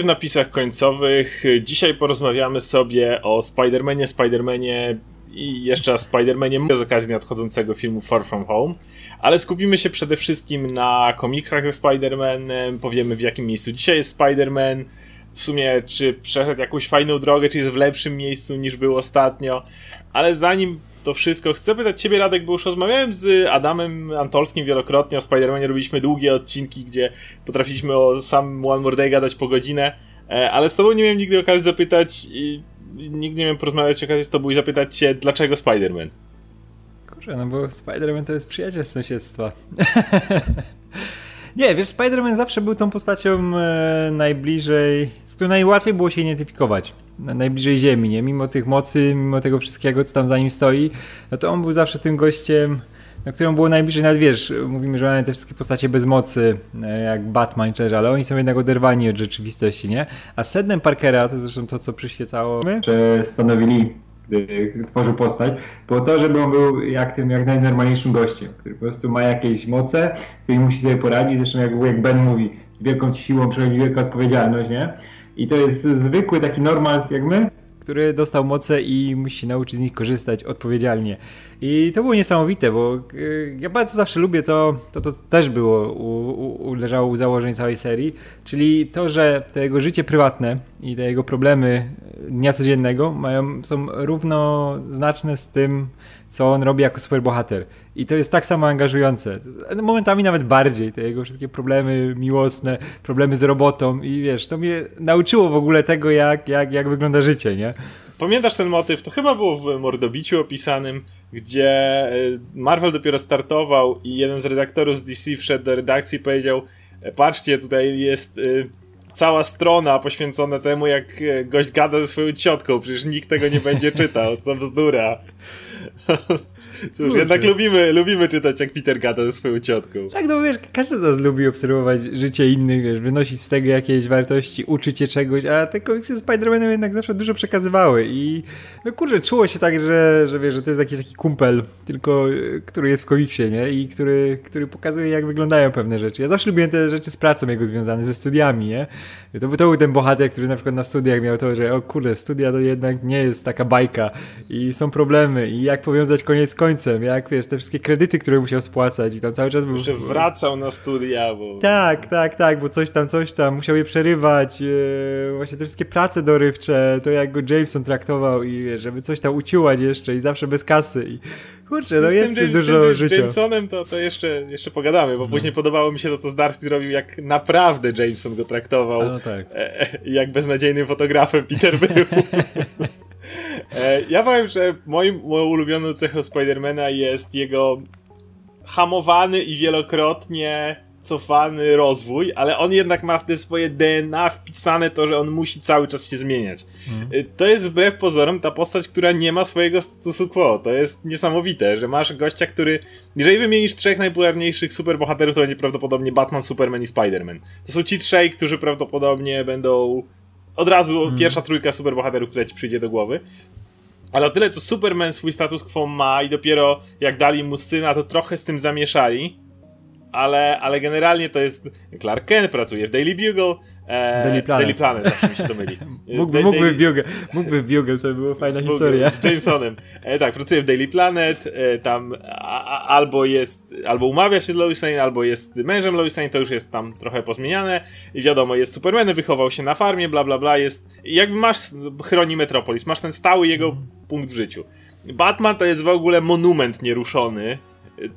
W napisach końcowych. Dzisiaj porozmawiamy sobie o Spider-Manie, Spider-Manie i jeszcze Spider-Manie z okazji nadchodzącego filmu Far From Home, ale skupimy się przede wszystkim na komiksach ze Spider-Manem, powiemy w jakim miejscu dzisiaj jest Spider-Man, w sumie czy przeszedł jakąś fajną drogę, czy jest w lepszym miejscu niż był ostatnio, ale zanim to wszystko. Chcę pytać Ciebie, Radek, bo już rozmawiałem z Adamem Antolskim wielokrotnie o Spider-Manie. Robiliśmy długie odcinki, gdzie potrafiliśmy o sam One More Day gadać po godzinę, e, ale z Tobą nie miałem nigdy okazji zapytać nigdy nie miałem porozmawiać okazji z Tobą i zapytać Cię, dlaczego Spider-Man? Kurczę, no bo Spider-Man to jest przyjaciel z sąsiedztwa. nie, wiesz, Spider-Man zawsze był tą postacią e, najbliżej, z którą najłatwiej było się identyfikować najbliżej Ziemi, nie? Mimo tych mocy, mimo tego wszystkiego, co tam za nim stoi, no to on był zawsze tym gościem, na którym było najbliżej, nawet wiesz, mówimy, że mamy te wszystkie postacie bez mocy, e, jak Batman czy ale oni są jednak oderwani od rzeczywistości, nie? A sednem Parkera, to zresztą to, co przyświecało... Że stanowili gdy tworzył postać, było to, żeby on był jak tym, jak najnormalniejszym gościem, który po prostu ma jakieś moce, z którymi musi sobie poradzić, zresztą jak, jak Ben mówi, z wielką siłą przychodzi wielka odpowiedzialność, nie? I to jest zwykły taki normals jak my, który dostał moce i musi się nauczyć z nich korzystać odpowiedzialnie. I to było niesamowite, bo y, ja bardzo zawsze lubię to, to, to też było, u, u, leżało u założeń całej serii, czyli to, że to jego życie prywatne i te jego problemy dnia codziennego mają, są równoznaczne z tym, co on robi jako superbohater. I to jest tak samo angażujące. Momentami nawet bardziej. Te jego wszystkie problemy miłosne, problemy z robotą i wiesz, to mnie nauczyło w ogóle tego, jak, jak, jak wygląda życie, nie? Pamiętasz ten motyw? To chyba było w Mordobiciu opisanym, gdzie e, Marvel dopiero startował i jeden z redaktorów z DC wszedł do redakcji i powiedział e, patrzcie, tutaj jest e, cała strona poświęcona temu, jak gość gada ze swoją ciotką, przecież nikt tego nie będzie czytał, co bzdura. Cóż, jednak lubimy, lubimy czytać, jak Peter gada ze swoją ciotką. Tak, no wiesz, każdy z nas lubi obserwować życie innych, wiesz, wynosić z tego jakieś wartości, uczyć się czegoś, a te komiksy Spider-Manem jednak zawsze dużo przekazywały i no kurczę, czuło się tak, że, że wiesz, że to jest jakiś taki kumpel, tylko który jest w komiksie, nie? I który, który pokazuje, jak wyglądają pewne rzeczy. Ja zawsze lubiłem te rzeczy z pracą jego związane, ze studiami, nie? To, to był ten bohater, który na przykład na studiach miał to, że o kurde, studia to jednak nie jest taka bajka i są problemy i jak powiązać koniec z końcem, jak wiesz, te wszystkie kredyty, które musiał spłacać i tam cały czas był... Jeszcze wracał na studia, bo... Tak, tak, tak, bo coś tam, coś tam, musiał je przerywać, yy, właśnie te wszystkie prace dorywcze, to jak go Jameson traktował i wiesz, żeby coś tam uciłać jeszcze i zawsze bez kasy i kurczę, no jest tym, dużo z tym, życia. Jamesonem to, to jeszcze, jeszcze pogadamy, bo no. później podobało mi się to, co Zdarsky zrobił, jak naprawdę Jameson go traktował, no, tak. e, e, jak beznadziejnym fotografem Peter był. E, ja powiem, że moim, ulubioną cechą Spidermana jest jego hamowany i wielokrotnie cofany rozwój, ale on jednak ma w te swoje DNA wpisane to, że on musi cały czas się zmieniać. Mhm. To jest wbrew pozorom ta postać, która nie ma swojego statusu quo. To jest niesamowite, że masz gościa, który jeżeli wymienisz trzech najpopularniejszych superbohaterów, to będzie prawdopodobnie Batman, Superman i Spider-Man. To są ci trzej, którzy prawdopodobnie będą od razu hmm. pierwsza trójka superbohaterów, która ci przyjdzie do głowy. Ale o tyle, co Superman swój status quo ma i dopiero jak dali mu syna, to trochę z tym zamieszali. Ale, ale generalnie to jest Clark Kent, pracuje w Daily Bugle, E, Daily Planet. Daily Planet, zawsze mi się to myli. mógłby, mógłby, w Bugle, mógłby Bugle, to by była fajna Bugle, historia. Z Jamesonem. E, tak, pracuje w Daily Planet, e, tam a, a, albo jest, albo umawia się z Lois Lane, albo jest mężem Lois Lane, to już jest tam trochę pozmieniane. I wiadomo, jest Supermanem, wychował się na farmie, bla bla bla, jest... jakby masz, chroni Metropolis, masz ten stały jego punkt w życiu. Batman to jest w ogóle monument nieruszony,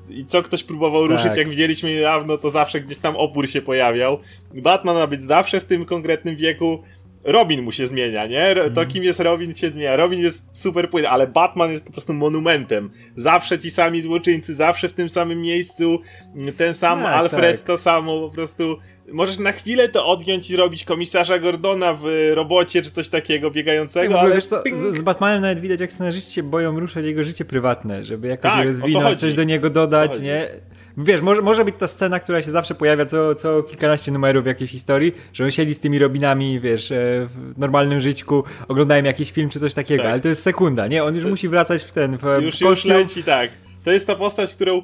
i co ktoś próbował tak. ruszyć, jak widzieliśmy niedawno, to zawsze gdzieś tam opór się pojawiał. Batman ma być zawsze w tym konkretnym wieku. Robin mu się zmienia, nie? To mhm. kim jest Robin się zmienia. Robin jest super płynny, ale Batman jest po prostu monumentem. Zawsze ci sami złoczyńcy, zawsze w tym samym miejscu, ten sam tak, Alfred tak. to samo, po prostu możesz na chwilę to odjąć i zrobić komisarza Gordona w robocie czy coś takiego biegającego, ale... Wiesz co, z, z, Batmanem nawet widać, jak scenarzyści się boją ruszać jego życie prywatne, żeby jakoś tak, rozwinąć, coś do niego dodać, nie? Wiesz, może, może być ta scena, która się zawsze pojawia co, co kilkanaście numerów w jakiejś historii, że on siedzi z tymi Robinami, wiesz, e, w normalnym życiu, oglądają jakiś film czy coś takiego, tak. ale to jest sekunda, nie? On już to... musi wracać w ten, w Już, już leci, tak. To jest ta postać, którą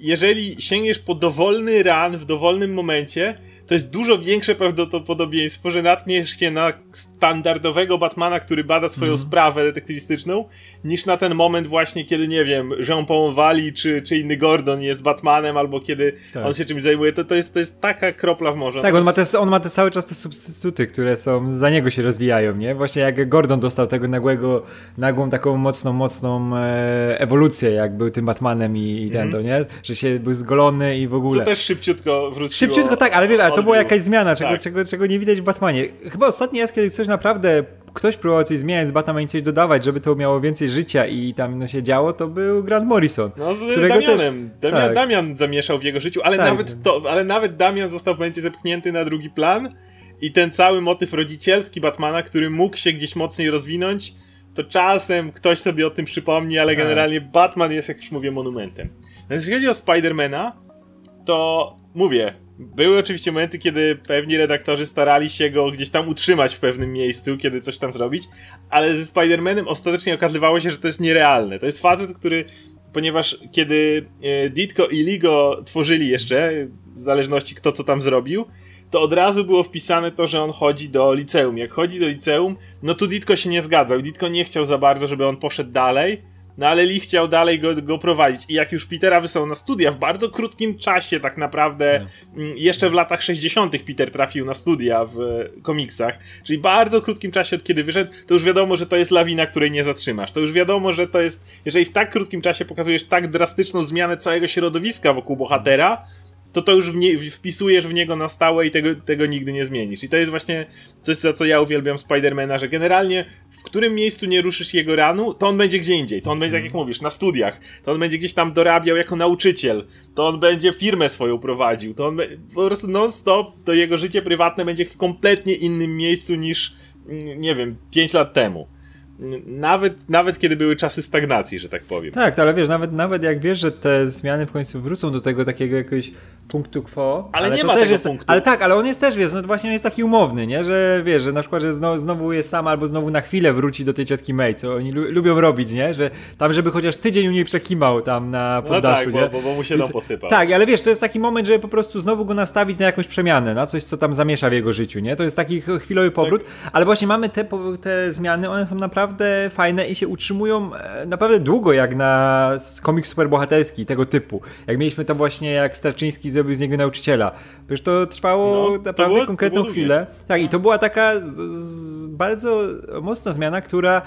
jeżeli sięgniesz po dowolny ran w dowolnym momencie, to jest dużo większe prawdopodobieństwo, że natkniesz się na standardowego Batmana, który bada swoją mm. sprawę detektywistyczną, niż na ten moment właśnie, kiedy, nie wiem, Jean-Paul Wali czy, czy inny Gordon jest Batmanem, albo kiedy tak. on się czymś zajmuje. To, to, jest, to jest taka kropla w morzu. Tak, on, ma te, on ma te cały czas te substytuty, które są, za niego się rozwijają, nie? Właśnie jak Gordon dostał tego nagłego, nagłą taką mocną, mocną e, ewolucję, jak był tym Batmanem i, i ten, mm. nie? Że się był zgolony i w ogóle. Co też szybciutko wróciło. Szybciutko tak, ale wiesz, ale to była jakaś zmiana, czego, tak. czego, czego nie widać w Batmanie. Chyba ostatni raz, kiedy coś naprawdę ktoś próbował coś zmieniać z Batmanem i coś dodawać, żeby to miało więcej życia i tam no, się działo, to był Grant Morrison. No z Damianem. Też... Damian, tak. Damian zamieszał w jego życiu, ale, tak. nawet to, ale nawet Damian został w momencie zepchnięty na drugi plan i ten cały motyw rodzicielski Batmana, który mógł się gdzieś mocniej rozwinąć, to czasem ktoś sobie o tym przypomni, ale tak. generalnie Batman jest, jak już mówię, monumentem. No, jeśli chodzi o Spidermana, to mówię, były oczywiście momenty, kiedy pewni redaktorzy starali się go gdzieś tam utrzymać w pewnym miejscu, kiedy coś tam zrobić, ale ze Spider-Manem ostatecznie okazywało się, że to jest nierealne. To jest facet, który, ponieważ kiedy e, Ditko i Ligo tworzyli jeszcze, w zależności kto co tam zrobił, to od razu było wpisane to, że on chodzi do liceum. Jak chodzi do liceum, no tu Ditko się nie zgadzał. Ditko nie chciał za bardzo, żeby on poszedł dalej, no ale Lee chciał dalej go, go prowadzić. I jak już Petera wysłał na studia, w bardzo krótkim czasie tak naprawdę, mm, jeszcze w latach 60. Peter trafił na studia w komiksach, czyli bardzo krótkim czasie od kiedy wyszedł, to już wiadomo, że to jest lawina, której nie zatrzymasz. To już wiadomo, że to jest, jeżeli w tak krótkim czasie pokazujesz tak drastyczną zmianę całego środowiska wokół bohatera, to to już w nie, wpisujesz w niego na stałe i tego, tego nigdy nie zmienisz. I to jest właśnie coś, za co ja uwielbiam Spidermana, że generalnie w którym miejscu nie ruszysz jego ranu, to on będzie gdzie indziej. To on będzie, tak jak mówisz, na studiach. To on będzie gdzieś tam dorabiał jako nauczyciel. To on będzie firmę swoją prowadził. To on po prostu non-stop to jego życie prywatne będzie w kompletnie innym miejscu niż, mm, nie wiem, 5 lat temu. Nawet, nawet kiedy były czasy stagnacji, że tak powiem. Tak, ale wiesz, nawet, nawet jak wiesz, że te zmiany w końcu wrócą do tego takiego jakiegoś punktu quo. Ale, ale nie ma tego jest, punktu. Ale tak, ale on jest też, wiesz, no właśnie on jest taki umowny, nie? Że wiesz, że na przykład, że znowu, znowu jest sam albo znowu na chwilę wróci do tej ciotki May, co oni lu lubią robić, nie? Że tam, żeby chociaż tydzień u niej przekimał tam na poddaszu, no tak, bo, bo, bo, mu się to posypał. Tak, ale wiesz, to jest taki moment, żeby po prostu znowu go nastawić na jakąś przemianę, na coś, co tam zamiesza w jego życiu, nie? To jest taki chwilowy powrót, tak. ale właśnie mamy te, te zmiany, one są naprawdę fajne i się utrzymują e, naprawdę długo, jak na komiks superbohaterski tego typu. Jak mieliśmy to właśnie, jak Starczyński zrobił z niego nauczyciela. Przecież to trwało no, naprawdę to było, konkretną chwilę. Tak, i to była taka z, z bardzo mocna zmiana, która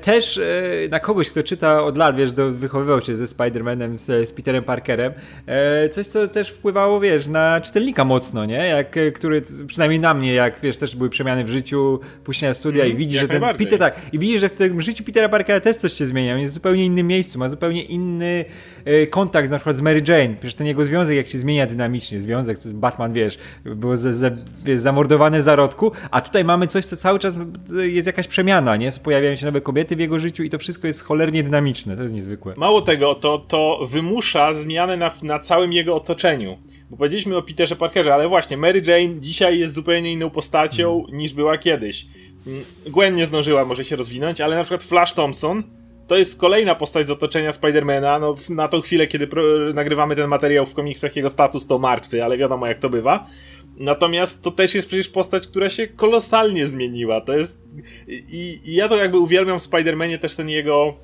też e, na kogoś, kto czyta od lat, wiesz, do, wychowywał się ze Spider-Manem, z, z, Peterem Parkerem, e, coś, co też wpływało, wiesz, na czytelnika mocno, nie? Jak, który, przynajmniej na mnie, jak, wiesz, też były przemiany w życiu, pójście studia mm, i widzi, że ten Peter, tak, i widzi, że w tym życiu Petera Parkera też coś się zmienia, on jest w zupełnie innym miejscu, ma zupełnie inny kontakt na przykład z Mary Jane, przecież ten jego związek, jak się zmienia dynamicznie, związek, Batman, wiesz, był z, z, wiesz, zamordowany w zarodku, a tutaj mamy coś, co cały czas jest jakaś przemiana, nie? Pojawiają się nowe kobiety w jego życiu i to wszystko jest cholernie dynamiczne. To jest niezwykłe. Mało tego, to, to wymusza zmianę na, na całym jego otoczeniu. Bo powiedzieliśmy o Peterze Parkerze, ale właśnie Mary Jane dzisiaj jest zupełnie inną postacią hmm. niż była kiedyś. Mm, Gwen nie zdążyła może się rozwinąć, ale na przykład Flash Thompson to jest kolejna postać z otoczenia Spidermana. No, na tą chwilę, kiedy nagrywamy ten materiał w komiksach, jego status to martwy, ale wiadomo jak to bywa. Natomiast to też jest przecież postać, która się kolosalnie zmieniła. To jest. I, i ja to jakby uwielbiam w Spider-Manie też ten jego.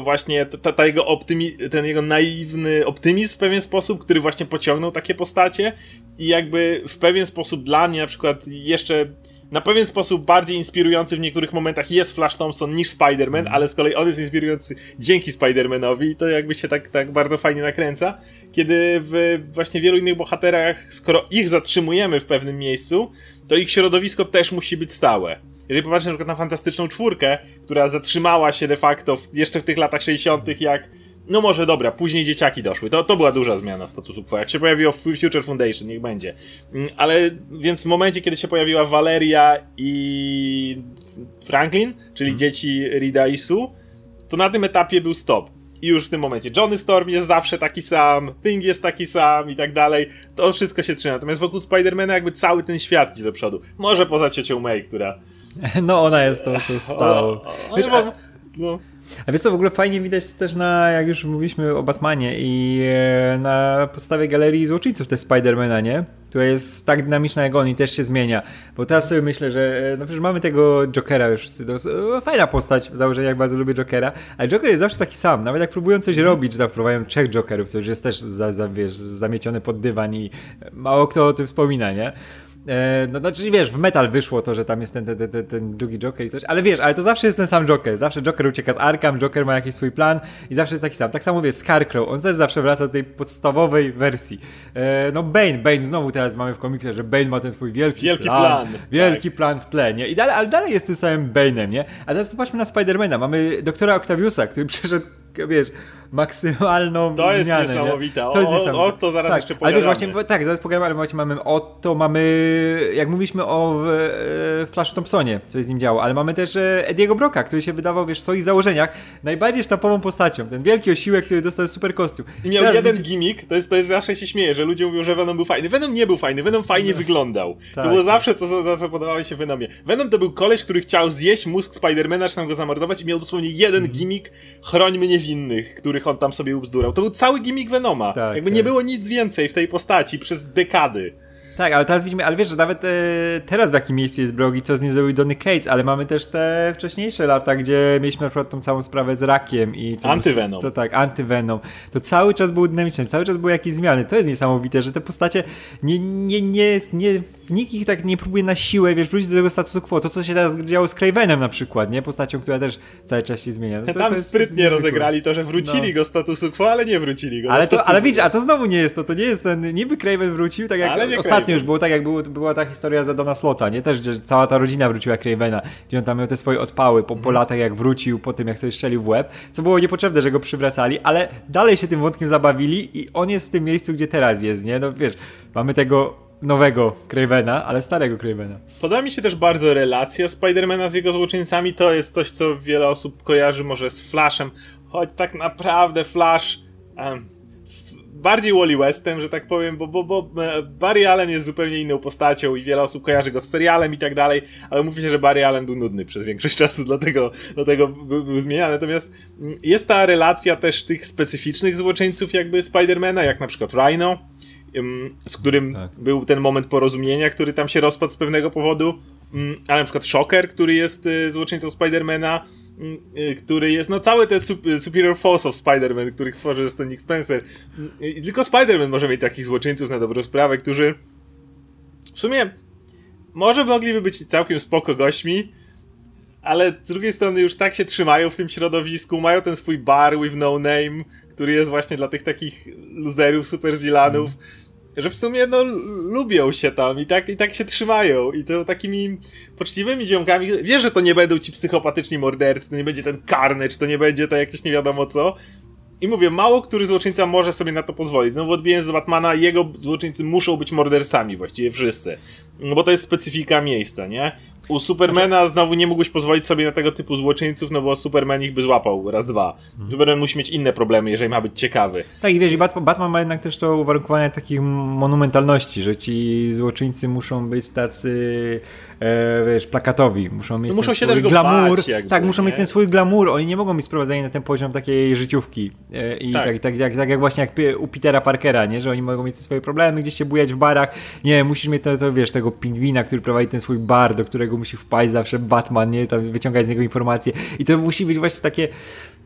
Właśnie ta, ta jego optymi, ten jego naiwny optymizm w pewien sposób, który właśnie pociągnął takie postacie i jakby w pewien sposób dla mnie na przykład jeszcze na pewien sposób bardziej inspirujący w niektórych momentach jest Flash Thompson niż Spider-Man, mm. ale z kolei on jest inspirujący dzięki Spider-Manowi i to jakby się tak, tak bardzo fajnie nakręca, kiedy w właśnie wielu innych bohaterach, skoro ich zatrzymujemy w pewnym miejscu, to ich środowisko też musi być stałe. Jeżeli popatrzysz na przykład na Fantastyczną Czwórkę, która zatrzymała się de facto w, jeszcze w tych latach 60., jak no może dobra, później dzieciaki doszły. To, to była duża zmiana statusu quo. Jak się pojawiło Future Foundation, niech będzie. Mm, ale więc w momencie, kiedy się pojawiła Valeria i Franklin, czyli hmm. dzieci Rida i Sue, to na tym etapie był stop. I już w tym momencie Johnny Storm jest zawsze taki sam, Thing jest taki sam i tak dalej. To wszystko się trzyma. Natomiast wokół Spidermana jakby cały ten świat idzie do przodu. Może poza ciocią May, która... No ona jest tą, tą stałą. Wiesz, a... no. A wiesz co, w ogóle fajnie widać to też na, jak już mówiliśmy o Batmanie i e, na podstawie galerii złoczyńców też Spidermana, nie? Która jest tak dynamiczna jak on i też się zmienia. Bo teraz sobie myślę, że e, no przecież mamy tego Jokera już wszyscy, e, fajna postać w założeniu, jak bardzo lubię Jokera, ale Joker jest zawsze taki sam. Nawet jak próbują coś robić, tam wprowadzają trzech Jokerów, to już jest też za, za, wiesz, zamieciony pod dywan i mało kto o tym wspomina, nie? E, no znaczy wiesz, w metal wyszło to, że tam jest ten, ten, ten, ten drugi Joker i coś, ale wiesz, ale to zawsze jest ten sam Joker. Zawsze Joker ucieka z Arkham, Joker ma jakiś swój plan i zawsze jest taki sam. Tak samo wiesz, Scarecrow, on też zawsze wraca do tej podstawowej wersji. E, no Bane, Bane znowu teraz mamy w komiksie, że Bane ma ten swój wielki, wielki plan. plan wielki tak. plan w tle, nie? I dalej, ale dalej jest tym samym Bane'em, nie? A teraz popatrzmy na Spidermana. Mamy doktora Octaviusa, który przeszedł, wiesz, maksymalną To jest zmianę, niesamowite. Nie? To jest niesamowite. O, o, to zaraz tak, jeszcze pogadamy. Ale wiesz, właśnie, tak, zaraz pogadamy, ale właśnie mamy Otto, mamy, jak mówiliśmy o e, Flash Thompsonie, co jest z nim działo, ale mamy też e, Ediego Broka, który się wydawał, wiesz, w swoich założeniach najbardziej sztampową postacią. Ten wielki osiłek, który dostał super kostium. I miał Teraz jeden gimmick, to jest, to jest zawsze się śmieje, że ludzie mówią, że Venom był fajny. Venom nie był fajny, Venom fajnie no. wyglądał. Tak, to było tak. zawsze to, co, co podobało się Venomie. Venom to był koleś, który chciał zjeść mózg Spidermana, czy tam go zamordować i miał dosłownie jeden mm. gimmick, chrońmy niewinnych, których on tam sobie ubzdurał. To był cały gimmick Venoma. Tak, Jakby tak. nie było nic więcej w tej postaci przez dekady. Tak, ale teraz widzimy, ale wiesz, że nawet e, teraz w jakim miejscu jest Brogi, co z nim zrobił Donny Cates, ale mamy też te wcześniejsze lata, gdzie mieliśmy na przykład tą całą sprawę z rakiem i... Antyvenom. To, tak, antyvenom. To cały czas był dynamiczny, cały czas były jakieś zmiany. To jest niesamowite, że te postacie nie, nie, nie, nie nikt ich tak nie próbuje na siłę, wiesz, wrócić do tego statusu quo. To, co się teraz działo z Cravenem na przykład, nie? Postacią, która też cały czas się zmienia. No to, Tam to sprytnie rozegrali to, że wrócili no. go statusu quo, ale nie wrócili go ale to, Ale widzisz, a to znowu nie jest to, to nie jest ten, niby Craven wrócił, tak jak ostatnio już było, tak jak było, była ta historia za Dona Slota, nie? Też, że cała ta rodzina wróciła Cravena, gdzie on tam miał te swoje odpały po, po mhm. latach, jak wrócił, po tym jak sobie strzelił w łeb, co było niepotrzebne, że go przywracali, ale dalej się tym wątkiem zabawili i on jest w tym miejscu, gdzie teraz jest, nie? No wiesz, mamy tego nowego Cravena, ale starego Cravena. Podoba mi się też bardzo relacja Spidermana z jego złoczyńcami. To jest coś, co wiele osób kojarzy może z Flashem, choć tak naprawdę Flash um, bardziej Wally Westem, że tak powiem, bo, bo, bo e, Barry Allen jest zupełnie inną postacią i wiele osób kojarzy go z serialem i tak dalej, ale mówi się, że Barry Allen był nudny przez większość czasu, dlatego, dlatego był, był zmieniany. Natomiast mm, jest ta relacja też tych specyficznych złoczyńców jakby Spidermana, jak na przykład Rhino, z którym tak. był ten moment porozumienia, który tam się rozpadł z pewnego powodu, mm, ale na przykład Shocker, który jest y, złoczyńcą Spidermana, który jest, no cały ten Superior Force of Spider-Man, których stworzył zresztą Nick Spencer. I tylko Spider-Man może mieć takich złoczyńców na dobrą sprawę, którzy w sumie może mogliby być całkiem spoko gośmi, ale z drugiej strony już tak się trzymają w tym środowisku, mają ten swój bar with no name, który jest właśnie dla tych takich loserów, super vilanów, mm że w sumie no lubią się tam i tak, i tak się trzymają i to takimi poczciwymi ziomkami, wiesz, że to nie będą ci psychopatyczni mordercy, to nie będzie ten Carnage, to nie będzie to jakieś nie wiadomo co i mówię, mało który złoczyńca może sobie na to pozwolić. Znowu odbijając z Batmana, jego złoczyńcy muszą być mordercami, właściwie wszyscy. No bo to jest specyfika miejsca, nie? U Supermana znowu nie mógłbyś pozwolić sobie na tego typu złoczyńców, no bo Superman ich by złapał raz, dwa. Hmm. Superman musi mieć inne problemy, jeżeli ma być ciekawy. Tak i wiesz, Batman, Batman ma jednak też to uwarunkowanie takich monumentalności, że ci złoczyńcy muszą być tacy e, wiesz, plakatowi. Muszą mieć no muszą się też glamour. Bać, jakby, tak, muszą nie? mieć ten swój glamour. Oni nie mogą być sprowadzeni na ten poziom takiej życiówki. E, I tak. Tak, tak, tak, tak, jak właśnie jak u Petera Parkera, nie? że oni mogą mieć te swoje problemy, gdzieś się bujać w barach. Nie, musisz mieć to, to, wiesz, tego pingwina, który prowadzi ten swój bar, do którego musi wpaść zawsze Batman, nie? Tam wyciągać z niego informacje. I to musi być właśnie takie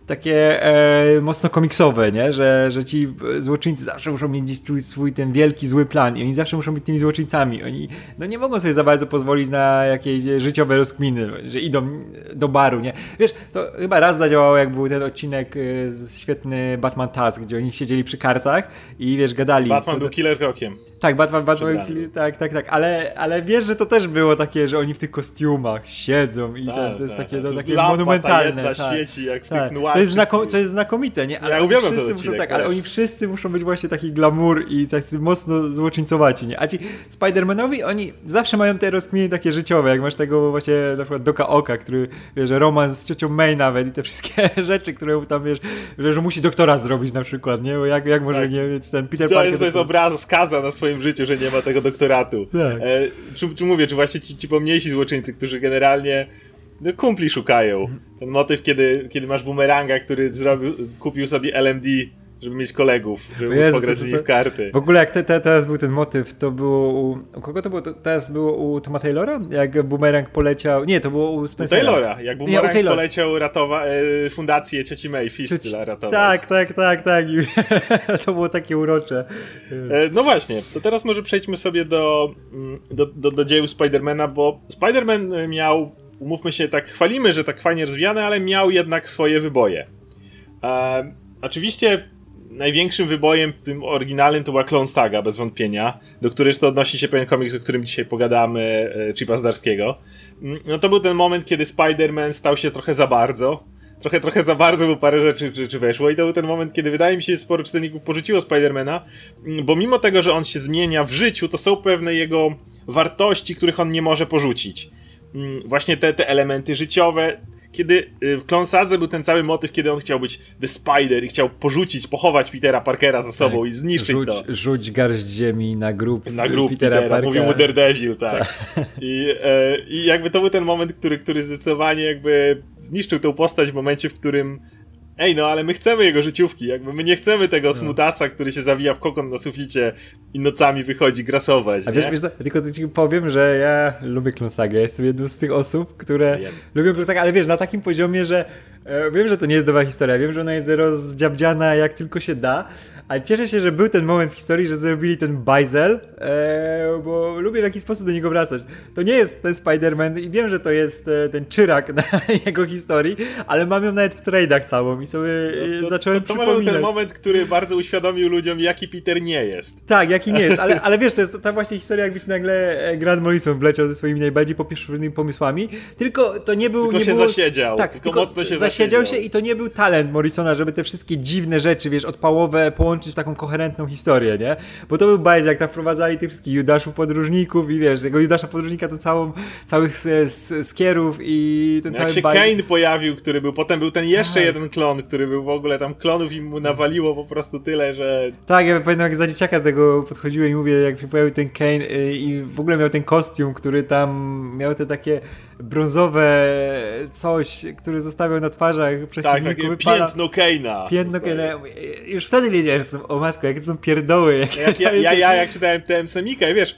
takie e, mocno komiksowe, nie? Że, że ci złoczyńcy zawsze muszą mieć swój, swój ten wielki zły plan i oni zawsze muszą być tymi złoczyńcami. Oni no nie mogą sobie za bardzo pozwolić na jakieś życiowe rozkminy, że idą do baru, nie? Wiesz, to chyba raz zadziałało, jak był ten odcinek y, świetny Batman Task, gdzie oni siedzieli przy kartach i wiesz, gadali. Batman był killer krokiem. Tak, Batman, Batman tak, tak, tak, ale, ale wiesz, że to też było takie, że oni w tych kostiumach siedzą i tak, ten, to jest tak, takie, no, takie monumentalne. Ta jedna tak, świeci jak w tak. tych to jest, znako- to jest znakomite, nie? Ale ja uwielbiam wszyscy muszą, tak, ale oni wszyscy muszą być właśnie taki glamour i tacy mocno złoczyńcowaci, nie? A ci Spider-Manowi, oni zawsze mają te rozkminy takie życiowe, jak masz tego właśnie na przykład Doka Oka, który, wiesz, romans z ciocią May nawet i te wszystkie rzeczy, które tam, wiesz, że, musi doktora zrobić na przykład, nie? Bo jak, jak może tak. nie mieć ten Peter to Parker... Jest, to jest obraz, skaza na swoim życiu, że nie ma tego doktoratu. Tak. E, czy, czy mówię, czy właśnie ci, ci pomniejsi złoczyńcy, którzy generalnie kumpli szukają. Ten motyw, kiedy, kiedy masz bumeranga, który zrobił, kupił sobie LMD żeby mieć kolegów, żeby Jezu, pograć z nimi w karty. W ogóle jak te, te, teraz był ten motyw, to było u... U kogo to było? To teraz było u Toma Taylora? Jak Boomerang poleciał... Nie, to było u Spencera. U Taylora. Jak Boomerang Nie, poleciał ratować e, fundację Cioci May, Fistula ratować. Tak, tak, tak, tak. to było takie urocze. E, no właśnie, to teraz może przejdźmy sobie do, mm, do, do, do dzieł Spidermana, bo Spiderman miał, umówmy się, tak chwalimy, że tak fajnie rozwijany, ale miał jednak swoje wyboje. E, oczywiście największym wybojem tym oryginalnym to była Clone Saga, bez wątpienia, do której to odnosi się pewien komiks, o którym dzisiaj pogadamy, e, Chipa Zdarskiego. Mm, no to był ten moment, kiedy Spider-Man stał się trochę za bardzo. Trochę, trochę za bardzo, bo parę rzeczy czy, czy weszło. I to był ten moment, kiedy wydaje mi się, że sporo czytelników porzuciło Spidermana, mm, bo mimo tego, że on się zmienia w życiu, to są pewne jego wartości, których on nie może porzucić. Mm, właśnie te, te elementy życiowe, kiedy y, w Klonsadze był ten cały motyw, kiedy on chciał być The Spider i chciał porzucić, pochować Petera Parkera za sobą tak. i zniszczyć rzuć, to. Rzuć garść ziemi na grób Na grób Petera, Petera Parkera. mówił mu Daredevil, tak. tak. I, e, I jakby to był ten moment, który, który zdecydowanie jakby zniszczył tą postać w momencie, w którym Ej, no ale my chcemy jego życiówki, jakby my nie chcemy tego no. smutasa, który się zawija w kokon na suficie i nocami wychodzi grasować. A wiesz, wiesz tylko ci powiem, że ja lubię Klonsagę, jestem jedną z tych osób, które Wiem. lubią Klonsagę, ale wiesz, na takim poziomie, że wiem, że to nie jest dobra historia, wiem, że ona jest rozdziabdziana jak tylko się da, ale cieszę się, że był ten moment w historii, że zrobili ten bajzel, e, bo lubię w jakiś sposób do niego wracać. To nie jest ten Spider-Man i wiem, że to jest e, ten czyrak na jego historii, ale mam ją nawet w trade'ach całą i sobie no, to, zacząłem to, to, to przypominać. ten moment, który bardzo uświadomił ludziom, jaki Peter nie jest. Tak, jaki nie jest, ale, ale wiesz, to jest ta właśnie historia, jakbyś nagle e, Grant Morrison wleciał ze swoimi najbardziej popieszonymi pomysłami, tylko to nie był... Tylko nie się było, zasiedział, tak, tylko, tylko mocno się zasiedział. Zasiedział się i to nie był talent Morrisona, żeby te wszystkie dziwne rzeczy, wiesz, odpałowe połączyć w taką koherentną historię, nie? Bo to był bajz, jak tam wprowadzali tych wszystkich Judaszów podróżników i wiesz, jego Judasza podróżnika to całą, całych skierów i ten jak cały się bajz... Kane pojawił, który był, potem był ten jeszcze tak. jeden klon, który był w ogóle tam klonów i mu nawaliło po prostu tyle, że... Tak, ja pamiętam jak za dzieciaka tego podchodziłem i mówię, jak się pojawił ten Kane y, i w ogóle miał ten kostium, który tam miał te takie brązowe coś, który zostawiał na twarzach przeciwników. Tak, takie piętno Keina. Piętno Keina. Już wtedy wiedziałem, że są, o matko, jakie to są pierdoły. Jak, ja, ja, ja, jak czytałem TM Semika, wiesz,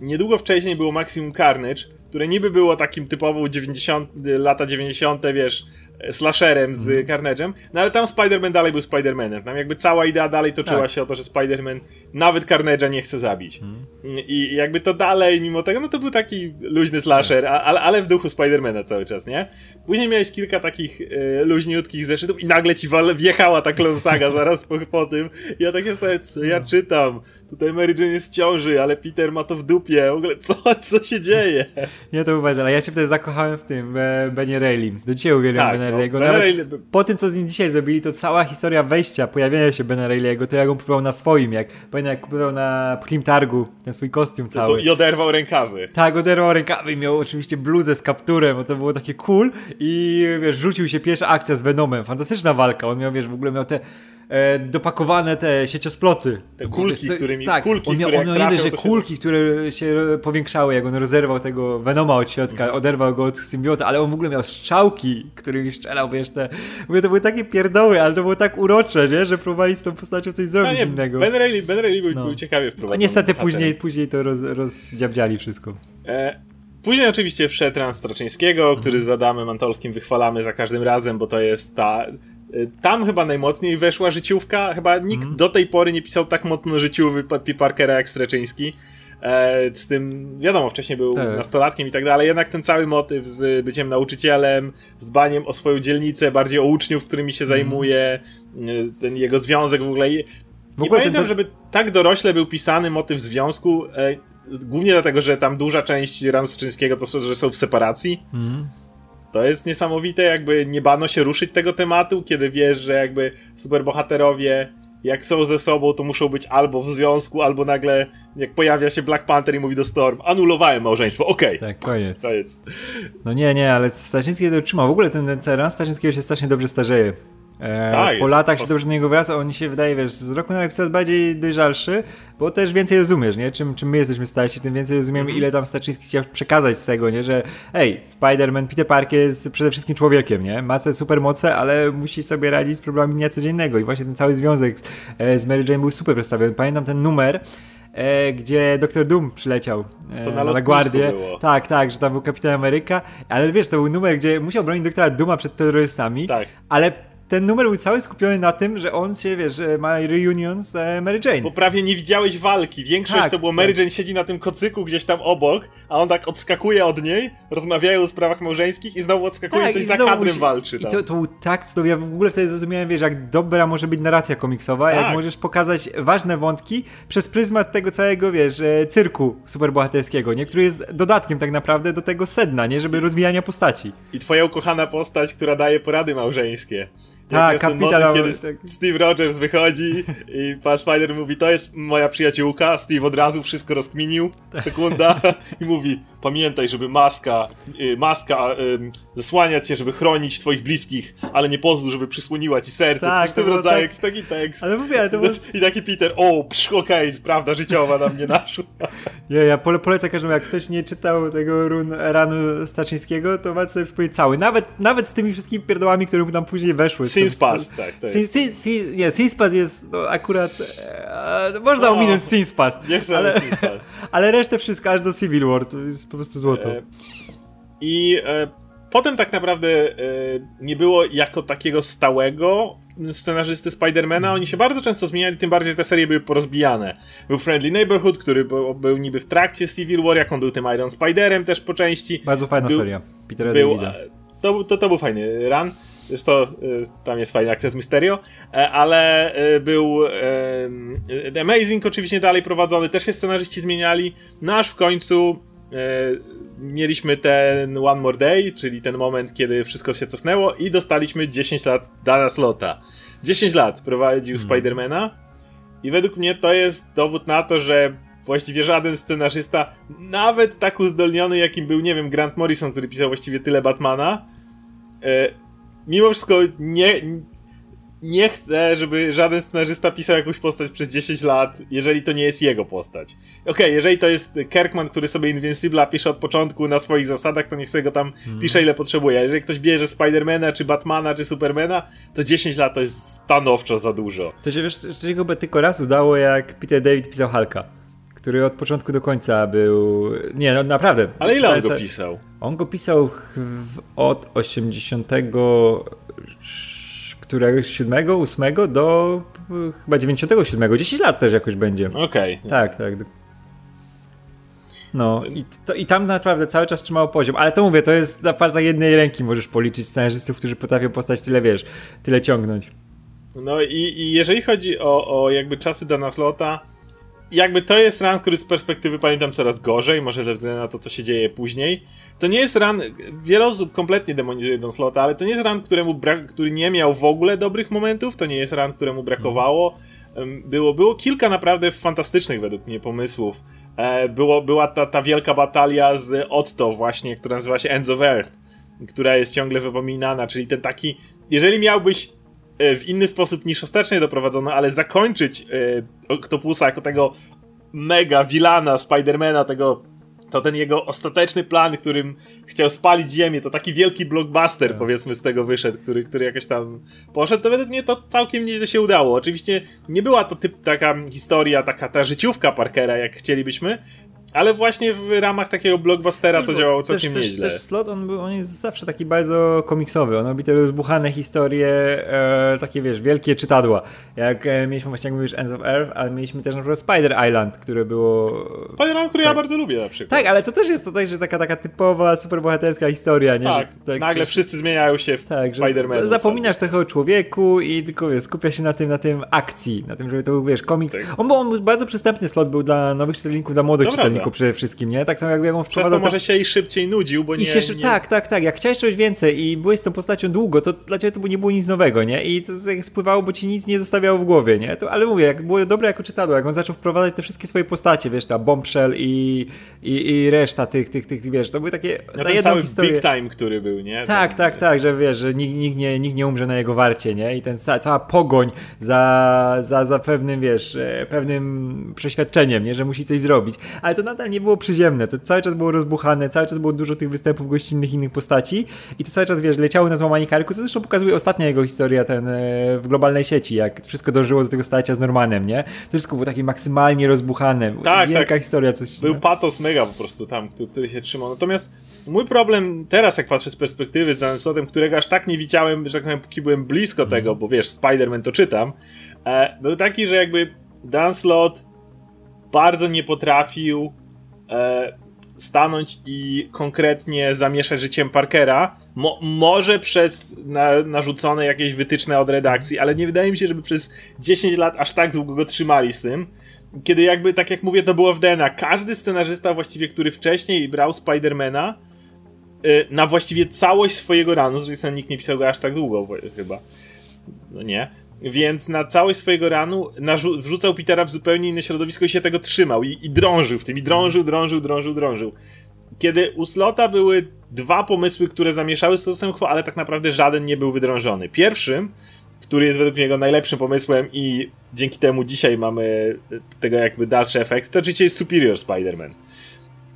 niedługo wcześniej było Maximum Carnage, które niby było takim typową 90, lata 90, wiesz, slasherem z mm. Carnage'em, no ale tam Spider-Man dalej był Spider-Manem. Tam jakby cała idea dalej toczyła tak. się o to, że Spider-Man nawet Carnage'a nie chce zabić. Mm. I jakby to dalej, mimo tego, no to był taki luźny slasher, tak. ale, ale w duchu Spider-Mana cały czas, nie? Później miałeś kilka takich e, luźniutkich zeszytów i nagle ci wjechała ta Clone Saga zaraz po, po tym. Ja takie sobie, co ja czytam? Tutaj Mary Jane jest w ciąży, ale Peter ma to w dupie. W ogóle co, co się dzieje? Nie, to był ale ja się wtedy zakochałem w tym, e, Reilly. Do dzisiaj uwielbiam tak. No, po tym, co z nim dzisiaj zrobili, to cała historia wejścia, pojawienia się Bena Reilly'ego, to jak on kupował na swoim, jak pamiętam jak kupował na Prim Targu ten swój kostium cały. To, I oderwał rękawy. Tak, oderwał rękawy i miał oczywiście bluzę z kapturem, bo to było takie cool i wiesz, rzucił się pierwsza akcja z Venomem, fantastyczna walka, on miał, wiesz, w ogóle miał te e, dopakowane te sieciosploty. Te kulki, co, którymi, tak, kulki, on miał, które on miał trafią, że kulki, które się powiększały, jak on rozerwał tego Venoma od środka, mhm. oderwał go od symbiota, ale on w ogóle miał strzałki, którymi strzelał, wiesz, te... Mówię, to były takie pierdoły, ale to było tak urocze, nie? że próbowali z tą postacią coś zrobić no, nie, innego. Ben Reilly, ben Reilly był, no. był ciekawie wprowadzony. Niestety później, później to roz, rozdziabdziali wszystko. E, Później oczywiście wszedł Ran Straczyńskiego, który z Adamem Antolskim wychwalamy za każdym razem, bo to jest ta tam chyba najmocniej weszła życiówka. Chyba nikt mm. do tej pory nie pisał tak mocno życiówy P. Parkera jak Streczyński. E, z tym, wiadomo, wcześniej był tak. nastolatkiem i tak dalej, jednak ten cały motyw z byciem nauczycielem, z dbaniem o swoją dzielnicę, bardziej o uczniów, którymi się mm. zajmuje, ten jego związek w ogóle. W ogóle nie pamiętam, ten... żeby tak dorośle był pisany motyw związku, e, głównie dlatego, że tam duża część Ranu Strzyńskiego to są, że są w separacji. Mm. To jest niesamowite, jakby nie bano się ruszyć tego tematu, kiedy wiesz, że jakby superbohaterowie jak są ze sobą, to muszą być albo w związku, albo nagle jak pojawia się Black Panther i mówi do Storm, anulowałem małżeństwo, okej. Okay. Tak, koniec. koniec. No nie, nie, ale Starzyński to trzyma. W ogóle ten, ten ran Starzyńskiego się strasznie dobrze starzeje. E, tak, po latach się dobrze do niego wraca, on się wydaje, wiesz, z roku na rok coraz bardziej dojrzalszy, bo też więcej rozumiesz, nie? Czym, czym my jesteśmy starsi, tym więcej rozumiemy, mm. ile tam Staczyński chciał przekazać z tego, nie? Że hej, Spider-Man, Peter Parker jest przede wszystkim człowiekiem, nie? Ma te supermoce, ale musi sobie radzić z problemami dnia codziennego i właśnie ten cały związek z, e, z Mary Jane był super przedstawiony. Pamiętam ten numer, e, gdzie Doktor Doom przyleciał e, to na, na Guardię. Było. Tak, tak, że tam był Kapitan Ameryka, ale wiesz, to był numer, gdzie musiał bronić Doktora Dooma przed terrorystami, tak. ale ten numer był cały skupiony na tym, że on się, wiesz, ma reunion z e, Mary Jane. Bo prawie nie widziałeś walki. Większość tak, to było Mary tak. Jane siedzi na tym kocyku gdzieś tam obok, a on tak odskakuje od niej, rozmawiają o sprawach małżeńskich i znowu odskakuje tak, coś za kadrem walczy. Tam. I to, to był tak cudownie. Ja w ogóle wtedy zrozumiałem, wiesz, jak dobra może być narracja komiksowa, tak. jak możesz pokazać ważne wątki przez pryzmat tego całego, wiesz, e, cyrku superbohaterskiego, nie? Który jest dodatkiem tak naprawdę do tego sedna, nie? Żeby rozwijania postaci. I twoja ukochana postać, która daje porady małżeńskie. Tak, kapitan. Kiedy tak. Steve Rogers wychodzi i pan Spider mówi, to jest moja przyjaciółka, Steve od razu wszystko rozkminił, sekunda i mówi, pamiętaj, żeby maska, y, maska y, zasłania cię, żeby chronić twoich bliskich, ale nie pozwól, żeby przysłoniła ci serce. Tak, Coś w tym rodzaju, tak... jakiś taki tekst. Ale mówię, to było... I taki Peter, o, okej, okay, prawda życiowa na mnie naszła. Nie, ja pole, polecam każdemu, jak ktoś nie czytał tego run, ranu Staczyńskiego, to warto sobie przypomnieć cały. Nawet, nawet z tymi wszystkimi pierdołami, które mu tam później weszły. Sinspas, tak. To jest. Sin, sin, nie, jest no, akurat... E, można no, ominąć Sinspas. Nie chcę ale, Sinspas. Ale resztę wszystko aż do Civil War, to jest po prostu złoto. E, I e, potem tak naprawdę e, nie było jako takiego stałego scenarzysty Spidermana, oni się bardzo często zmieniali, tym bardziej, że te serie były porozbijane. Był Friendly Neighborhood, który był, był niby w trakcie Civil War, jak on był tym Iron Spiderem też po części. Bardzo fajna był, seria. Peter był, e, to, to, to był fajny run. Zresztą y, tam jest fajny akces Mysterio, e, ale y, był The Amazing oczywiście dalej prowadzony, też się scenarzyści zmieniali, no aż w końcu mieliśmy ten One More Day, czyli ten moment, kiedy wszystko się cofnęło i dostaliśmy 10 lat Dana Slota. 10 lat prowadził hmm. Spidermana i według mnie to jest dowód na to, że właściwie żaden scenarzysta, nawet tak uzdolniony jakim był, nie wiem, Grant Morrison, który pisał właściwie tyle Batmana, mimo wszystko nie, nie chcę, żeby żaden scenarzysta pisał jakąś postać przez 10 lat, jeżeli to nie jest jego postać. Okej, okay, jeżeli to jest Kirkman, który sobie Invincible'a pisze od początku na swoich zasadach, to niech sobie go tam hmm. pisze ile potrzebuje. Jeżeli ktoś bierze Spidermana, czy Batmana, czy Supermana, to 10 lat to jest stanowczo za dużo. To się wiesz, że go by tylko raz udało, jak Peter David pisał Hulka który od początku do końca był. Nie, no naprawdę. Ale ile on go pisał? On go pisał od 80 któregoś 7, 8 do chyba 97. 10 lat też jakoś będzie. Okej. Okay. Tak, tak. No i, to, i tam naprawdę cały czas trzymało poziom, ale to mówię, to jest na palcach jednej ręki możesz policzyć scenarzystów, którzy potrafią postać tyle, wiesz, tyle ciągnąć. No i, i jeżeli chodzi o, o jakby czasy Dana Slota, jakby to jest run, który z perspektywy pamiętam coraz gorzej, może ze względu na to, co się dzieje później. To nie jest run, wiele osób kompletnie demonizuje Don Slota, ale to nie jest run, któremu brak, który nie miał w ogóle dobrych momentów, to nie jest run, któremu brakowało. Było, było kilka naprawdę fantastycznych według mnie pomysłów. E, było, była ta, ta wielka batalia z Otto właśnie, która nazywa się Ends of Earth, która jest ciągle wypominana, czyli ten taki, jeżeli miałbyś w inny sposób niż ostatecznie doprowadzono, ale zakończyć e, Octopusa jako tego mega vilana Spidermana, tego to ten jego ostateczny plan, którym chciał spalić ziemię, to taki wielki blockbuster tak. powiedzmy z tego wyszedł, który, który jakoś tam poszedł, to według mnie to całkiem nieźle się udało. Oczywiście nie była to typ taka historia, taka ta życiówka Parkera, jak chcielibyśmy, ale właśnie w ramach takiego blockbustera to działało całkiem też, nieźle. Też, też slot, on, był, on jest zawsze taki bardzo komiksowy. On robi te rozbuchane historie, e, takie wiesz, wielkie czytadła. Jak e, mieliśmy właśnie, jak mówisz, Ends of Earth, ale mieliśmy też na przykład Spider Island, które było... Spider Island, który tak. ja bardzo lubię na przykład. Tak, ale to też jest to też jest taka, taka typowa, superbohaterska historia, nie? Tak, tak nagle wszyscy zmieniają się w tak, Spider-Man. Zapominasz trochę o człowieku i tylko wiesz, skupia się na tym, na tym akcji, na tym, żeby to był, wiesz, komiks. Tak. On, był, on bardzo przystępny slot był dla nowych czytelników, dla młodych czytelników przede wszystkim, nie? Tak samo jak on Przez to może się i szybciej nudził, bo I nie, się, nie... Tak, tak, tak. Jak chciałeś czegoś więcej i byłeś z tą postacią długo, to dla ciebie to nie było nic nowego, nie? I to spływało, bo ci nic nie zostawiało w głowie, nie? To, ale mówię, jak było dobre jako czytadło, jak on zaczął wprowadzać te wszystkie swoje postacie, wiesz, ta Bombshell i, i, i reszta tych, tych, tych, wiesz, to były takie no ten cały historię. big time, który był, nie? Tak, Ten- tak, tak, że wiesz, że nikt, nikt, nie, nikt nie umrze na jego warcie, nie? I ten ca- cała pogoń za, za, za pewnym, wiesz, e, pewnym przeświadczeniem, nie? Że musi coś zrobić. Ale to nadal nie było przyziemne, to cały czas było rozbuchane, cały czas było dużo tych występów gościnnych innych postaci i to cały czas, wiesz, leciało na złamanie karku, co zresztą pokazuje ostatnia jego historia ten e, w globalnej sieci, jak wszystko dążyło do tego starcia z Normanem, nie? To wszystko było takie maksymalnie rozbuchane. Tak, Wielka tak. historia, coś. Był nie? patos mega po prostu tam, który, się trzymał. Natomiast mój problem teraz, jak patrzę z perspektywy z danym slotem, którego aż tak nie widziałem, że tak powiem, póki byłem blisko Mhm. tego, bo wiesz, Spider-Man to czytam, e, był taki, że jakby Dan Slott bardzo nie potrafił stanąć i konkretnie zamieszać życiem Parkera. Mo, może przez na, narzucone jakieś wytyczne od redakcji, ale nie wydaje mi się, żeby przez 10 lat aż tak długo go trzymali z tym. Kiedy jakby, tak jak mówię, to było w DNA. Każdy scenarzysta właściwie, który wcześniej brał Spidermana y, na właściwie całość swojego ranu, zresztą nikt nie pisał go aż tak długo chyba. No nie. Więc na całość swojego ranu wrzucał Petera w zupełnie inne środowisko i się tego trzymał i, i drążył w tym, i drążył, drążył, drążył, drążył. Kiedy u Slota były dwa pomysły, które zamieszały stosem quo, ale tak naprawdę żaden nie był wydrążony. Pierwszym, który jest według niego najlepszym pomysłem i dzięki temu dzisiaj mamy tego jakby dalszy efekt, to oczywiście jest Superior Spider-Man.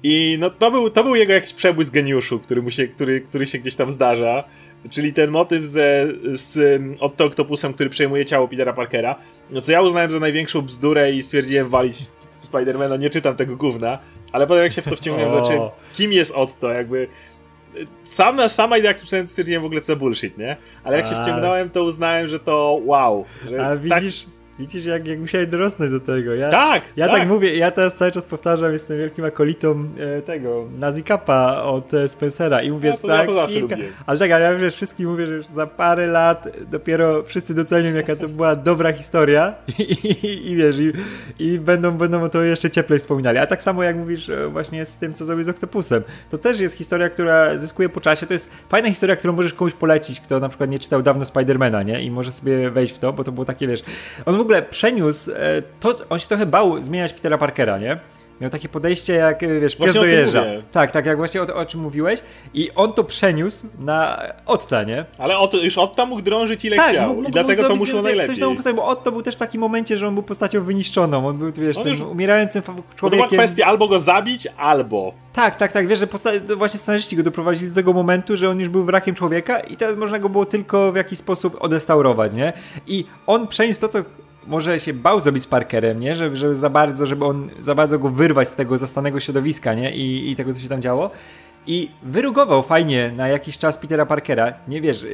I no to był, to był jego jakiś przebłysk geniuszu, który, mu się, który, który się gdzieś tam zdarza. Czyli ten motyw ze, z Otto Octopusem, który przejmuje ciało Petera Parkera. No co ja uznałem za największą bzdurę i stwierdziłem walić Spidermana, nie czytam tego gówna. Ale potem jak się w to wciągnąłem, O. zobaczyłem kim jest Otto, jakby... Sama, sama idea, jak to stwierdziłem w ogóle co bullshit, nie? Ale jak się A. wciągnąłem, to uznałem, że to wow. Że A tak- widzisz, jak, jak musiałeś dorosnąć do tego. Ja, Tak, Ja tak. tak. mówię, ja teraz cały czas powtarzam, jestem wielkim akolitą e, tego, Nazikapa od e, Spencera i mówię, Ja to- ja tak, to zawsze kilka- ale tak, ale ja wiesz, wszystkim mówię, że już za parę lat dopiero wszyscy docenią, jaka to była dobra historia i, i, i wiesz, i, i będą, będą to jeszcze cieplej wspominali. A tak samo jak mówisz e, właśnie z tym, co zrobił z Octopusem, to też jest historia, która zyskuje po czasie, to jest fajna historia, którą możesz komuś polecić, kto na przykład nie czytał dawno Spidermana, nie? I może sobie wejść w to, bo to było takie, wiesz, on w ogóle przeniósł e, to, on się trochę bał zmieniać Petera Parkera, nie? Miał takie podejście jak, e, wiesz, pies dojeżdża. Tak, tak, jak właśnie o, o czym mówiłeś. I on to przeniósł na Otta, nie? Ale od, już Otto mógł drążyć ile Tak, chciał. mógł- I mógł dlatego to mu szło coś- najlepiej. Coś temu postawił, bo Otto był też w takim momencie, że on był postacią wyniszczoną. On był, wiesz, On tym już- umierającym fa- Bo to człowiekiem. była kwestia albo go zabić, albo. Tak, tak, tak, wiesz, że posta- właśnie scenarzyści go doprowadzili do tego momentu, że on już był wrakiem człowieka i teraz można go było tylko w jakiś sposób odestaurować, nie? I on przeniósł to, co może się bał zrobić z Parkerem, nie? Żeby, żeby za bardzo, żeby on za bardzo go wyrwać z tego zastanego środowiska, nie? I, i tego, co się tam działo. I wyrugował fajnie na jakiś czas Petera Parkera. Nie wiesz,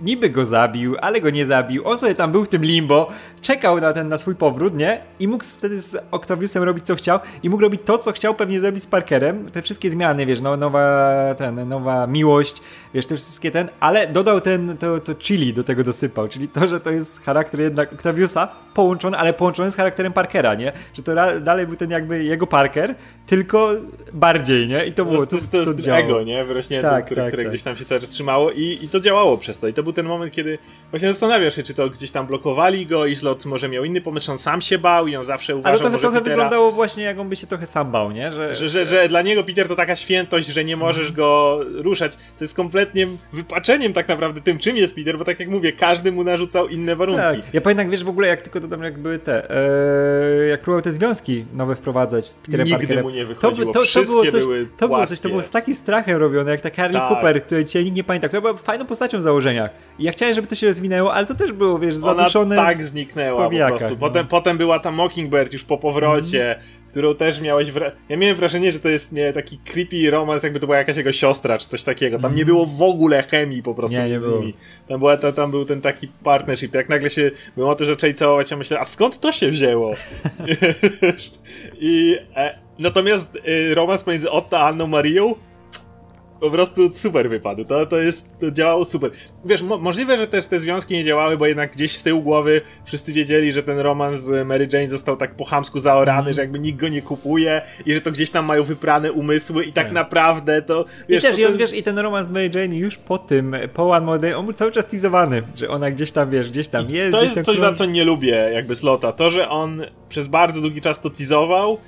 niby go zabił, ale go nie zabił. On sobie tam był w tym limbo, czekał na ten na swój powrót, nie? I mógł wtedy z Octaviusem robić co chciał i mógł robić to, co chciał pewnie zrobić z Parkerem. Te wszystkie zmiany, wiesz, no, nowa, ten, nowa miłość, wiesz, te wszystkie ten, ale dodał ten, to, to chili do tego dosypał, czyli to, że to jest charakter jednak Octaviusa połączony, ale połączony z charakterem Parkera, nie? Że to dalej był ten jakby jego Parker, tylko bardziej, nie? I to To było, to, to jest działało. Ego, nie? Wyrośnięte, Tak, które, tak, które tak. gdzieś tam się cały czas trzymało i, i to działało przez to. I to był ten moment, kiedy właśnie zastanawiasz się, czy to gdzieś tam blokowali go i Slot może miał inny pomysł, on sam się bał i on zawsze uważał, Ale trochę, może trochę Petera, wyglądało właśnie, jak on by się trochę sam bał, nie? Że, Że, że, że dla niego Peter to taka świętość, że nie możesz Mhm. go ruszać. To jest kompletnie wypaczeniem tak naprawdę tym, czym jest Peter, bo tak jak mówię, każdy mu narzucał inne warunki. Tak. Ja pamiętam, wiesz, w ogóle jak tylko dodam, jak były te, e, jak próbował te związki nowe wprowadzać z Peterem Nigdy Parkerem. mu nie to, wychodziło. by- to, to Wszystkie było coś, były to było coś, to było z takim strachem robione, jak ta Harley Tak. Cooper, której dzisiaj nikt nie pamięta, która była fajną postacią w założeniach. I ja chciałem, żeby to się rozwinęło, ale to też było, wiesz, Ona zaduszone. tak zniknęła po powijakach, prostu. no. Potem, potem była ta Mockingbird już po powrocie, którą też miałeś wra... Ja miałem wrażenie, że to jest nie, taki creepy romans, jakby to była jakaś jego siostra, czy coś takiego. Tam nie było w ogóle chemii po prostu Nie, nie między było. nimi. Tam, była, tam był ten taki partnership. Jak nagle się było o to, że zaczęli całować, ja myślę, a skąd to się wzięło? I e, natomiast e, romans pomiędzy Otto a Anną Marią po prostu super wypadł. To, to jest, to działało super. Wiesz, mo możliwe, że też te związki nie działały, bo jednak gdzieś z tyłu głowy wszyscy wiedzieli, że ten romans z Mary Jane został tak po chamsku zaorany, mm. że jakby nikt go nie kupuje i że to gdzieś tam mają wyprane umysły i tak, tak. naprawdę to, wiesz... I też, ten... i, wiesz, i ten romans z Mary Jane już po tym, po One More Day, on był cały czas teasowany, że ona gdzieś tam, wiesz, gdzieś tam jest. to jest coś, za co nie lubię jakby Slota. To, że on przez bardzo długi czas to teasował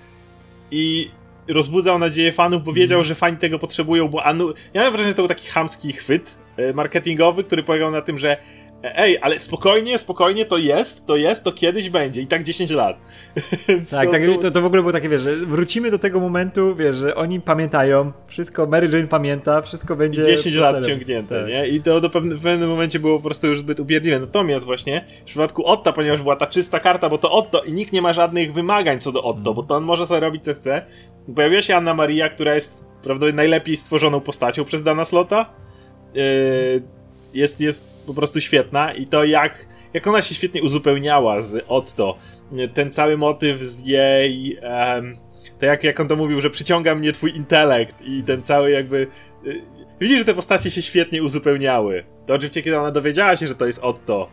i rozbudzał nadzieję fanów, bo wiedział, mm. że fani tego potrzebują, bo anu... ja mam wrażenie, że to był taki chamski chwyt e, marketingowy, który polegał na tym, że ej, ale spokojnie, spokojnie, to jest, to jest, to kiedyś będzie i tak 10 lat. tak, to, tak to, to w ogóle było takie, wiesz, że wrócimy do tego momentu, wiesz, że oni pamiętają, wszystko, Mary Jane pamięta, wszystko będzie... 10 lat ciągnięte, tak. nie? I to do pewne, w pewnym momencie było po prostu już zbyt ubiedliwe. Natomiast właśnie w przypadku Otta, ponieważ była ta czysta karta, bo to Otto i nikt nie ma żadnych wymagań co do Otto, hmm. bo to on może sobie robić co chce, pojawiła się Anna Maria, która jest prawdopodobnie najlepiej stworzoną postacią przez Dana Slota. Yy, jest, jest po prostu świetna i to jak, jak ona się świetnie uzupełniała z Otto. Ten cały motyw z jej. Um, to jak, jak on to mówił, że przyciąga mnie twój intelekt i ten cały jakby. Yy, widzisz, że te postacie się świetnie uzupełniały. To oczywiście, kiedy ona dowiedziała się, że to jest Otto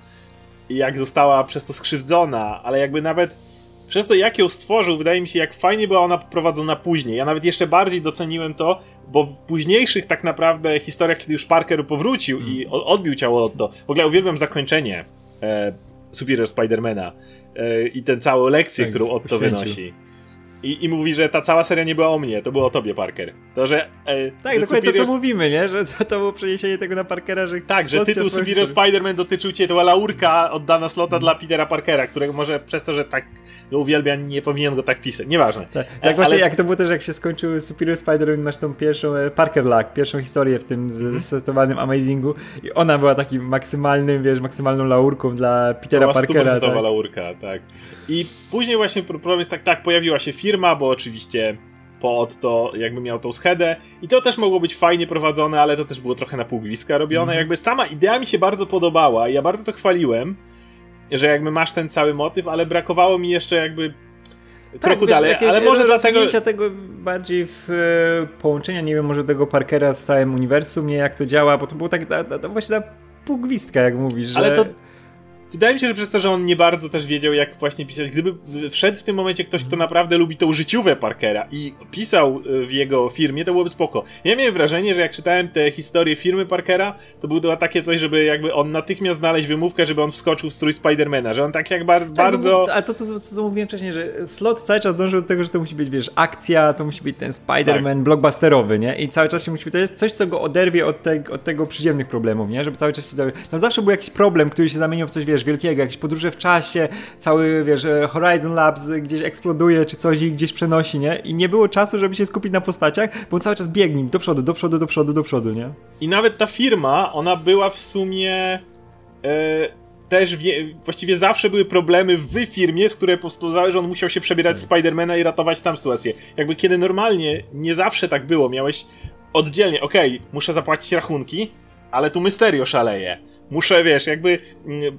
i jak została przez to skrzywdzona, ale jakby nawet przez to, jak ją stworzył, wydaje mi się, jak fajnie była ona poprowadzona później. Ja nawet jeszcze bardziej doceniłem to, bo w późniejszych tak naprawdę historiach, kiedy już Parker powrócił mm. i odbił ciało Otto, w ogóle uwielbiam zakończenie e, Superior Spidermana e, i tę całą lekcję, tak, którą Otto wynosi. I, I mówi, że ta cała seria nie była o mnie, to było o tobie, Parker. To, że. E, tak, dokładnie to, co mówimy, nie? Że to, to było przeniesienie tego na Parkera, że. Tak, że tytuł Superior Spider-Man dotyczył cię, to była laurka oddana slota dla Petera Parkera, którego może przez to, że tak go uwielbia, nie powinien go tak pisać. Nieważne. Tak, tak właśnie, ale... jak to było też, jak się skończył Superior Spider-Man, masz tą pierwszą e, Parker Luck, pierwszą historię w tym zesetowanym Amazingu i ona była takim maksymalnym, wiesz, maksymalną laurką dla Petera Parkera. To tak. laurka, tak. I później właśnie tak, tak, pojawiła się firma, bo oczywiście pod to jakby miał tą schedę i to też mogło być fajnie prowadzone, ale to też było trochę na półgwiska robione. Mm. Jakby sama idea mi się bardzo podobała i ja bardzo to chwaliłem, że jakby masz ten cały motyw, ale brakowało mi jeszcze jakby tak, kroku wiesz, dalej, ale może dlatego... tego bardziej w e, połączenia, nie wiem, może tego Parkera z całym uniwersum, nie jak to działa, bo to było tak właśnie ta półgwistka, jak mówisz, że... Ale to Wydaje mi się, że przez to, że on nie bardzo też wiedział, jak właśnie pisać. Gdyby wszedł w tym momencie ktoś, kto naprawdę lubi tą życiówę Parkera i pisał e, w jego firmie, to byłoby spoko. Ja miałem wrażenie, że jak czytałem te historie firmy Parkera, to było takie coś, żeby jakby on natychmiast znaleźć wymówkę, żeby on wskoczył w strój Spidermana, że on tak jak bar tak, bardzo... A to, co, co mówiłem wcześniej, że slot cały czas dążył do tego, że to musi być, wiesz, akcja, to musi być ten Spider-Man tak. blockbusterowy, nie? I cały czas się musi być coś, co go oderwie od, te, od tego przyziemnych problemów, nie? Żeby cały czas się... Tam zawsze był jakiś problem, który się zamienił w coś, wiesz, wiesz, wielkiego, jakieś podróże w czasie, cały, wiesz, e, Horizon Labs gdzieś eksploduje, czy coś i gdzieś przenosi, nie? I nie było czasu, żeby się skupić na postaciach, bo cały czas biegnie do przodu, do przodu, do przodu, do przodu, nie? I nawet ta firma, ona była w sumie... Yy też wie, właściwie zawsze były problemy w firmie, z które spowodowały, że on musiał się przebierać tak. Spidermana i ratować tam sytuację. Jakby kiedy normalnie nie zawsze tak było, miałeś oddzielnie, okej, okay, muszę zapłacić rachunki, ale tu Mysterio szaleje muszę, wiesz, jakby mm,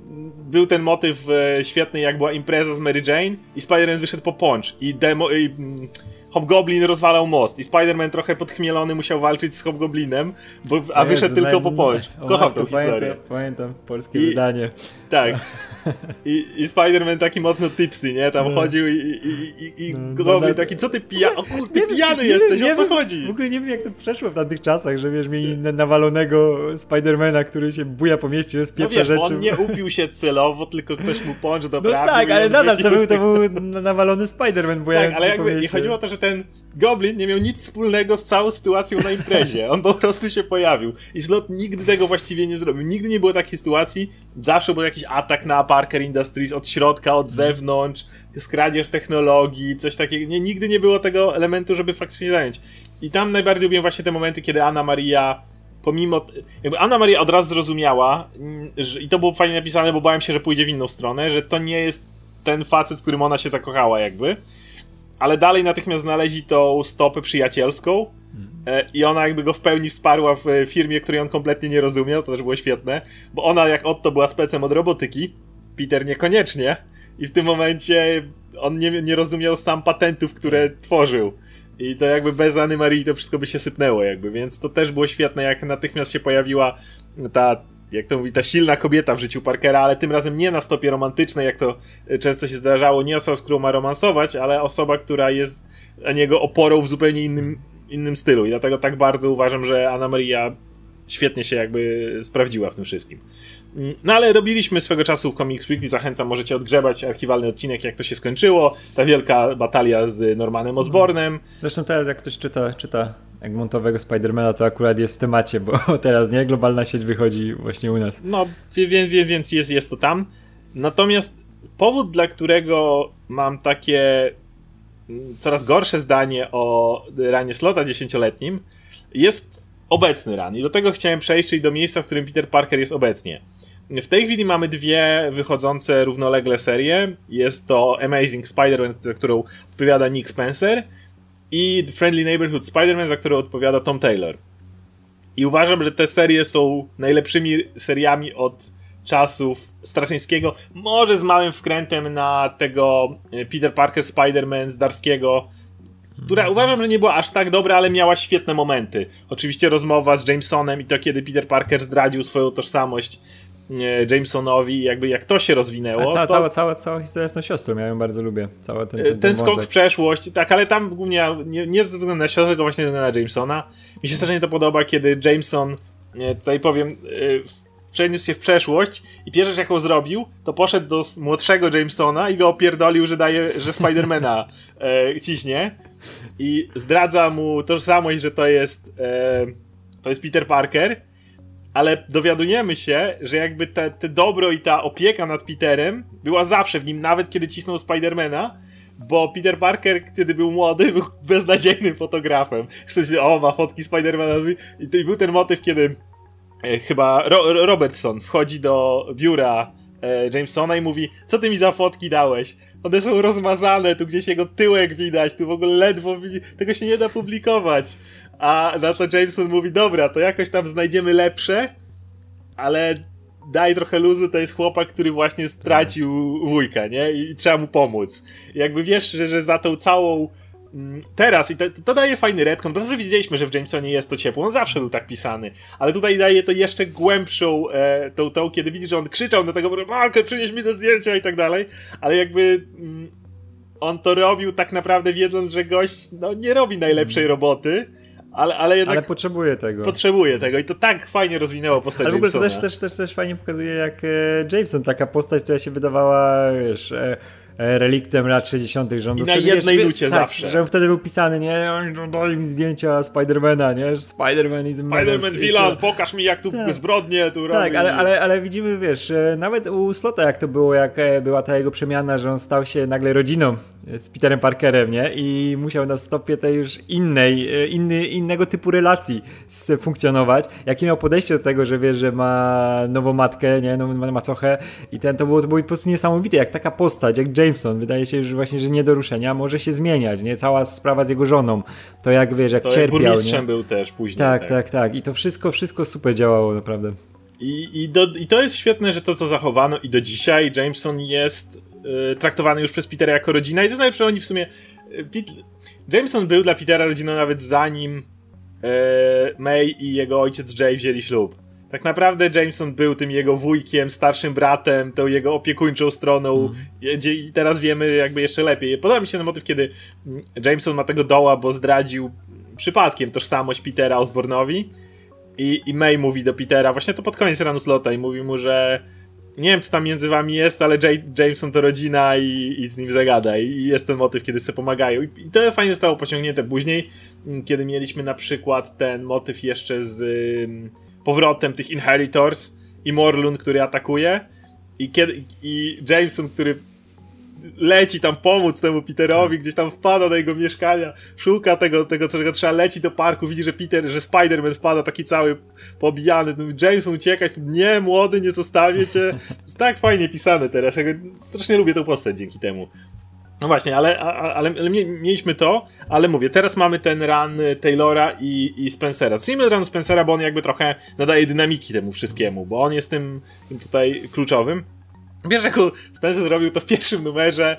był ten motyw e, świetny, jak była impreza z Mary Jane i Spider-Man wyszedł po punch i, demo, i mm, Hobgoblin rozwalał most i Spider-Man trochę podchmielony musiał walczyć z Hobgoblinem, bo, a Jezu, wyszedł tylko po punch. Kocham tą historię. Pamiętam, pamiętam polskie I, wydanie. Tak. I, i Spider-Man taki mocno tipsy, nie? Tam no. chodził i, i, i, i no, Goblin no, taki, co ty pija... O kur, ty pijany nie, jesteś, nie, o co wiem, chodzi? W ogóle nie wiem, jak to przeszło w tamtych czasach, że wiesz, mieli nawalonego Spidermana, który się buja po mieście, spieprza no wiesz, rzeczy. on nie upił się celowo, tylko ktoś mu punch doprawił. No tak, ale nadal to był, to był nawalony Spider-Man Tak, ale jakby, i chodziło o to, że ten Goblin nie miał nic wspólnego z całą sytuacją na imprezie. On po prostu się pojawił. I Slot nigdy tego właściwie nie zrobił. Nigdy nie było takiej sytuacji. Zawsze był jakiś atak na Parker Industries od środka, od zewnątrz, skradzież technologii, coś takiego. Nie, nigdy nie było tego elementu, żeby faktycznie zająć. I tam najbardziej lubię właśnie te momenty, kiedy Anna Maria pomimo. Jakby Anna Maria od razu zrozumiała, że, i to było fajnie napisane, bo bałem się, że pójdzie w inną stronę, że to nie jest ten facet, w którym ona się zakochała, jakby ale dalej natychmiast znaleźli tą stopę przyjacielską e, i ona jakby go w pełni wsparła w firmie, której on kompletnie nie rozumiał, to też było świetne, bo ona jak Otto była specem od robotyki, Peter niekoniecznie i w tym momencie on nie, nie rozumiał sam patentów, które tworzył. I to jakby bez Anny Marii to wszystko by się sypnęło jakby, więc to też było świetne, jak natychmiast się pojawiła ta jak to mówi, ta silna kobieta w życiu Parkera, ale tym razem nie na stopie romantycznej, jak to często się zdarzało, nie osoba, z którą ma romansować, ale osoba, która jest dla niego oporą w zupełnie innym, innym stylu. I dlatego tak bardzo uważam, że Anna Maria świetnie się jakby sprawdziła w tym wszystkim. No ale robiliśmy swego czasu w Comics Weekly, zachęcam, możecie odgrzebać archiwalny odcinek, jak to się skończyło. Ta wielka batalia z Normanem Osbornem. Zresztą teraz jak ktoś czyta, czyta Egmontowego Spidermana, to akurat jest w temacie, bo teraz nie globalna sieć wychodzi właśnie u nas. No, wie, więc jest, jest to tam. Natomiast powód, dla którego mam takie mm, coraz gorsze zdanie o ranie Slota dziesięcioletnim, jest obecny ran. I do tego chciałem przejść, czyli do miejsca, w którym Peter Parker jest obecnie. W tej chwili mamy dwie wychodzące równolegle serie. Jest to Amazing Spider-Man, za którą odpowiada Nick Spencer i Friendly Neighborhood Spider-Man, za którą odpowiada Tom Taylor. I uważam, że te serie są najlepszymi seriami od czasów Straszyńskiego, może z małym wkrętem na tego e, Peter Parker Spider-Man z Darskiego, która uważam, że nie była aż tak dobra, ale miała świetne momenty. Oczywiście rozmowa z Jamesonem i to, kiedy Peter Parker zdradził swoją tożsamość Jamesonowi, jakby jak to się rozwinęło. cała, to... cała, cała, cała historia jest siostrą, ja ją bardzo lubię. Cały ten, ten, ten, skok w przeszłość, tak, ale tam głównie nie, nie ze względu na siostrę, tylko właśnie na Jamesona. Mi się strasznie to podoba, kiedy Jameson, tutaj powiem, y, przeniósł się w przeszłość i pierwsza rzecz jaką zrobił, to poszedł do młodszego Jamesona i go opierdolił, że daje, że Spidermana e, ciśnie i zdradza mu tożsamość, że to jest e, to jest Peter Parker ale dowiadujemy się, że jakby te, te dobro i ta opieka nad Peterem była zawsze w nim, nawet kiedy cisnął Spidermana, bo Peter Parker, kiedy był młody, był beznadziejnym fotografem. Ktoś o, ma fotki Spidermana. I i był ten motyw, kiedy e, chyba Ro Robertson wchodzi do biura e, Jamesona i mówi, co ty mi za fotki dałeś? One są rozmazane, tu gdzieś jego tyłek widać, tu w ogóle ledwo widzi, tego się nie da publikować. A na to Jameson mówi, dobra, to jakoś tam znajdziemy lepsze, ale daj trochę luzu, to jest chłopak, który właśnie stracił wujka, nie? I, trzeba mu pomóc. I jakby wiesz, że, że za tą całą mm, teraz, i to, to daje fajny retcon, bo zawsze widzieliśmy, że w Jamesonie jest to ciepło, on zawsze był tak pisany, ale tutaj daje to jeszcze głębszą e, tą, tą, kiedy widzisz, że on krzyczał do tego, Markę, przynieś mi do zdjęcia i tak dalej, ale jakby mm, on to robił tak naprawdę wiedząc, że gość no, nie robi najlepszej roboty, ale, ale jednak. Ale potrzebuje tego. Potrzebuje tego i to tak fajnie rozwinęło postać Ale w ogóle to też, też, też, też fajnie pokazuje, jak e, Jameson, taka postać, która się wydawała, wiesz. E, E, reliktem lat 60., że on I na jednej wiesz, nucie tak, zawsze. Że on wtedy był pisany, nie? Dali mi zdjęcia Spidermana, nie? Spiderman is Spiderman villain, pokaż mi jak tu tak. zbrodnie tu Tak, ale, ale, ale widzimy, wiesz, nawet u Slota jak to było, jak e, była ta jego przemiana, że on stał się nagle rodziną z Peterem Parkerem, nie? I musiał na stopie tej już innej, e, inny, innego typu relacji funkcjonować. Jakie miał podejście do tego, że wie, że ma nową matkę, nie? Nową macochę i ten, to było, to było po prostu niesamowite, jak taka postać, jak Jameson, wydaje się już właśnie, że nie do ruszenia, może się zmieniać, nie? Cała sprawa z jego żoną, to jak wiesz, jak to cierpiał, jak nie? był też później. Tak, tak, tak, tak. I to wszystko, wszystko super działało, naprawdę. I, i, do, I to jest świetne, że to co zachowano i do dzisiaj Jameson jest y, traktowany już przez Petera jako rodzina i to jest najlepsze, oni w sumie y, Pete, Jameson był dla Petera rodziną nawet zanim y, May i jego ojciec Jay wzięli ślub. Tak naprawdę Jameson był tym jego wujkiem, starszym bratem, tą jego opiekuńczą stroną mm. i teraz wiemy jakby jeszcze lepiej. Podoba mi się ten motyw, kiedy Jameson ma tego doła, bo zdradził przypadkiem tożsamość Petera Osbornowi i, i May mówi do Petera, właśnie to pod koniec ranu slota i mówi mu, że nie wiem co tam między wami jest, ale J Jameson to rodzina i, i, z nim zagada i jest ten motyw, kiedy sobie pomagają i, i to fajnie zostało pociągnięte później, kiedy mieliśmy na przykład ten motyw jeszcze z powrotem tych Inheritors i Morlun, który atakuje i, kiedy, i Jameson, który leci tam pomóc temu Peterowi, gdzieś tam wpada do jego mieszkania, szuka tego, tego czego trzeba, leci do parku, widzi, że Peter, że Spider-Man wpada taki cały pobijany, Jameson uciekać, nie, młody, nie zostawię cię. Jest tak fajnie pisane teraz, ja strasznie lubię tę postać dzięki temu. No właśnie, ale, ale, ale, mieliśmy to, ale mówię, teraz mamy ten run Taylora i, i Spencera. Zacznijmy run Spencera, bo on jakby trochę nadaje dynamiki temu wszystkiemu, bo on jest tym, tym tutaj kluczowym. Wiesz, jak Spencer zrobił to w pierwszym numerze,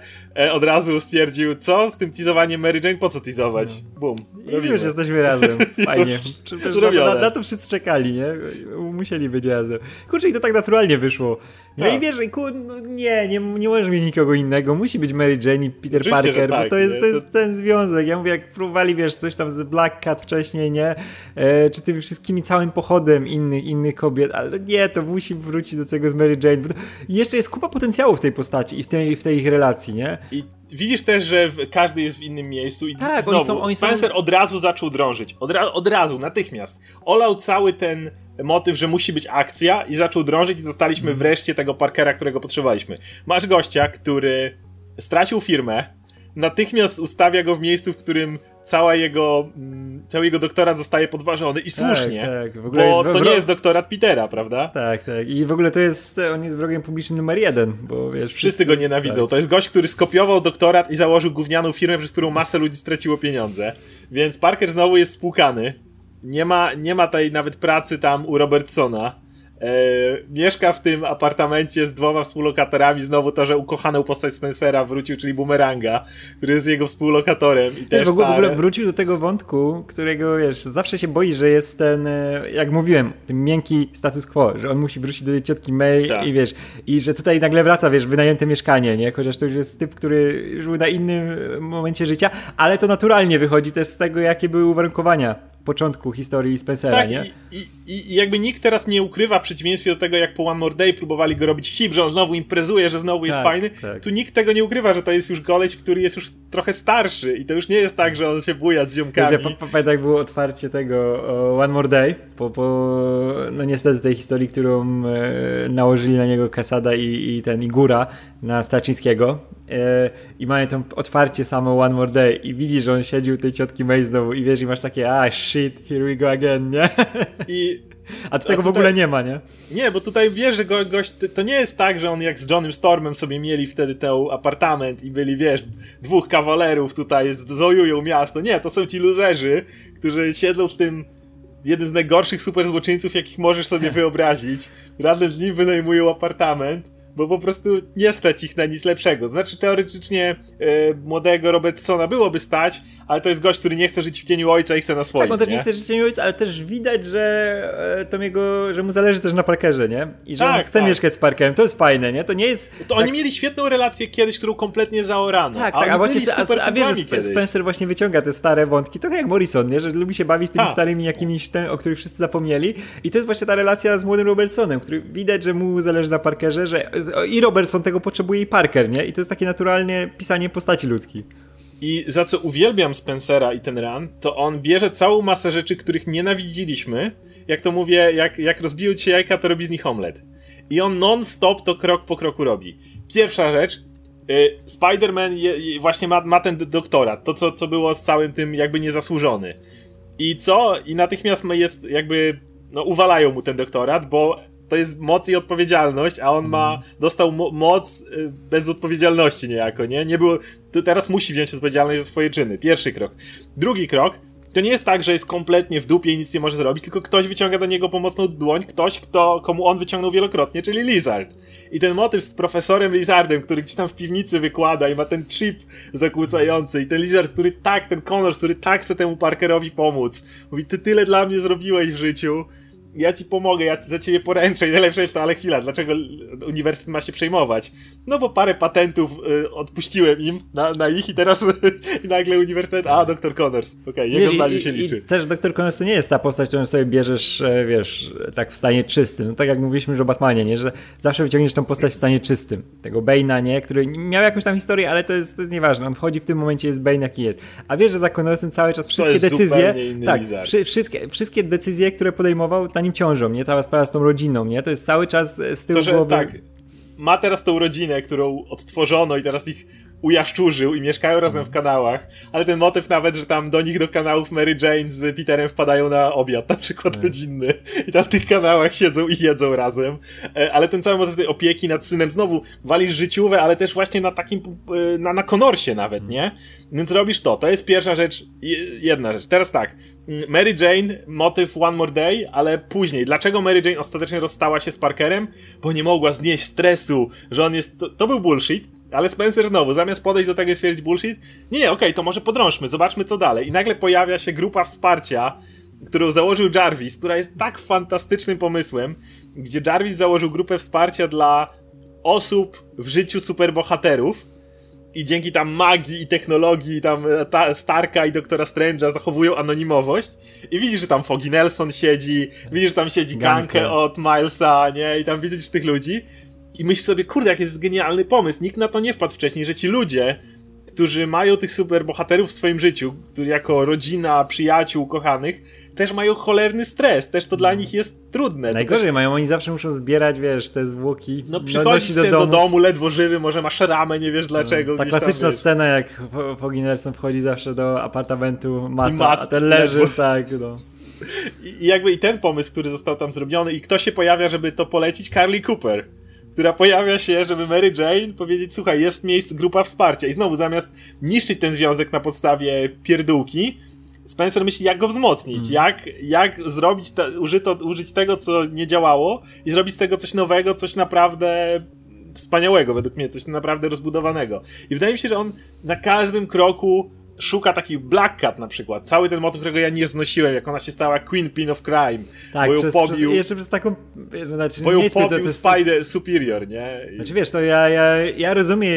od razu stwierdził, co z tym teasowaniem Mary Jane, po co teasować? No. Bum, I już jesteśmy razem, fajnie. na, na, to wszyscy czekali, nie? Musieli być razem. Kurczę, i to tak naturalnie wyszło. No tak. i wiesz, kur, no nie, nie, nie możesz mieć nikogo innego, musi być Mary Jane i Peter Oczywiście, Parker, tak, bo to jest, to jest ten związek. Ja mówię, jak próbowali, wiesz, coś tam z Black Cat wcześniej, nie? E, czy tymi wszystkimi całym pochodem innych, innych kobiet, ale nie, to musi wrócić do tego z Mary Jane. Bo jeszcze jest kupa potencjału w tej postaci i w tej, w tej ich relacji, nie? I widzisz też, że każdy jest w innym miejscu i tak, znowu, oni są, oni Spencer są... od razu zaczął drążyć. Od, ra od razu, natychmiast. Olał cały ten motyw, że musi być akcja i zaczął drążyć i dostaliśmy mhm. wreszcie tego Parkera, którego potrzebowaliśmy. Masz gościa, który stracił firmę, natychmiast ustawia go w miejscu, w którym cała jego, mm, cały jego doktorat zostaje podważony i słusznie, tak, tak. bo to nie jest doktorat Petera, prawda? Tak, tak. I w ogóle to jest, on jest wrogiem publicznym numer jeden, bo wiesz... Wszyscy, wszyscy go nienawidzą. Tak. To jest gość, który skopiował doktorat i założył gównianą firmę, przez którą masę ludzi straciło pieniądze. Więc Parker znowu jest spłukany. Nie ma, nie ma tej nawet pracy tam u Robertsona mieszka w tym apartamencie z dwoma współlokatorami. Znowu to, że ukochaną postać Spencera wrócił, czyli Boomeranga, który jest jego współlokatorem. I też w, ogóle, w ogóle wrócił do tego wątku, którego wiesz, zawsze się boi, że jest ten, e, jak mówiłem, ten miękki status quo, że on musi wrócić do tej ciotki May tak. i wiesz, i że tutaj nagle wraca, wiesz, wynajęte mieszkanie, nie? Chociaż to już jest typ, który żył na innym momencie życia, ale to naturalnie wychodzi też z tego, jakie były uwarunkowania początku historii Spencera, tak, nie? I, i, I jakby nikt teraz nie ukrywa, w przeciwieństwie do tego, jak po One More Day próbowali go robić hip, że on znowu imprezuje, że znowu jest tak, fajny, tak. tu nikt tego nie ukrywa, że to jest już goleś, który jest już trochę starszy i to już nie jest tak, że on się buja z ziomkami. Ja pamiętam, jak było otwarcie tego One More Day, po, po no niestety tej historii, którą e, nałożyli na niego Kasada i, i ten Igura na Staczyńskiego e, i mają tam otwarcie samo One More Day i widzisz, że on siedzi u tej ciotki May znowu i wiesz, i masz takie, ah shit, here we go again, nie? I a tu tego tutaj, w ogóle nie ma, nie? Nie, bo tutaj wiesz, że go, gość, to nie jest tak, że on jak z Johnem Stormem sobie mieli wtedy ten apartament i byli, wiesz, dwóch kawalerów tutaj zojują miasto. Nie, to są ci luzerzy, którzy siedzą w tym jednym z najgorszych super złoczyńców, jakich możesz sobie wyobrazić. Razem z nim wynajmują apartament bo po prostu nie stać ich na nic lepszego. Znaczy, teoretycznie e, młodego Robertsona byłoby stać, ale to jest gość, który nie chce żyć w cieniu ojca i chce na swoim. Tak, on też nie, nie chce żyć w cieniu ojca, ale też widać, że e, to jego, że mu zależy też na Parkerze, nie? I że tak, on chce tak. mieszkać z Parkerem. To jest fajne, nie? To nie jest. To tak... oni mieli świetną relację kiedyś, którą kompletnie zaorano. Tak, a tak, a właśnie a, a wiesz, że Spencer właśnie wyciąga te stare wątki, trochę jak Morrison, nie? Że lubi się bawić tymi starymi jakimiś, ten, o których wszyscy zapomnieli. I to jest właśnie ta relacja z młodym Robertsonem, który widać, że mu zależy na Parkerze, że i Robertson tego potrzebuje i Parker, nie? I to jest takie naturalnie pisanie postaci ludzkiej. I za co uwielbiam Spencera i ten run, to on bierze całą masę rzeczy, których nienawidziliśmy. Jak to mówię, jak, jak rozbiją ci jajka, to robi z nich omlet. I on non-stop to krok po kroku robi. Pierwsza rzecz, y, Spider-Man właśnie ma, ma ten doktorat, to co, co było z całym tym jakby niezasłużony. I co? I natychmiast jest jakby, no uwalają mu ten doktorat, bo to jest moc i odpowiedzialność, a on ma, mhm. dostał mo moc y, bez odpowiedzialności niejako, nie? Nie było, to teraz musi wziąć odpowiedzialność za swoje czyny. Pierwszy krok. Drugi krok, to nie jest tak, że jest kompletnie w dupie i nic nie może zrobić, tylko ktoś wyciąga do niego pomocną dłoń, ktoś, kto, komu on wyciągnął wielokrotnie, czyli Lizard. I ten motyw z profesorem Lizardem, który gdzieś tam w piwnicy wykłada i ma ten chip zakłócający i ten Lizard, który tak, ten Connors, który tak chce temu Parkerowi pomóc. Mówi, ty tyle dla mnie zrobiłeś w życiu, ja ci pomogę, ja za ciebie poręczę i najlepsze jest to, ale chwila, dlaczego uniwersytet ma się przejmować? No bo parę patentów y, odpuściłem im na, na ich i teraz nagle uniwersytet, a, doktor Connors, okej, okay, jego zdanie się liczy. I też doktor Connors to nie jest ta postać, którą sobie bierzesz, e, wiesz, tak w stanie czystym, no tak jak mówiliśmy już o Batmanie, nie, że zawsze wyciągniesz tą postać w stanie czystym, tego Bane'a, nie, który miał jakąś tam historię, ale to jest, to jest nieważne, on wchodzi w tym momencie, jest Bane jaki jest, a wiesz, że za Connorsem cały czas wszystkie decyzje, tak, przy, wszystkie, wszystkie decyzje, które podejmował, nim ciążą, nie? Cała sprawa z tą rodziną, nie? To jest cały czas z tyłu to, że, głowy. Tak, ma teraz tą rodzinę, którą odtworzono i teraz ich ujaszczurzył i mieszkają razem w kanałach, ale ten motyw nawet, że tam do nich do kanałów Mary Jane z Peterem wpadają na obiad, na przykład tak. rodzinny i tam w tych kanałach siedzą i jedzą razem, e, ale ten cały motyw tej opieki nad synem znowu walisz życiowe, ale też właśnie na takim, e, na, na konorsie nawet, nie? Więc robisz to, to jest pierwsza rzecz, jedna rzecz. Teraz tak, Mary Jane, motyw One More Day, ale później. Dlaczego Mary Jane ostatecznie rozstała się z Parkerem? Bo nie mogła znieść stresu, że on jest... To, to był bullshit, ale Spencer znowu, zamiast podejść do tego i stwierdzić bullshit, nie, nie, okej, okay, to może podrążmy, zobaczmy co dalej. I nagle pojawia się grupa wsparcia, którą założył Jarvis, która jest tak fantastycznym pomysłem, gdzie Jarvis założył grupę wsparcia dla osób w życiu superbohaterów i dzięki tam magii i technologii tam ta, Starka i Doktora Strange'a zachowują anonimowość i widzisz, że tam Foggy Nelson siedzi, widzisz, że tam siedzi Gankę od Milesa, nie? I tam widzisz tych ludzi i myślisz sobie, kurde, jaki jest genialny pomysł. Nikt na to nie wpadł wcześniej, że ci ludzie, którzy mają tych superbohaterów w swoim życiu, którzy jako rodzina, przyjaciół, kochanych, też mają cholerny stres, też to dla nich jest trudne. Najgorzej też... mają, oni zawsze muszą zbierać, wiesz, te zwłoki. No przychodzisz do, do, domu, ledwo żywy, może masz ramę, nie wiesz dlaczego. Ta klasyczna tam, scena, jak Foggy Nelson wchodzi zawsze do apartamentu Mata, Mat, a ten leży, ledwo. tak, no. I jakby i ten pomysł, który został tam zrobiony i kto się pojawia, żeby to polecić? Carly Cooper która pojawia się, żeby Mary Jane powiedzieć, słuchaj, jest miejsce, grupa wsparcia. I znowu, zamiast niszczyć ten związek na podstawie pierdółki, Spencer myśli, jak go wzmocnić, mm. jak, jak zrobić, te, użyto, użyć tego, co nie działało i zrobić z tego coś nowego, coś naprawdę wspaniałego, według mnie, coś naprawdę rozbudowanego. I wydaje mi się, że on na każdym kroku szuka takich Black Cat na przykład. Cały ten motyw, którego ja nie znosiłem, jak ona się stała Queen Pin of Crime. Tak, bo ją przez, pobił. Przez, jeszcze przez taką. Wiesz, znaczy, bo ją nie pobił to, to Spider Superior, nie? I... Znaczy wiesz, to ja, ja, ja rozumiem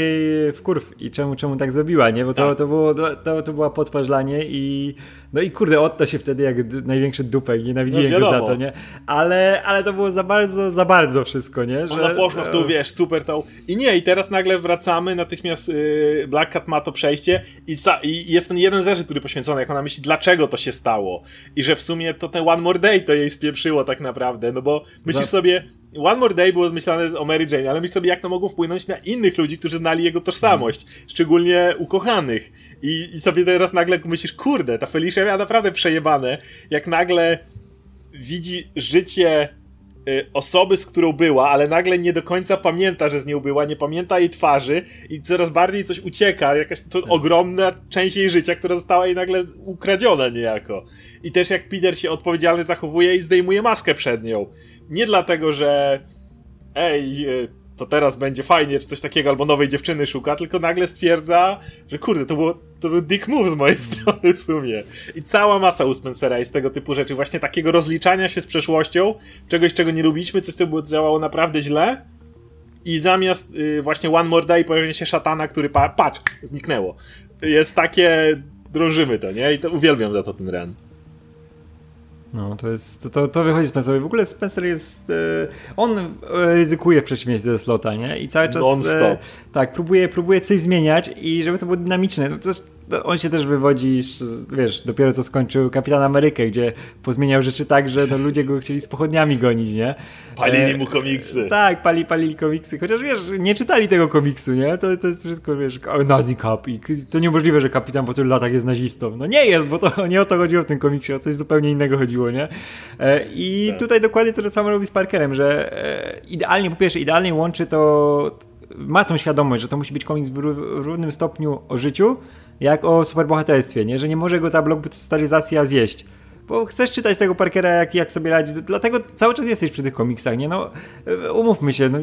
w kurw i czemu, czemu tak zrobiła, nie? Bo to, tak. to, było, to, to była potwarz dla niej i no i kurde, Otto się wtedy jak największy dupek, nienawidziłem no, go za to, nie? Ale, ale to było za bardzo, za bardzo wszystko, nie? Że, Ona poszła w tą, wiesz, super tą... I nie, i teraz nagle wracamy, natychmiast yy, Black Cat ma to przejście i, i jest ten jeden zarzut, który poświęcony, jak ona myśli, dlaczego to się stało. I że w sumie to ten One More Day to jej spieprzyło tak naprawdę, no bo myślisz za... sobie, One More Day było zmyślane o Mary Jane, ale myśl sobie, jak to mogło wpłynąć na innych ludzi, którzy znali jego tożsamość, szczególnie ukochanych. I, I sobie teraz nagle myślisz, kurde, ta Felicia miała naprawdę przejebane, jak nagle widzi życie y, osoby, z którą była, ale nagle nie do końca pamięta, że z nią była, nie pamięta jej twarzy i coraz bardziej coś ucieka, jakaś to tak. ogromna część jej życia, która została jej nagle ukradziona niejako. I też jak Peter się odpowiedzialnie zachowuje i zdejmuje maskę przed nią nie dlatego, że ej, e, to teraz będzie fajnie, czy coś takiego, albo nowej dziewczyny szuka, tylko nagle stwierdza, że kurde, to, było, to był dick move z mojej strony w sumie. I cała masa u Spencera jest tego typu rzeczy, właśnie takiego rozliczania się z przeszłością, czegoś, czego nie lubiliśmy, coś, co było, działało naprawdę źle, i zamiast y, właśnie One More Day pojawia się szatana, który pa patrz, zniknęło. Jest takie, drążymy to, nie? I to uwielbiam za to ten ren. No, to jest, to, to wychodzi Spencerowi. W ogóle Spencer jest, e, on e, ryzykuje w przeciwieństwie do Slota, nie? I cały czas, e, tak, próbuje, próbuje coś zmieniać i żeby to było dynamiczne. No, to też on się też wywodzi, wiesz, dopiero co skończył Kapitan Amerykę, gdzie pozmieniał rzeczy tak, że no, ludzie go chcieli z pochodniami gonić, nie? Palili mu komiksy. E, tak, pali, palili komiksy, chociaż wiesz, nie czytali tego komiksu, nie? To, to jest wszystko, wiesz, nazi cap i to niemożliwe, że kapitan po tylu latach jest nazistą. No nie jest, bo to nie o to chodziło w tym komiksie, o coś zupełnie innego chodziło, nie? E, I tak. tutaj dokładnie to samo robi z Parkerem, że e, idealnie, po pierwsze, idealnie łączy to ma tą świadomość, że to musi być komiks w równym stopniu o życiu, jak o superbohaterstwie, nie? Że nie może go ta blockbusteryzacja zjeść bo chcesz czytać tego Parkera, jak, jak sobie radzi. Dlatego cały czas jesteś przy tych komiksach, nie? No, umówmy się, no,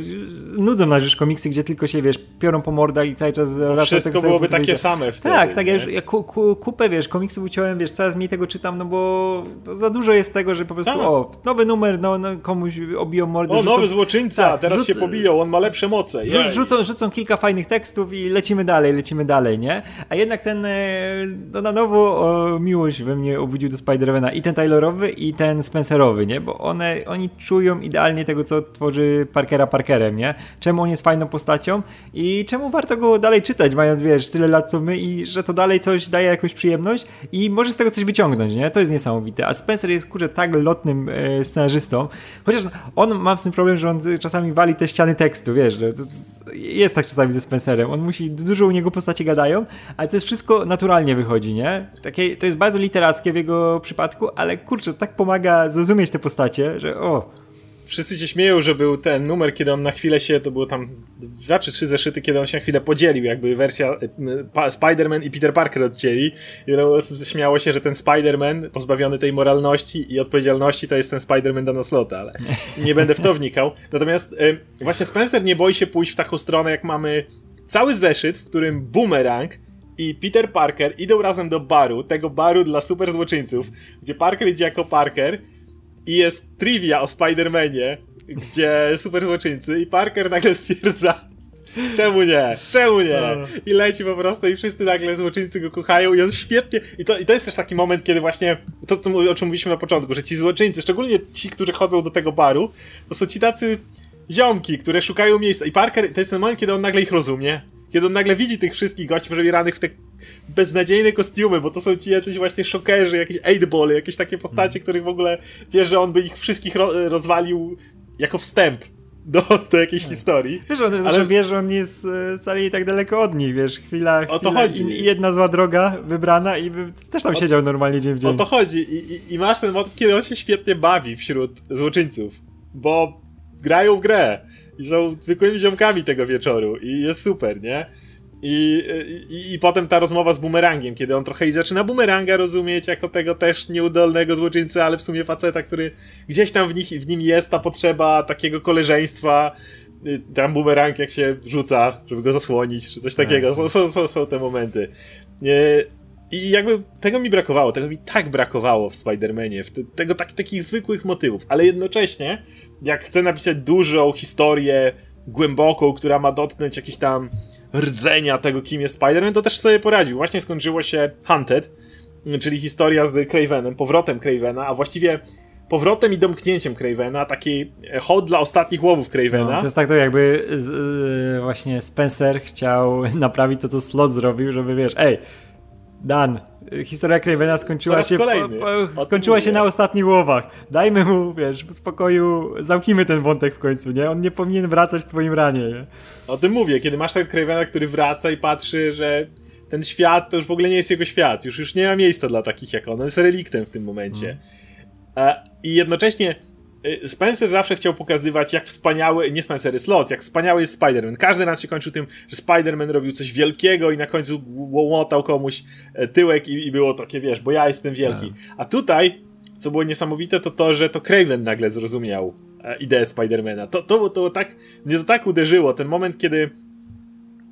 nudzą nas już komiksy, gdzie tylko się, wiesz, piorą po mordach i cały czas... No wszystko byłoby takie same wtedy. Tak, tak, ja, już, ja ku, ku, kupę, wiesz, komiksów uciąłem, wiesz, coraz mniej tego czytam, no bo za dużo jest tego, że po prostu, tak. o, nowy numer, no, no komuś obiją mordę. O, rzucą, nowy złoczyńca, tak, teraz rzuc, się pobiją, on ma lepsze moce. Rzucą, rzucą kilka fajnych tekstów i lecimy dalej, lecimy dalej, nie? A jednak ten, e, no na nowo o, miłość we mnie obudził do Spider-Mana i ten Taylorowy i ten Spencerowy, nie? Bo one, oni czują idealnie tego, co tworzy Parkera Parkerem, nie? Czemu on jest fajną postacią i czemu warto go dalej czytać, mając, wiesz, tyle lat co my i że to dalej coś daje jakąś przyjemność i może z tego coś wyciągnąć, nie? To jest niesamowite. A Spencer jest, kurczę, tak lotnym e, scenarzystą, chociaż on ma z tym problem, że on czasami wali te ściany tekstu, wiesz, że jest tak czasami ze Spencerem. On musi, dużo u niego postacie gadają, ale to jest wszystko naturalnie wychodzi, nie? Takie, to jest bardzo literackie w jego przypadku, ale kurczę, tak pomaga zrozumieć te postacie, że o, wszyscy się śmieją, że był ten numer, kiedy on na chwilę się, to było tam dwa czy trzy zeszyty, kiedy on się na chwilę podzielił, jakby wersja Spider-Man i Peter Parker odcięli. I śmiało się, że ten Spider-Man pozbawiony tej moralności i odpowiedzialności to jest ten Spider-Man Dana Slota, ale nie będę w to wnikał. Natomiast właśnie Spencer nie boi się pójść w taką stronę, jak mamy cały zeszyt, w którym Boomerang i Peter Parker idą razem do baru, tego baru dla super złoczyńców, gdzie Parker idzie jako Parker i jest trivia o Spider-Manie, gdzie super złoczyńcy i Parker nagle stwierdza Czemu nie? Czemu nie? I leci po prostu i wszyscy nagle złoczyńcy go kochają i on świetnie... I to, i to jest też taki moment, kiedy właśnie to, to, o czym mówiliśmy na początku, że ci złoczyńcy, szczególnie ci, którzy chodzą do tego baru, to są ci tacy ziomki, które szukają miejsca. I Parker, to jest ten moment, kiedy on nagle ich rozumie. Kiedy on nagle widzi tych wszystkich gości przebieranych w te beznadziejne kostiumy, bo to są ci jacyś właśnie szokerzy, jakieś eightbally, jakieś takie postacie, mm. których w ogóle wie, że on by ich wszystkich ro rozwalił jako wstęp do, do jakiejś tak. historii. Wiesz, on ale... wie, że on jest e, wcale nie tak daleko od nich, wiesz, chwila, chwila o to chodzi. I jedna zła droga wybrana i by też tam o... siedział normalnie dzień w dzień. O to chodzi I, i, i masz ten motyw, kiedy on się świetnie bawi wśród złoczyńców, bo grają w grę i są zwykłymi ziomkami tego wieczoru i jest super, nie? I, i, I potem ta rozmowa z bumerangiem, kiedy on trochę i zaczyna bumeranga rozumieć jako tego też nieudolnego złoczyńcy, ale w sumie faceta, który gdzieś tam w, nich, w nim jest ta potrzeba takiego koleżeństwa. Y, tam bumerang jak się rzuca, żeby go zasłonić, czy coś takiego. Tak. Są, są, są, są te momenty. I jakby tego mi brakowało, tego mi tak brakowało w Spider-Manie, tego tak, takich zwykłych motywów, ale jednocześnie, jak chcę napisać dużą historię, głęboką, która ma dotknąć jakiś tam rdzenia tego, kim jest Spider-Man, to też sobie poradził. Właśnie skończyło się Hunted, czyli historia z Cravenem, powrotem Cravena, a właściwie powrotem i domknięciem Cravena, taki hołd dla ostatnich łowów Cravena. No, to jest tak to jakby y, właśnie Spencer chciał naprawić to, co Slot zrobił, żeby wiesz, ej, Dan, historia Cravena skończyła się, po, po, skończyła się na ostatnich łowach. Dajmy mu, wiesz, w spokoju, zamknijmy ten wątek w końcu, nie? On nie powinien wracać w twoim ranie, nie? O tym mówię, kiedy masz tego Cravena, który wraca i patrzy, że ten świat to już w ogóle nie jest jego świat, już, już nie ma miejsca dla takich jak on, on jest reliktem w tym momencie. Mm. I jednocześnie Spencer zawsze chciał pokazywać, jak wspaniały, nie Spencer, Slot, jak wspaniały jest Spider-Man. Każdy raz się kończył tym, że Spider-Man robił coś wielkiego i na końcu łomotał komuś e, tyłek i, i było takie, wiesz, bo ja jestem wielki. Tak. A tutaj, co było niesamowite, to to, że to Craven nagle zrozumiał e, ideę Spidermana. To, to, to tak, mnie to tak uderzyło, ten moment, kiedy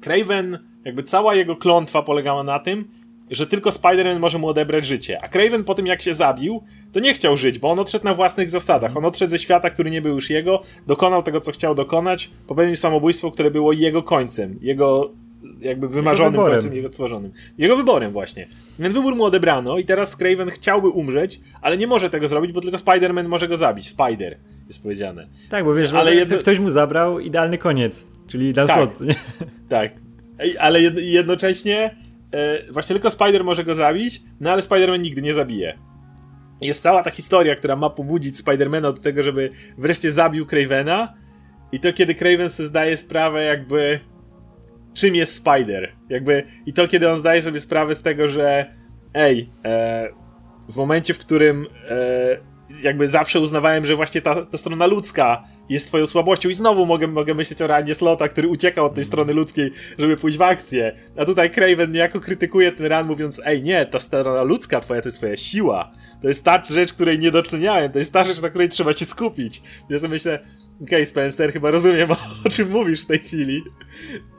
Craven, jakby cała jego klątwa polegała na tym, że tylko Spider-Man może mu odebrać życie. A Craven po tym jak się zabił, to nie chciał żyć, bo on odszedł na własnych zasadach. On odszedł ze świata, który nie był już jego, dokonał tego, co chciał dokonać, popełnił samobójstwo, które było jego końcem, jego jakby wymarzonym jego końcem, jego tworzonym. Jego wyborem właśnie. Więc wybór mu odebrano i teraz Craven chciałby umrzeć, ale nie może tego zrobić, bo tylko Spider-Man może go zabić. Spider jest powiedziane. Tak, bo wiesz, ale jedno... ktoś mu zabrał idealny koniec, czyli Dan tak, Slot. Tak, ale jednocześnie e, właśnie tylko Spider może go zabić, no ale Spider-Man nigdy nie zabije. Jest cała ta historia, która ma pobudzić Spidermana do tego, żeby wreszcie zabił Cravena. I to kiedy Craven sobie zdaje sprawę, jakby czym jest Spider. Jakby, I to kiedy on zdaje sobie sprawę z tego, że ej, e, w momencie, w którym e, jakby zawsze uznawałem, że właśnie ta, ta strona ludzka jest twoją słabością i znowu mogę, mogę myśleć o ranie Slota, który uciekał od tej strony ludzkiej, żeby pójść w akcję. A tutaj Craven niejako krytykuje ten ran, mówiąc, ej nie, ta strona ludzka twoja to jest twoja siła. To jest ta rzecz, której nie doceniałem, to jest ta rzecz, na której trzeba się skupić. Ja sobie myślę, okej Spencer, chyba rozumiem o czym mówisz w tej chwili.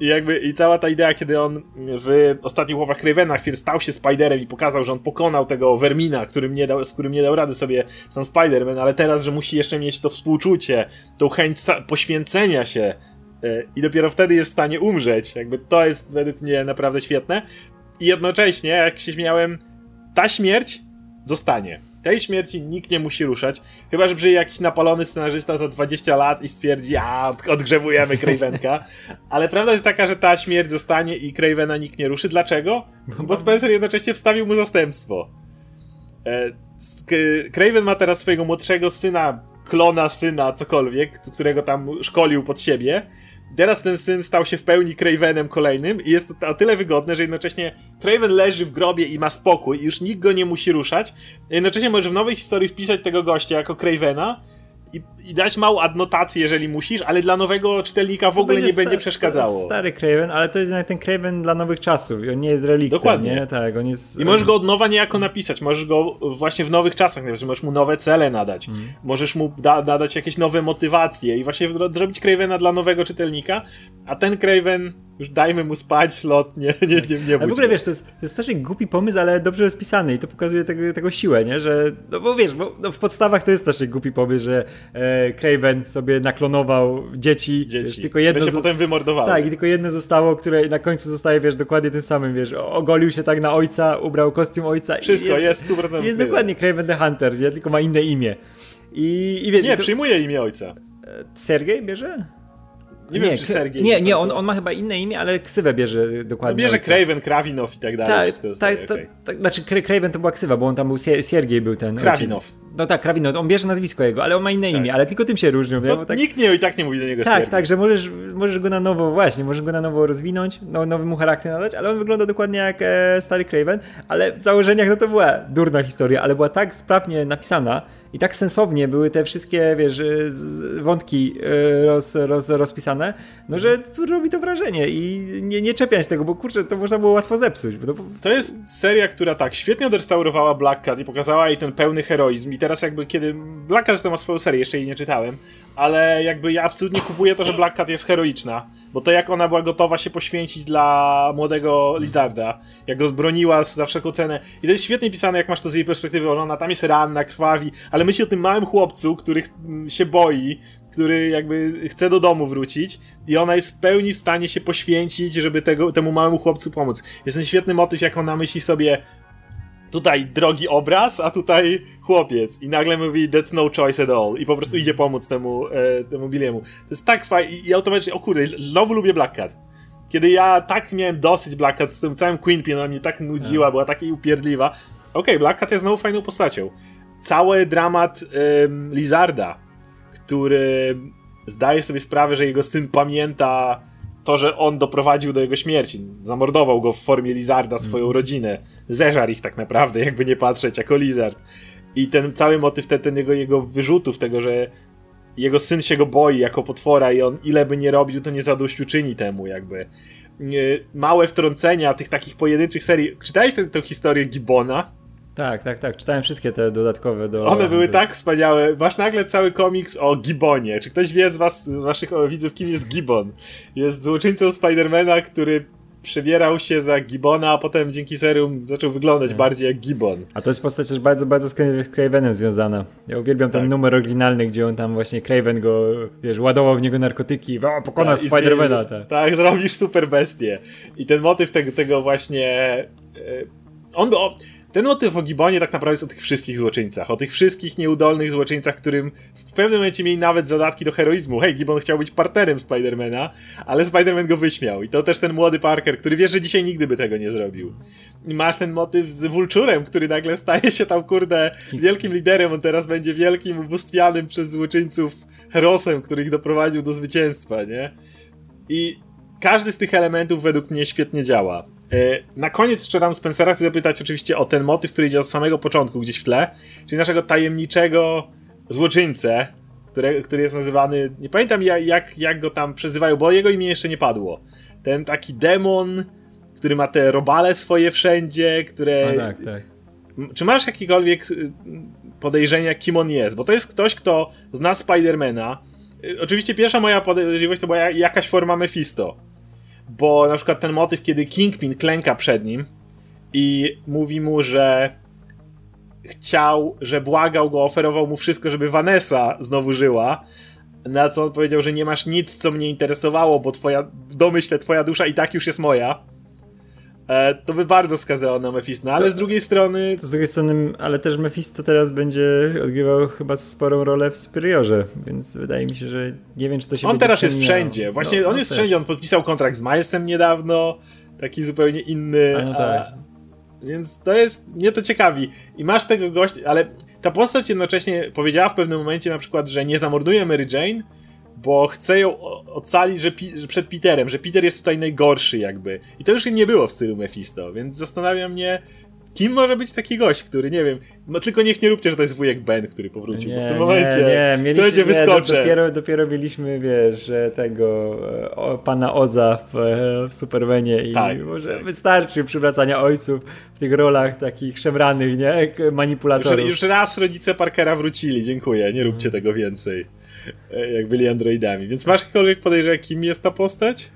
I jakby, i cała ta idea, kiedy on w ostatnich łowach Cravena chwilę stał się Spiderem i pokazał, że on pokonał tego Vermina, którym nie dał, z którym nie dał rady sobie sam Spiderman, ale teraz, że musi jeszcze mieć to współczucie, tą chęć poświęcenia się e, i dopiero wtedy jest w stanie umrzeć. Jakby to jest według mnie naprawdę świetne. I jednocześnie, jak się śmiałem, ta śmierć zostanie. Tej śmierci nikt nie musi ruszać, chyba że przyjdzie jakiś napalony scenarzysta za 20 lat i stwierdzi, a odgrzewujemy Cravenka. Ale prawda jest taka, że ta śmierć zostanie i Cravena nikt nie ruszy. Dlaczego? Bo Spencer jednocześnie wstawił mu zastępstwo. E, Craven ma teraz swojego młodszego syna, klona syna, cokolwiek, którego tam szkolił pod siebie. Teraz ten syn stał się w pełni Cravenem kolejnym i jest to o tyle wygodne, że jednocześnie Craven leży w grobie i ma spokój już nikt go nie musi ruszać. Jednocześnie możesz w nowej historii wpisać tego gościa jako Cravena i, i dać małą adnotację, jeżeli musisz, ale dla nowego czytelnika w ogóle nie będzie przeszkadzało. Stary Craven, ale to jest jednak ten Craven dla nowych czasów. On nie jest reliktem, Dokładnie. Nie? Tak, on jest... I możesz go od nowa niejako napisać, możesz go właśnie w nowych czasach napisać, możesz mu nowe cele nadać, Mhm. możesz mu da, nadać jakieś nowe motywacje i właśnie zrobić Cravena dla nowego czytelnika, a ten Craven, już dajmy mu spać, slot, nie, nie, nie, nie Ale w ogóle wiesz, to jest, to jest strasznie głupi pomysł, ale dobrze rozpisany i to pokazuje tego, tego siłę, nie? Że, no bo wiesz, bo, no w podstawach to jest strasznie głupi pomysł, że e, Craven sobie naklonował dzieci, Dzieci, wiesz, tylko jedno które się potem wymordowały. Tak, i tylko jedno zostało, które na końcu zostaje, wiesz, dokładnie tym samym, wiesz, ogolił się tak na ojca, ubrał kostium ojca. i Wszystko jest 100% Jest tyle. dokładnie Craven the Hunter, nie? Tylko ma inne imię. I, i wiesz, Nie, to, przyjmuje imię ojca. Sergiej bierze? Nie, wiem, czy Sergiej. Nie, nie, on, on ma chyba inne imię, ale ksywę bierze No, dokładnie. bierze ojca. Craven, Krawinow i tak dalej. Tak, tak, zostaje, tak, okej. tak, znaczy Craven to była ksywa, bo on tam był, Sie- Siergiej był ten. Krawinow. No tak, Krawinow, on bierze nazwisko jego, ale on ma inne Tak. imię, ale tylko tym się różnią, nie? To tak, Nikt nie, i tak nie mówi do niego tak, Sterling. tak, że możesz, możesz go na nowo, właśnie, możesz go na nowo rozwinąć, no, nowy mu charakter nadać, ale on wygląda dokładnie jak e, stary Craven, ale w założeniach no to była durna historia, ale była tak sprawnie napisana i tak sensownie były te wszystkie, wiesz, z, wątki e, roz, roz, rozpisane, no że robi to wrażenie i nie, nie czepiać tego, bo kurczę, to można było łatwo zepsuć. Bo to, To jest seria, która tak świetnie odrestaurowała Black Cat i pokazała jej ten pełny heroizm. I teraz jakby kiedy. Black Cat zresztą ma swoją serię, jeszcze jej nie czytałem, ale jakby ja absolutnie kupuję to, że Black Cat jest heroiczna. Bo to jak ona była gotowa się poświęcić dla młodego Lizarda, jak go zbroniła za wszelką cenę. I to jest świetnie pisane, jak masz to z jej perspektywy, ona tam jest ranna, krwawi, ale myśli o tym małym chłopcu, który się boi, który jakby chce do domu wrócić i ona jest w pełni w stanie się poświęcić, żeby tego, temu małemu chłopcu pomóc. Jest ten świetny motyw, jak ona myśli sobie tutaj drogi obraz, a tutaj chłopiec i nagle mówi that's no choice at all i po prostu idzie pomóc temu, e, temu Billiemu. To jest tak fajnie i, automatycznie, o kurde, znowu lubię Black Cat. Kiedy ja tak miałem dosyć Black Cat z tym całym Queenpin, ona mnie tak nudziła, była taka upierdliwa. Okej, Black Cat jest znowu fajną postacią. Cały dramat em, Lizarda, który zdaje sobie sprawę, że jego syn pamięta to, że on doprowadził do jego śmierci. Zamordował go w formie Lizarda, swoją rodzinę. Zeżar ich tak naprawdę, jakby nie patrzeć, jako Lizard. I ten cały motyw te, ten jego, jego wyrzutów, tego, że jego syn się go boi jako potwora i on ile by nie robił, to nie zadośćuczyni temu jakby. Małe wtrącenia tych takich pojedynczych serii. Czytałeś tę tę historię Gibbona? Tak, tak, tak. Czytałem wszystkie te dodatkowe do. One były tak wspaniałe. Masz nagle cały komiks o Gibbonie. Czy ktoś wie z was, naszych widzów, kim jest Gibbon? Jest złoczyńcą Spidermana, który przebierał się za Gibbona, a potem dzięki serum zaczął wyglądać bardziej jak Gibbon. A to jest postać też bardzo, bardzo z Cra- z Cravenem związana. Ja uwielbiam ten Tak. numer oryginalny, gdzie on tam właśnie Craven go, wiesz, ładował w niego narkotyki. O, pokonał Tak, i Spidermana. Tak. Tak, robisz super bestię. I ten motyw tego, tego właśnie. e, On o, ten motyw o Gibbonie tak naprawdę jest o tych wszystkich złoczyńcach. O tych wszystkich nieudolnych złoczyńcach, którym w pewnym momencie mieli nawet zadatki do heroizmu. Hej, Gibbon chciał być partnerem Spidermana, ale Spiderman go wyśmiał. I to też ten młody Parker, który wie, że dzisiaj nigdy by tego nie zrobił. I masz ten motyw z Vulturem, który nagle staje się tam, kurde, wielkim liderem. On teraz będzie wielkim, ubóstwianym przez złoczyńców herosem, który ich doprowadził do zwycięstwa, nie? I każdy z tych elementów według mnie świetnie działa. E, Na koniec jeszcze dam Spencera chcę zapytać oczywiście o ten motyw, który idzie od samego początku gdzieś w tle, czyli naszego tajemniczego złoczyńcę, które, który jest nazywany, nie pamiętam ja- jak, jak go tam przezywają, bo jego imię jeszcze nie padło. Ten taki demon, który ma te robale swoje wszędzie, które... No tak, tak. Czy masz jakiekolwiek y, podejrzenia, kim on jest? Bo to jest ktoś, kto zna Spidermana. Y, Oczywiście pierwsza moja podejrzliwość to była ja- jakaś forma Mephisto. Bo na przykład ten motyw, kiedy Kingpin klęka przed nim i mówi mu, że chciał, że błagał go, oferował mu wszystko, żeby Vanessa znowu żyła. Na co on powiedział, że nie masz nic, co mnie interesowało, bo twoja, w domyśle twoja dusza i tak już jest moja. E, to by bardzo wskazało na Mephisto, ale z drugiej strony To z drugiej strony, ale też Mephisto teraz będzie odgrywał chyba sporą rolę w Superiorze, więc wydaje mi się, że nie wiem, czy to się On teraz jest wszędzie. Właśnie No, on no jest też. wszędzie. On podpisał kontrakt z Milesem niedawno. Taki zupełnie inny. A no tak. Więc to jest. Mnie to ciekawi. I masz tego gościa, ale ta postać jednocześnie powiedziała w pewnym momencie na przykład, że nie zamorduje Mary Jane, bo chce ją ocalić że że przed Peterem, że Peter jest tutaj najgorszy jakby. I to już nie było w stylu Mephisto, więc zastanawia mnie, Kim może być taki gość, który, nie wiem, no tylko niech nie róbcie, że to jest wujek Ben, który powrócił, Nie, bo w tym nie, momencie nie, mieliśmy, to będzie nie, wyskoczę. dopiero, dopiero mieliśmy, wiesz, tego e, o, pana Odza w, e, w Supermanie i Tak, może tak. wystarczy przywracania ojców w tych rolach takich szemranych, nie? Jak Już, Manipulatorów. już raz rodzice Parkera wrócili, dziękuję, nie róbcie tego więcej. Jak byli androidami. Więc masz jakiekolwiek podejrzenie, kim jest ta postać?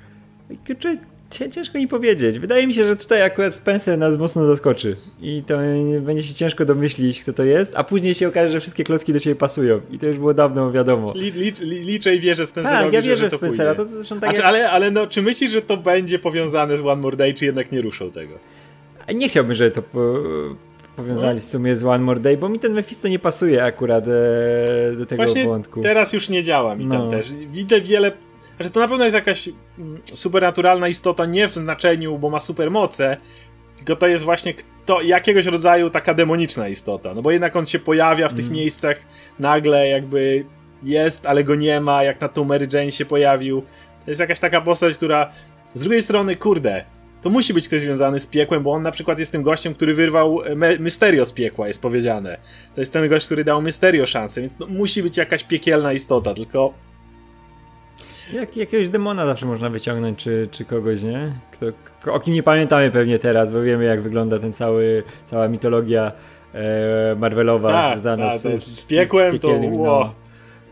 Cie- ciężko mi powiedzieć. Wydaje mi się, że tutaj akurat Spencer nas mocno zaskoczy. I to będzie się ciężko domyślić, kto to jest, a później się okaże, że wszystkie klocki do siebie pasują. I to już było dawno wiadomo. Li, licz, li, liczę i wierzę Spencerowi, Tak, ja że, wierzę że to Spencera. pójdzie. To zresztą tak Znaczy, jak... ale, ale no, czy myślisz, że to będzie powiązane z One More Day, czy jednak nie ruszą tego? Nie chciałbym, żeby to powiązali w sumie z One More Day, bo mi ten Mephisto nie pasuje akurat e, do tego Właśnie wątku. teraz już nie działa mi No. tam też. Widzę wiele... Znaczy to na pewno jest jakaś mm, supernaturalna istota, nie w znaczeniu, bo ma supermoce, tylko to jest właśnie kto, jakiegoś rodzaju taka demoniczna istota. No bo jednak on się pojawia w tych Mm. miejscach nagle jakby jest, ale go nie ma, jak na tą Mary Jane się pojawił. To jest jakaś taka postać, która z drugiej strony, kurde, to musi być ktoś związany z piekłem, bo on na przykład jest tym gościem, który wyrwał Me- Mysterio z piekła, jest powiedziane. To jest ten gość, który dał Mysterio szansę, więc no, musi być jakaś piekielna istota, tylko Jak, jakiegoś demona zawsze można wyciągnąć, czy, czy kogoś, nie? Kto, o kim nie pamiętamy pewnie teraz, bo wiemy jak wygląda ten cały, cała mitologia e, Marvelowa tak, związana tak, z, z, z piekłem, z to no.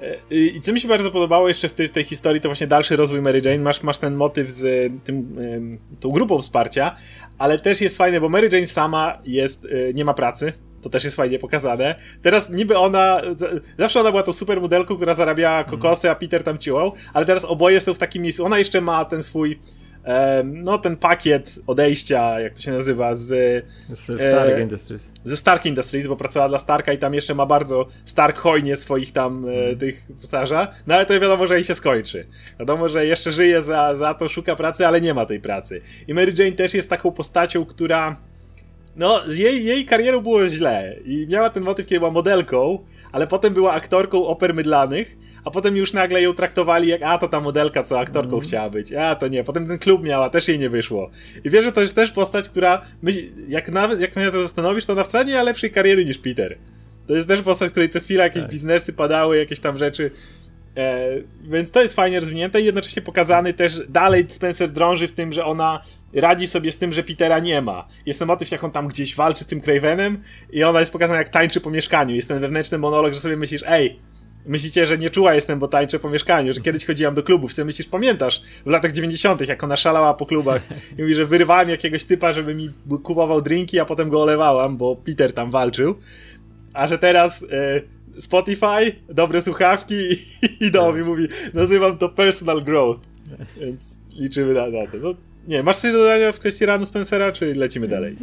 E, I co mi się bardzo podobało jeszcze w tej, w tej historii, to właśnie dalszy rozwój Mary Jane. Masz, masz ten motyw z e, tym, em, tą grupą wsparcia, ale też jest fajne, bo Mary Jane sama jest, e, nie ma pracy. To też jest fajnie pokazane. Teraz niby ona, zawsze ona była tą super modelką, która zarabiała kokosy, a Peter tam ciułał, ale teraz oboje są w takim miejscu. Ona jeszcze ma ten swój, no ten pakiet odejścia, jak to się nazywa, z, Z Stark E, Industries. ze Stark Industries, bo pracowała dla Starka i tam jeszcze ma bardzo Stark hojnie swoich tam e, tych pisarza, no ale to wiadomo, że jej się skończy. Wiadomo, że jeszcze żyje za, za to, szuka pracy, ale nie ma tej pracy. I Mary Jane też jest taką postacią, która no, z jej, jej karierą było źle i miała ten motyw, kiedy była modelką, ale potem była aktorką oper mydlanych, a potem już nagle ją traktowali jak, a to ta modelka, co aktorką chciała być, a to nie, potem ten klub miała, też jej nie wyszło. I wiesz, że to jest też postać, która, jak nawet, jak się to zastanowisz, to ona wcale nie ma lepszej kariery niż Peter. To jest też postać, której co chwila jakieś Tak. biznesy padały, jakieś tam rzeczy. E, więc to jest fajnie rozwinięte i jednocześnie pokazany też dalej Spencer drąży w tym, że ona radzi sobie z tym, że Petera nie ma. Jest motyw, jak on tam gdzieś walczy z tym Cravenem i ona jest pokazana jak tańczy po mieszkaniu. Jest ten wewnętrzny monolog, że sobie myślisz, ej, myślicie, że nie czuła jestem, bo tańczę po mieszkaniu, że kiedyś chodziłam do klubów. Co myślisz, pamiętasz, w latach 90., jak ona szalała po klubach i mówi, że wyrywałem jakiegoś typa, żeby mi kupował drinki, a potem go olewałam, bo Peter tam walczył. A że teraz e, Spotify, dobre słuchawki i, i do mi mówi, nazywam to personal growth. Więc liczymy na, na to. No, nie, masz coś do dodania w kwestii ranu Spencera, czy lecimy dalej?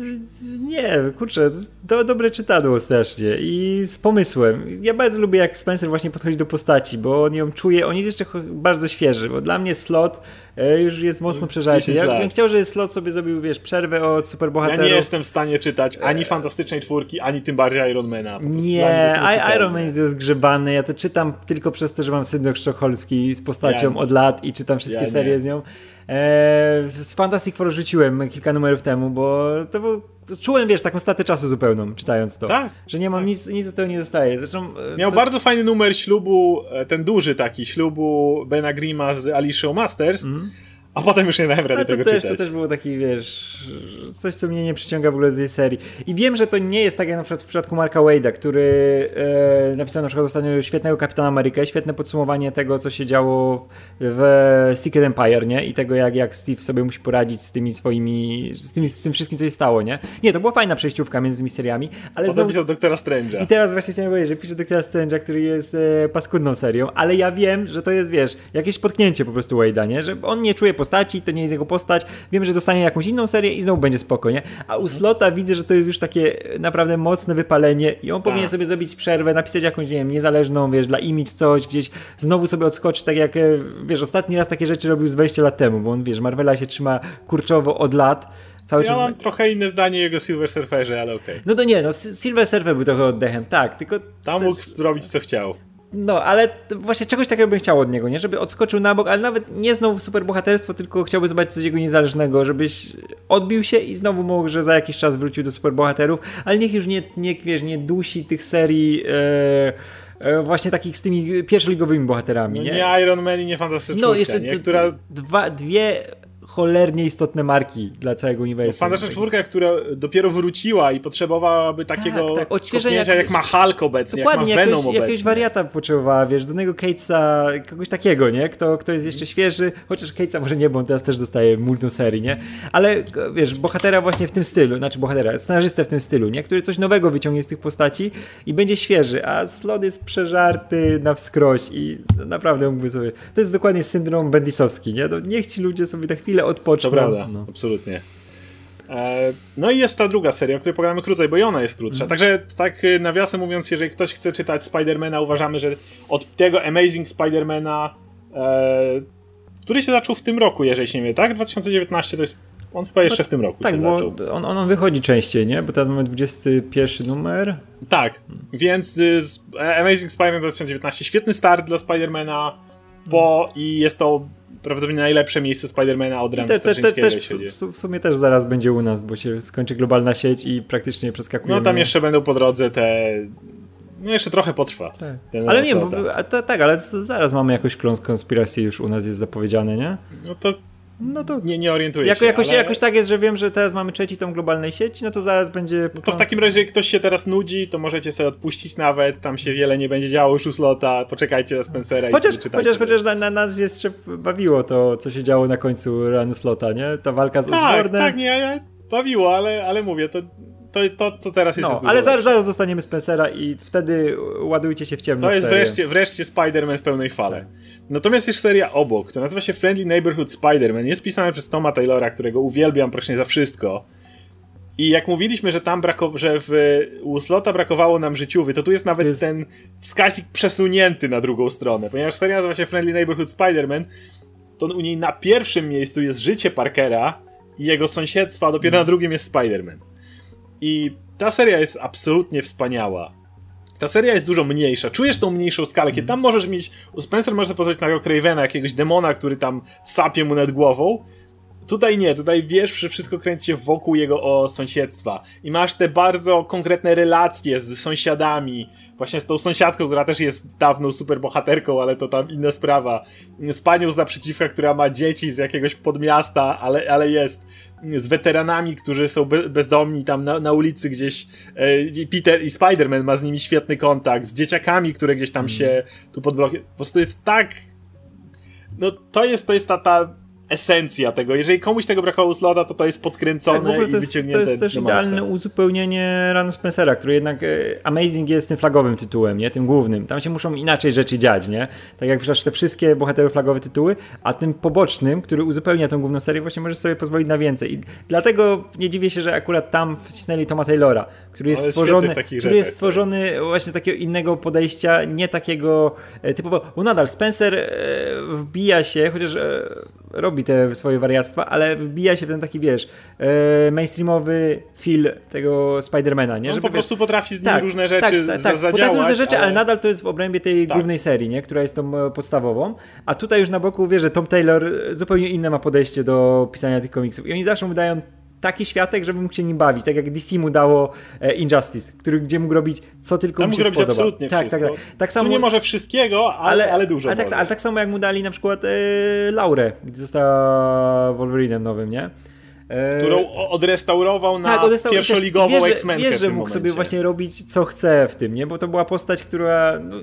Nie, kurczę, to dobre czytadło strasznie i z pomysłem. Ja bardzo lubię jak Spencer właśnie podchodzi do postaci, bo on ją czuje, on jest jeszcze bardzo świeży, bo dla mnie slot e, już jest mocno przeżarty. 10 Ja bym chciał, żeby slot sobie zrobił, wiesz, przerwę od Ja superbohaterów. nie jestem w stanie czytać ani Fantastycznej Czwórki, ani tym bardziej Ironmana. Nie. Iron Man jest zgrzebany. Ja to czytam tylko przez to, że mam syndrom sztokholmski z postacią Ja- od lat i czytam wszystkie Ja serie z nią. E, z Fantastic Four rzuciłem kilka numerów temu, bo to był, czułem, wiesz, taką statę czasu zupełną, czytając to. Tak, Że nie mam tak. nic, nic do tego nie zostaje. Zresztą e, Miał to, bardzo fajny numer ślubu, e, ten duży taki, ślubu Bena Grima z Alicia Masters, Mhm. A potem już nie dałem rady to tego też, to czytać. też było taki, wiesz, coś, co mnie nie przyciąga w ogóle do tej serii. I wiem, że to nie jest tak jak na przykład w przypadku Marka Wade'a, który e, napisał na przykład ostatnio świetnego Kapitana Amerykę, świetne podsumowanie tego, co się działo w Secret Empire, nie? I tego, jak, jak Steve sobie musi poradzić z tymi swoimi, z, tymi, z tym wszystkim, co się stało, nie? Nie, to była fajna przejściówka między tymi seriami, ale Potem znowu... pisał Doktora Strange'a. I teraz właśnie chciałem powiedzieć, że pisze Doktora Strange'a, który jest e, paskudną serią, ale ja wiem, że to jest, wiesz, jakieś potknięcie po prostu Wade'a, nie? Że on nie czuje postaci, to nie jest jego postać, wiem, że dostanie jakąś inną serię i znowu będzie spoko, nie? A u Slota widzę, że to jest już takie naprawdę mocne wypalenie i on powinien sobie zrobić przerwę, napisać jakąś, nie wiem, niezależną, wiesz, dla image coś, gdzieś znowu sobie odskoczy, tak jak, e, wiesz, ostatni raz takie rzeczy robił z 20 lat temu, bo on, wiesz, Marvela się trzyma kurczowo od lat, cały Ja czas... mam trochę inne zdanie jego Silver Surferze, ale okej. No to nie, no Silver Surfer był trochę oddechem, tak, tylko Tam mógł robić co chciał. No, ale właśnie czegoś takiego bym chciał od niego, nie? Żeby odskoczył na bok, ale nawet nie znowu superbohaterstwo, tylko chciałby zobaczyć coś jego niezależnego, żebyś odbił się i znowu może za jakiś czas wrócił do superbohaterów, ale niech już nie, nie wiesz, nie dusi tych serii e, e, właśnie takich z tymi pierwszoligowymi bohaterami, No nie? nie Iron Man i nie Fantastyczna No, jeszcze nie? Która... dwa, dwie cholernie istotne marki dla całego uniwersum. Fantastyczna Czwórka, która dopiero wróciła i potrzebowałaby takiego tak, odświeżenia kopnięcia, jak jakiegoś- ma Hulk obecnie, Dokładnie, jak ma Venom jakiegoś, obecnie. jakiegoś wariata potrzebowała, wiesz, do niego Catesa, kogoś takiego, nie? Kto, kto jest jeszcze świeży, chociaż Catesa może nie, bo on teraz też dostaje multum serii, nie? Ale wiesz, bohatera właśnie w tym stylu, znaczy bohatera, scenarzystę w tym stylu, nie? Który coś nowego wyciągnie z tych postaci i będzie świeży, a Slot jest przeżarty na wskroś i naprawdę mógłby sobie... To jest dokładnie syndrom bendisowski, nie? No, niech ci ludzie sobie na chwilę odpoczną. To prawda, No. absolutnie. E, No i jest ta druga seria, o której pogadamy krócej, bo i ona jest krótsza. Mhm. Także tak y, nawiasem mówiąc, jeżeli ktoś chce czytać Spidermana, uważamy, że od tego Amazing Spidermana, e, który się zaczął w tym roku, jeżeli się nie mylę, tak? 2019 to jest... On chyba jeszcze w tym roku Tak, się bo zaczął. on, on wychodzi częściej, nie? Bo teraz mamy 21 numer. Tak, więc y, z- Amazing Spider-Man 2019, świetny start dla Spidermana, bo i jest to prawdopodobnie najlepsze miejsce Spidermana od Ramy Te, te, te, też w, sumie też zaraz będzie u nas, bo się skończy globalna sieć i praktycznie przeskakujemy. No tam jeszcze będą po drodze te... No jeszcze trochę potrwa. Tak. Ale nie, bo, tak, ale zaraz mamy jakąś kląs konspiracji już u nas jest zapowiedziane, nie? No to No to nie, nie orientuję jako, się. jakoś, ale... jakoś tak jest, że wiem, że teraz mamy trzeci tom globalnej sieci, no to zaraz będzie... No to w takim razie, jak ktoś się teraz nudzi, to możecie sobie odpuścić nawet, tam się wiele nie będzie działo już u slota, poczekajcie na Spencera Chociaż, i czytajcie. chociaż, chociaż na, na nas jeszcze bawiło to, co się działo na końcu ranu slota, nie? Ta walka z Tak, Osbornem. tak, nie, ja bawiło, ale, ale mówię, to, to, to co teraz jest, No, ale zaraz, zaraz dostaniemy Spencera i wtedy ładujcie się w ciemno To jest serię. wreszcie, wreszcie Spider-Man w pełnej fale. Natomiast jest seria obok, która nazywa się Friendly Neighborhood Spider-Man. Jest pisana przez Toma Taylora, którego uwielbiam praktycznie za wszystko. I jak mówiliśmy, że tam brakowało, że w, u Slota brakowało nam życiówy, to tu jest nawet jest- ten wskaźnik przesunięty na drugą stronę. Ponieważ seria nazywa się Friendly Neighborhood Spider-Man, to u niej na pierwszym miejscu jest życie Parkera i jego sąsiedztwa, a dopiero na drugim jest Spider-Man. I ta seria jest absolutnie wspaniała. Ta seria jest dużo mniejsza. Czujesz tą mniejszą skalę, kiedy tam możesz mieć. U Spencer może sobie pozwolić na Cravena, jakiegoś demona, który tam sapie mu nad głową. Tutaj nie, tutaj wiesz, że wszystko kręci się wokół jego o sąsiedztwa. I masz te bardzo konkretne relacje z sąsiadami. Właśnie z tą sąsiadką, która też jest dawną superbohaterką, ale to tam inna sprawa. Z panią z naprzeciwka, która ma dzieci z jakiegoś podmiasta, ale, ale jest. Z weteranami, którzy są be bezdomni tam na, na ulicy gdzieś. E, Peter i Spider-Man ma z nimi świetny kontakt. Z dzieciakami, które gdzieś tam się tu pod blokiem. Po prostu jest tak no to jest, to jest ta, ta esencja tego. Jeżeli komuś tego brakowało u Slota, to to jest podkręcone Tak, ogóle i to jest, wyciągnięte to jest też idealne uzupełnienie Ranu Spencera, który jednak e, Amazing jest tym flagowym tytułem, nie? Tym głównym. Tam się muszą inaczej rzeczy dziać, nie? Tak jak przecież te wszystkie bohaterów flagowe tytuły, a tym pobocznym, który uzupełnia tą główną serię, właśnie możesz sobie pozwolić na więcej. I dlatego nie dziwię się, że akurat tam wcisnęli Toma Taylora, który jest jest stworzony, który jest rzeczach, tak. stworzony właśnie takiego innego podejścia, nie takiego e, typowo, bo nadal Spencer e, wbija się, chociaż robi te swoje wariactwa, ale wbija się w ten taki, wiesz, e, mainstreamowy feel tego Spidermana, nie? On Żeby, po wiesz, prostu potrafi z nim różne rzeczy tak, tak, tak. zadziałać. Potrafi różne rzeczy, ale... ale nadal to jest w obrębie tej Tak. głównej serii, nie? która jest tą e, podstawową. A tutaj już na boku wie, że Tom Taylor zupełnie inne ma podejście do pisania tych komiksów. I oni zawsze mu dają taki światek, żeby mógł się nim bawić. Tak jak DC mu dało e, Injustice, który, gdzie mógł robić co tylko Tam mu mógł się robić spodoba. absolutnie tak, wszystko. tak, tak. Tak samo Tu nie może wszystkiego, ale, ale, dużo ale tak, ale tak samo jak mu dali na przykład e, Laurę, gdzie została Wolverinem nowym, nie? E, Którą odrestaurował na tak, odestał- pierwszoligową X-Menkę Wiesz, że mógł sobie właśnie robić co chce w tym, nie? Bo to była postać, która... No,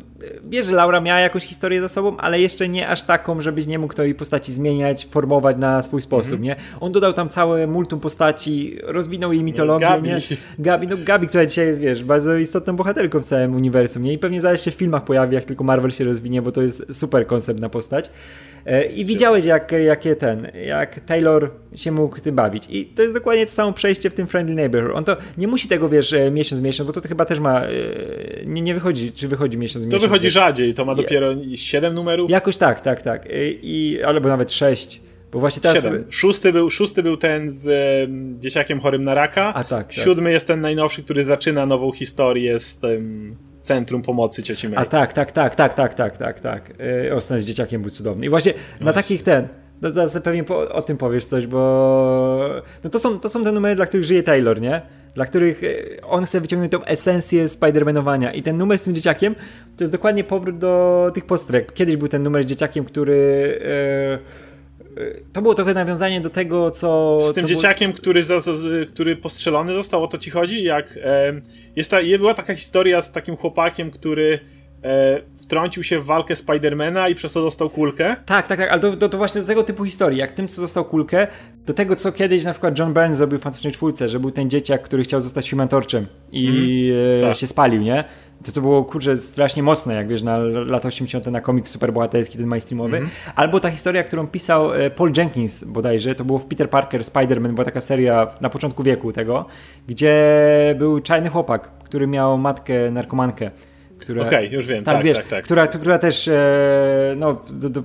wiesz, że Laura miała jakąś historię za sobą, ale jeszcze nie aż taką, żebyś nie mógł tej postaci zmieniać, formować na swój sposób, Mhm. nie? On dodał tam całe multum postaci, rozwinął jej mitologię, Gabi. nie? Gabi, no Gabi, która dzisiaj jest, wiesz, bardzo istotną bohaterką w całym uniwersum, nie? I pewnie zaraz się w filmach pojawi, jak tylko Marvel się rozwinie, bo to jest super koncept na postać. E, I widziałeś, jak, jakie ten, jak Taylor się mógł tym bawić. I to jest dokładnie to samo przejście w tym Friendly Neighborhood. On to nie musi tego, wiesz, e, miesiąc miesiąc, bo to chyba też ma, e, nie, nie wychodzi, czy wychodzi miesiąc To miesiąc. wychodzi wiesz. rzadziej, to ma dopiero 7 numerów. Jakoś tak, tak, tak. I, albo nawet sześć. Bo właśnie teraz... Siedem. Szósty był, szósty był ten z em, dzieciakiem chorym na raka. A tak, tak. Siódmy jest ten najnowszy, który zaczyna nową historię z tym centrum pomocy cioci May. A tak, tak, tak, tak, tak, tak, tak, tak. Yy, Ostan z dzieciakiem był cudowny. I właśnie na takich ten, no zaraz pewnie po, o tym powiesz coś, bo no to są, to są te numery, dla których żyje Taylor, nie? Dla których y, on chce wyciągnąć tą esencję Spidermanowania. I ten numer z tym dzieciakiem to jest dokładnie powrót do tych postrek. Kiedyś był ten numer z dzieciakiem, który... Yy, to było trochę nawiązanie do tego, co. Z tym dzieciakiem, było... który, za, który postrzelony został, o to ci chodzi? Jak e, jest ta, była taka historia z takim chłopakiem, który e, wtrącił się w walkę Spidermana i przez to dostał kulkę. Tak, tak, tak, ale to, to, to, właśnie do tego typu historii, jak tym, co dostał kulkę, do tego, co kiedyś na przykład John Byrne zrobił w Fantastycznej Czwórce, że był ten dzieciak, który chciał zostać Human Torchem i mm, tak. się spalił, nie? To, to było, kurczę, strasznie mocne, jak wiesz, na lata 80. na komiks superbohaterski, ten mainstreamowy. Mm. Albo ta historia, którą pisał e, Paul Jenkins bodajże, to było w Peter Parker, Spider-Man, była taka seria na początku wieku tego, gdzie był czarny chłopak, który miał matkę narkomankę która... Okej, okay, już wiem, tak, tak, wiesz, tak, tak. Która, która też e, no, do, do,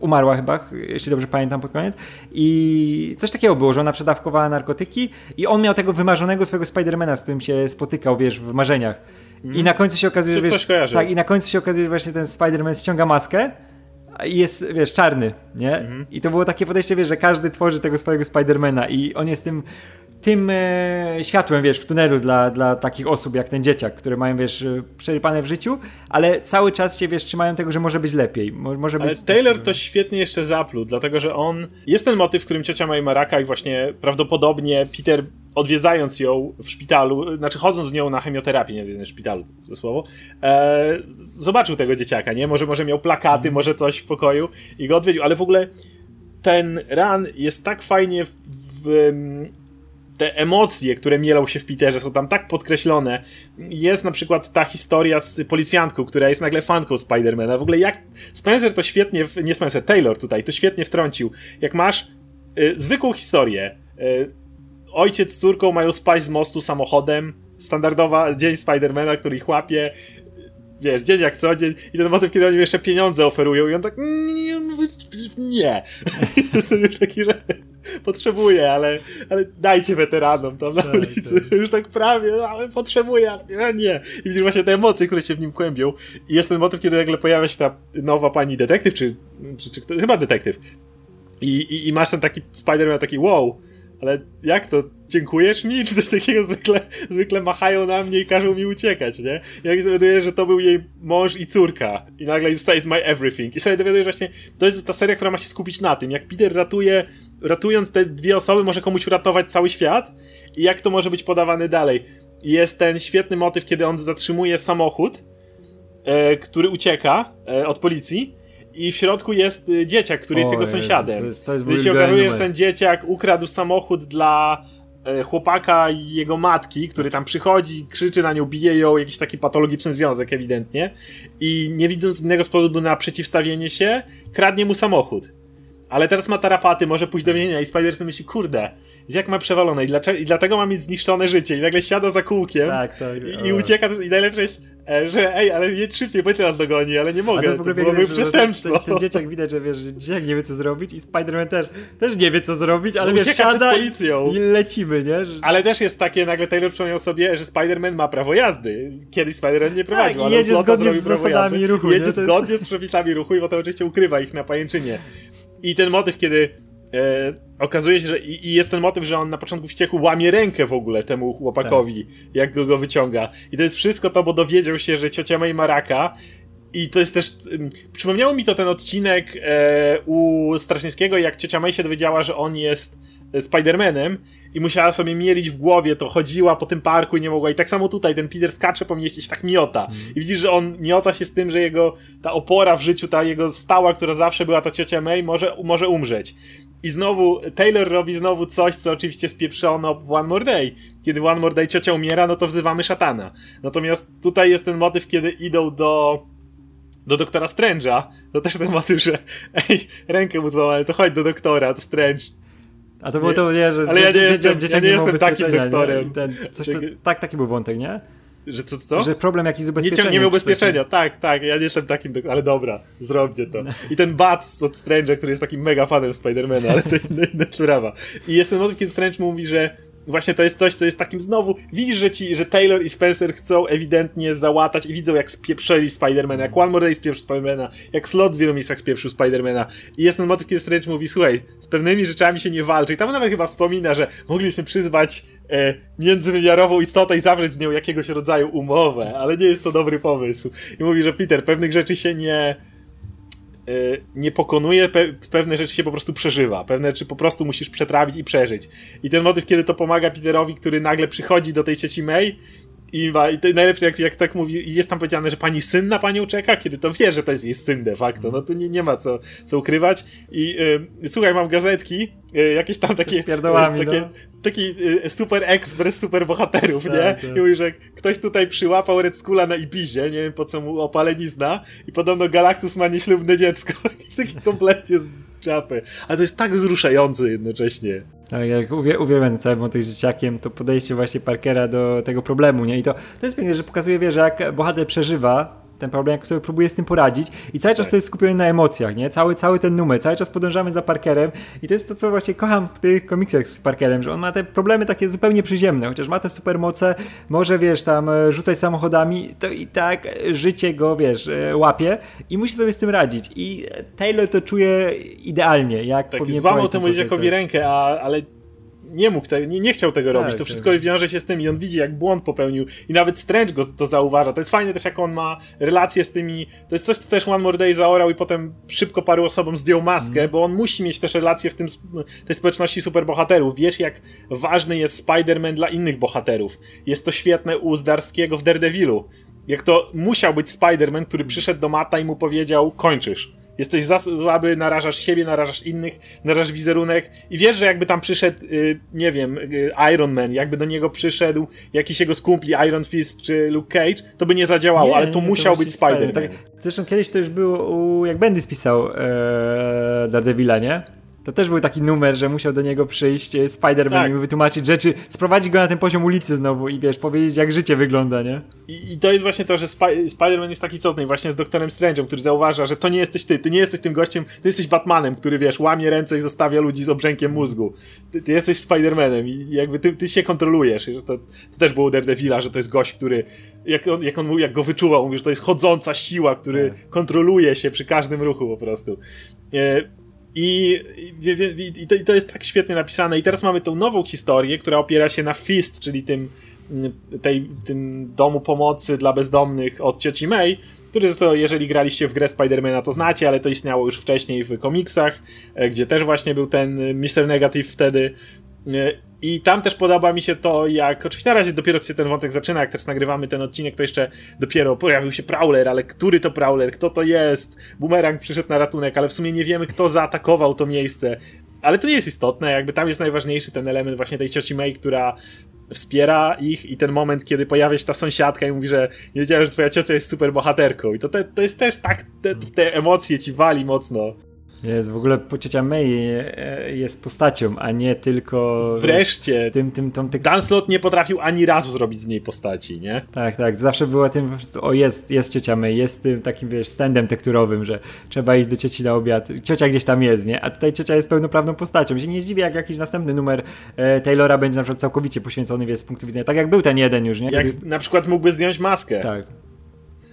umarła chyba, jeśli dobrze pamiętam pod koniec. I coś takiego było, że ona przedawkowała narkotyki i on miał tego wymarzonego swojego Spidermana, z którym się spotykał, wiesz, w marzeniach. I na końcu się okazuje, że wiesz, tak, i na końcu się okazuje, że właśnie ten Spider-Man ściąga maskę i jest, wiesz, czarny, nie? Mhm. I to było takie podejście, wiesz, że każdy tworzy tego swojego Spidermana i on jest tym tym e, światłem, wiesz, w tunelu dla, dla takich osób jak ten dzieciak, które mają, wiesz, e, przerypane w życiu, ale cały czas się, wiesz, trzymają tego, że może być lepiej. Może ale być... Taylor to świetnie jeszcze zapluł, dlatego, że on... Jest ten motyw, w którym ciocia ma i raka i właśnie prawdopodobnie Peter odwiedzając ją w szpitalu, znaczy chodząc z nią na chemioterapię, nie wiem, w szpitalu, to słowo, e, zobaczył tego dzieciaka, nie? Może, może miał plakaty, mm. może coś w pokoju i go odwiedził, ale w ogóle ten ran jest tak fajnie w, w te emocje, które mielą się w Peterze, są tam tak podkreślone. Jest na przykład ta historia z policjantką, która jest nagle fanką Spidermana. W ogóle jak Spencer to świetnie, nie Spencer, Taylor tutaj, to świetnie wtrącił. Jak masz y, zwykłą historię, y, ojciec z córką mają spaść z mostu samochodem, standardowa dzień Spidermana, który ich łapie, wiesz, dzień jak co dzień i ten motyw, kiedy oni jeszcze pieniądze oferują i on tak nie, nie. Jestem już taki, że potrzebuję, ale, ale dajcie weteranom tam na tak, ulicy, tak. już tak prawie, no, ale potrzebuję, nie, nie. I widzisz właśnie te emocje, które się w nim kłębią i jest ten motyw, kiedy nagle pojawia się ta nowa pani detektyw, czy, czy, czy, czy chyba detektyw i, i, i masz ten taki Spider-Man taki wow, ale jak to? Dziękujesz mi? Czy coś takiego zwykle, zwykle machają na mnie i każą mi uciekać, nie? Jak się dowiaduję, że to był jej mąż i córka i nagle you saved my everything. I sobie dowiaduję, że właśnie to jest ta seria, która ma się skupić na tym, jak Peter ratuje, ratując te dwie osoby, może komuś uratować cały świat i jak to może być podawane dalej. I jest ten świetny motyw, kiedy on zatrzymuje samochód, e, który ucieka e, od policji i w środku jest y, dzieciak, który jest jego sąsiadem. To jest, to jest Gdy się okazuje, że ten dzieciak ukradł samochód dla e, chłopaka i jego matki, który tam przychodzi, krzyczy na nią, bije ją, jakiś taki patologiczny związek ewidentnie i nie widząc innego sposobu na przeciwstawienie się, kradnie mu samochód. Ale teraz ma tarapaty, może pójść do więzienia i Spider sobie myśli, kurde, jak ma przewalone i, dlaczego, i dlatego ma mieć zniszczone życie i nagle siada za kółkiem tak, tak, i, i ucieka i najlepsze jest że ej, ale jedź szybciej, bo nas dogoni, ale nie mogę, A to, w ogóle to byłoby przestępstwo. Ten, ten dzieciak widać, że wiesz, że dzieciak nie wie co zrobić i Spider-Man też, też nie wie co zrobić, ale no, wiesz, siada policją. I, lecimy, nie? Że... Ale też jest takie, nagle Taylor przypomniał sobie, że Spider-Man ma prawo jazdy. Kiedyś Spider-Man nie prowadził, tak, ale jedzie zgodnie z zasadami jazdy. ruchu. Jedzie zgodnie z przepisami ruchu i potem oczywiście ukrywa ich na pajęczynie. I ten motyw, kiedy e, okazuje się, że i, i, jest ten motyw, że on na początku wściekł łamie rękę w ogóle temu chłopakowi, tak. jak go, go wyciąga. I to jest wszystko to, bo dowiedział się, że ciocia May ma raka i to jest też. Przypomniało mi to ten odcinek e, u Strasznickiego, jak ciocia May się dowiedziała, że on jest Spidermanem i musiała sobie mielić w głowie, to chodziła po tym parku i nie mogła. I tak samo tutaj ten Peter skacze po mieście się tak miota. Mm. I widzisz, że on miota się z tym, że jego ta opora w życiu, ta jego stała, która zawsze była ta ciocia May, może, może umrzeć. I znowu Taylor robi znowu coś, co oczywiście spieprzono w One More Day. Kiedy w One More Day ciocia umiera, no to wzywamy szatana. Natomiast tutaj jest ten motyw, kiedy idą do do doktora Strange'a, to też ten motyw, że ej, rękę mu złamałem, to chodź do doktora, to Strange. A to było to, nie, że... Ale ja nie jestem, ja nie jestem takim doktorem. Ten, coś to, tak, taki był wątek, nie? Że co, co? Że problem jakiś z ubezpieczeniem. Nie, nie miał ubezpieczenia, tak, tak, ja nie jestem takim, ale dobra, zróbcie to. I ten Bats od Strange'a, który jest takim mega fanem Spidermana, ale to inna sprawa. I jest ten motyw, kiedy Strange mówi, że właśnie to jest coś, co jest takim znowu, widzisz, że ci, że Taylor i Spencer chcą ewidentnie załatać i widzą jak spieprzeli Spidermana, jak One More Day spieprzył Spidermana, jak Slot w wielu miejscach spieprzył Spidermana i jest ten motyw, kiedy Strange mówi, słuchaj, z pewnymi rzeczami się nie walczy i tam nawet chyba wspomina, że moglibyśmy przyzwać e, międzywymiarową istotę i zawrzeć z nią jakiegoś rodzaju umowę, ale nie jest to dobry pomysł. I mówi, że Peter, pewnych rzeczy się nie nie pokonuje, pe pewne rzeczy się po prostu przeżywa. Pewne rzeczy po prostu musisz przetrawić i przeżyć. I ten motyw, kiedy to pomaga Peterowi, który nagle przychodzi do tej cieci May i, ma, i to najlepsze, jak, jak tak mówi, jest tam powiedziane, że pani syn na panią czeka, kiedy to wie, że to jest jej syn de facto. No to nie, nie ma co, co ukrywać. I y, słuchaj, mam gazetki, y, jakieś tam takie. Pierdołami, takie, no. Taki y, super ekspres super bohaterów, Tak, nie? tak. I mówi, że ktoś tutaj przyłapał Red Skula na Ibizie, nie wiem po co mu opalenizna, i podobno Galactus ma nieślubne dziecko. Jakiś taki kompletnie z czapy. Ale to jest tak wzruszające jednocześnie. Tak, jak uwie, uwielbiam cały motyw z dzieciakiem, to podejście właśnie Parkera do tego problemu, nie? I to, to jest piękne, że pokazuje, wie, że jak bohater przeżywa ten problem, jak sobie próbuje z tym poradzić i cały czas Tak. to jest skupione na emocjach, nie? Cały, cały ten numer, cały czas podążamy za Parkerem i to jest to, co właśnie kocham w tych komiksach z Parkerem, że on ma te problemy takie zupełnie przyziemne, chociaż ma te supermoce, może, wiesz, tam e, rzucać samochodami, to i tak życie go, wiesz, e, łapie i musi sobie z tym radzić i Taylor to czuje idealnie, jak Tak, powinien złamał temu dzieciakowi rękę, a, ale nie mógł, te, nie, nie chciał tego Tak, robić. To tak. wszystko wiąże się z tym i on widzi, jak błąd popełnił. I nawet Strange go to zauważa. To jest fajne też, jak on ma relacje z tymi. To jest coś, co też One More Day zaorał i potem szybko paru osobom zdjął maskę, Mhm. bo on musi mieć też relacje w tym, tej społeczności superbohaterów. Wiesz, jak ważny jest Spider-Man dla innych bohaterów. Jest to świetne u Zdarskiego w Daredevilu. Jak to musiał być Spider-Man, który przyszedł do Mata i mu powiedział: kończysz. Jesteś za słaby, narażasz siebie, narażasz innych, narażasz wizerunek i wiesz, że jakby tam przyszedł, y, nie wiem, y, Iron Man, jakby do niego przyszedł jakiś jego z kumpli Iron Fist czy Luke Cage, to by nie zadziałało, Nie, ale nie, to musiał musi być Spider-Man. Tak, zresztą kiedyś to już było, u, jak Bendy spisał e, Daredevila, nie? To też był taki numer, że musiał do niego przyjść e, Spider-Man Tak. i mu wytłumaczyć rzeczy, sprowadzić go na ten poziom ulicy znowu i wiesz, powiedzieć jak życie wygląda, nie? I, I to jest właśnie to, że Spi- Spider-Man jest taki cudny właśnie z Doktorem Strange'em, który zauważa, że to nie jesteś ty, ty nie jesteś tym gościem, ty jesteś Batmanem, który wiesz, łamie ręce i zostawia ludzi z obrzękiem mózgu. Ty, ty jesteś Spider-Manem i jakby ty, ty się kontrolujesz. I że to, to też było u Daredevila, że to jest gość, który, jak on, jak on mówił, jak go wyczuwał, mówił, że to jest chodząca siła, który Tak. kontroluje się przy każdym ruchu po prostu. E, I, i, i, to, I to jest tak świetnie napisane. I teraz mamy tą nową historię, która opiera się na Fist, czyli tym, mm, tej, tym domu pomocy dla bezdomnych od cioci May, który to, jeżeli graliście w grę Spidermana, to znacie, ale to istniało już wcześniej w komiksach, e, gdzie też właśnie był ten e, Mr. Negative wtedy. I tam też podoba mi się to, jak. Oczywiście na razie dopiero się ten wątek zaczyna, jak teraz nagrywamy ten odcinek, to jeszcze dopiero pojawił się Prowler, ale który to Prowler, kto to jest? Boomerang przyszedł na ratunek, ale w sumie nie wiemy, kto zaatakował to miejsce. Ale to nie jest istotne, jakby tam jest najważniejszy ten element właśnie tej cioci May, która wspiera ich i ten moment, kiedy pojawia się ta sąsiadka i mówi, że nie wiedziałem, że twoja ciocia jest super bohaterką. I to, te, to jest też tak, te, te emocje ci wali mocno. Jest w ogóle ciocia May e, jest postacią, a nie tylko Wreszcie, tym, tym, tą, ty, Dan nie potrafił ani razu zrobić z niej postaci, nie? Tak, tak. Zawsze była tym po prostu, o jest, jest ciocia May, jest tym takim, wiesz, standem tekturowym, że trzeba iść do cioci na obiad. Ciocia gdzieś tam jest, nie? A tutaj ciocia jest pełnoprawną postacią. Się nie zdziwię, jak jakiś następny numer e, Taylora będzie na przykład całkowicie poświęcony, wiesz, z punktu widzenia, tak jak był ten jeden już, nie? Jak Kiedy- na przykład mógłby zdjąć maskę. Tak.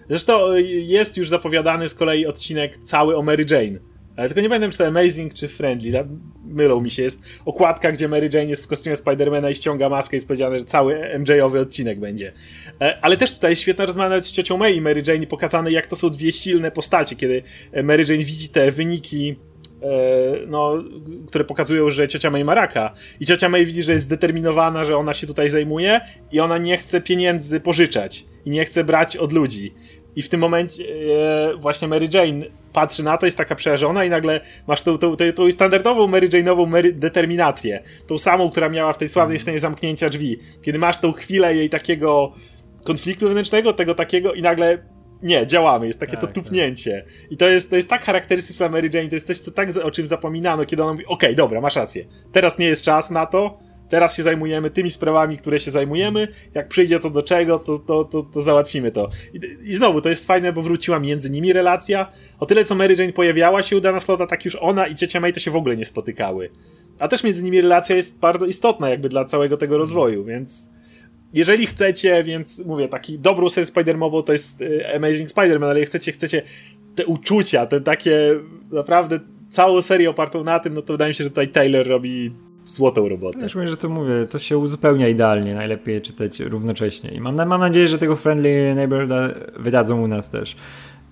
Zresztą y, jest już zapowiadany z kolei odcinek cały o Mary Jane. Ale tylko nie pamiętam, czy to Amazing, czy Friendly. Da- Mylą mi się. Jest okładka, gdzie Mary Jane jest w kostiumie Spidermana i ściąga maskę i jest powiedziane, że cały MJ-owy odcinek będzie. E, Ale też tutaj świetna rozmowa z ciocią May i Mary Jane i pokazane, jak to są dwie silne postacie, kiedy e, Mary Jane widzi te wyniki e, no, które pokazują, że ciocia May ma raka. I ciocia May widzi, że jest zdeterminowana, że ona się tutaj zajmuje i ona nie chce pieniędzy pożyczać i nie chce brać od ludzi. I w tym momencie e, właśnie Mary Jane patrzy na to, jest taka przerażona i nagle masz tą, tą, tą, tą standardową Mary Jane'ową Mary, determinację. Tą samą, która miała w tej sławnej scenie zamknięcia drzwi. Kiedy masz tą chwilę jej takiego konfliktu wewnętrznego, tego takiego i nagle nie, działamy, jest takie Tak, to tak. tupnięcie. I to jest, to jest tak charakterystyczne Mary Jane, to jest coś, co tak, o czym zapominano, kiedy ona mówi, okej, dobra, masz rację, teraz nie jest czas na to, teraz się zajmujemy tymi sprawami, które się zajmujemy, jak przyjdzie co do czego, to, to, to, to załatwimy to. I, I znowu, to jest fajne, bo wróciła między nimi relacja, o tyle co Mary Jane pojawiała się u Dana Slota, tak już ona i ciocia May to się w ogóle nie spotykały. a też między nimi relacja jest bardzo istotna jakby dla całego tego rozwoju, więc jeżeli chcecie, więc mówię, taki dobrą serię Spider-Mową to jest y, Amazing Spider-Man, ale jak chcecie, chcecie te uczucia, te takie naprawdę całą serię opartą na tym, no to wydaje mi się, że tutaj Taylor robi złotą robotę. Mówię, że to mówię, to się uzupełnia idealnie, najlepiej czytać równocześnie. I mam, mam nadzieję, że tego Friendly Neighbor wydadzą u nas też.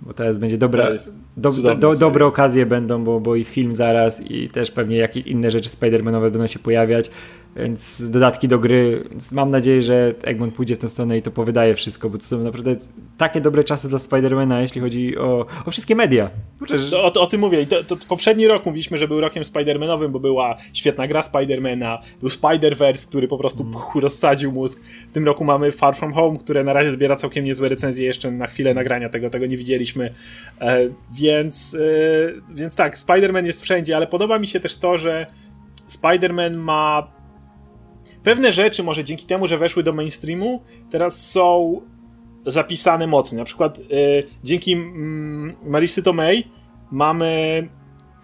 Bo teraz będzie dobra, do, do, dobre okazje będą, bo, bo i film zaraz i też pewnie jakieś inne rzeczy Spider-Manowe będą się pojawiać więc dodatki do gry. Więc mam nadzieję, że Egmont pójdzie w tę stronę i to powydaje wszystko, bo to są naprawdę takie dobre czasy dla Spidermana, jeśli chodzi o, o wszystkie media. Przecież... o, o, tym mówię. To, to, poprzedni rok mówiliśmy, że był rokiem Spidermanowym, bo była świetna gra Spidermana, był Spider-Verse, który po prostu mm. rozsadził mózg. W tym roku mamy Far From Home, które na razie zbiera całkiem niezłe recenzje, jeszcze na chwilę nagrania tego, tego nie widzieliśmy. E, więc, e, więc tak, Spider-Man jest wszędzie, ale podoba mi się też to, że Spider-Man ma pewne rzeczy może dzięki temu, że weszły do mainstreamu, teraz są zapisane mocno. Na przykład y, dzięki mm, Marysy Tomei mamy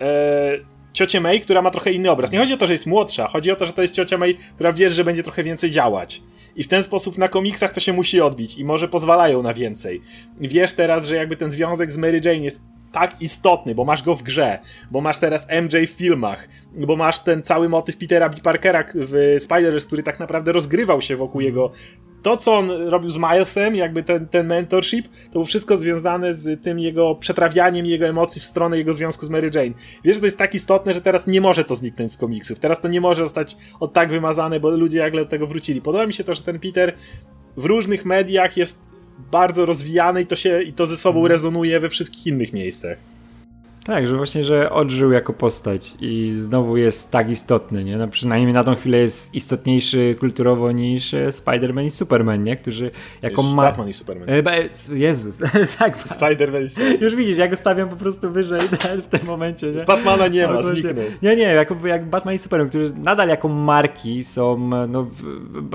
e, ciocię May, która ma trochę inny obraz. Nie chodzi o to, że jest młodsza, chodzi o to, że to jest ciocia May, która wie, że będzie trochę więcej działać. I w ten sposób na komiksach to się musi odbić i może pozwalają na więcej. Wiesz teraz, że jakby ten związek z Mary Jane jest tak istotny, bo masz go w grze, bo masz teraz MJ w filmach, bo masz ten cały motyw Petera B. Parkera w Spider-Verse, który tak naprawdę rozgrywał się wokół jego to, co on robił z Milesem, jakby ten, ten mentorship, to było wszystko związane z tym jego przetrawianiem jego emocji w stronę jego związku z Mary Jane. Wiesz, że to jest tak istotne, że teraz nie może to zniknąć z komiksów. Teraz to nie może zostać od tak wymazane, bo ludzie nagle do tego wrócili. Podoba mi się to, że ten Peter w różnych mediach jest bardzo rozwijany i to się i to ze sobą mhm. rezonuje we wszystkich innych miejscach. Tak, że właśnie, że odżył jako postać i znowu jest tak istotny, nie? No przynajmniej na tą chwilę jest istotniejszy kulturowo niż e, Spider-Man i Superman, nie? Którzy jako ma... Batman i Superman. E, Jezus, tak. Spider-Man i Superman. Już widzisz, ja go stawiam po prostu wyżej w tym momencie, nie? Batmana nie ma, zniknął. Nie, nie, jako, jak Batman i Superman, którzy nadal jako marki są no,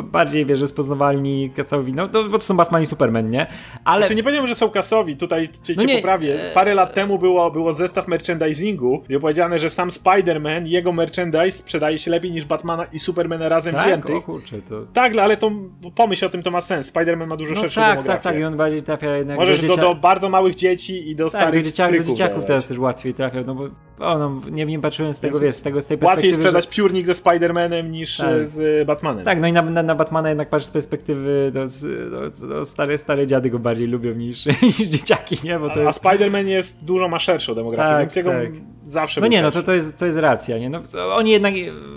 bardziej, wiesz, rozpoznawalni kasowi, no to, bo to są Batman i Superman, nie? Ale... Znaczy nie powiedziałem, że są kasowi, tutaj cię, no cię poprawię. Parę lat temu było, było zestaw zestaw merchandisingu, gdzie powiedziane, że sam Spider-Man, jego merchandise sprzedaje się lepiej niż Batmana i Supermana razem tak? wziętych. O kurczę, to... Tak, ale to pomyśl o tym, to ma sens. Spider-Man ma dużo no szerszą tak, demografię. Tak, tak, i on bardziej trafia jednak Możesz do, do, bardzo małych dzieci i do tak, starych do, dzieciaków, do dzieciaków teraz też łatwiej trafia, no bo o, no, nie, nie patrzyłem z tego, wiesz, z tego z tej Łatwiej sprzedać że... piórnik ze Spider-Manem niż tak. z Batmanem. Tak, no i na, na, na Batmana jednak patrz z perspektywy, do, do, do stare, stare dziady go bardziej lubią niż, niż dzieciaki, nie? Bo to a, jest... a Spider-Man jest dużo ma szerszą demografię, tak, więc jego tak. zawsze No nie, no to, to, jest, to jest racja, nie? No, oni jednak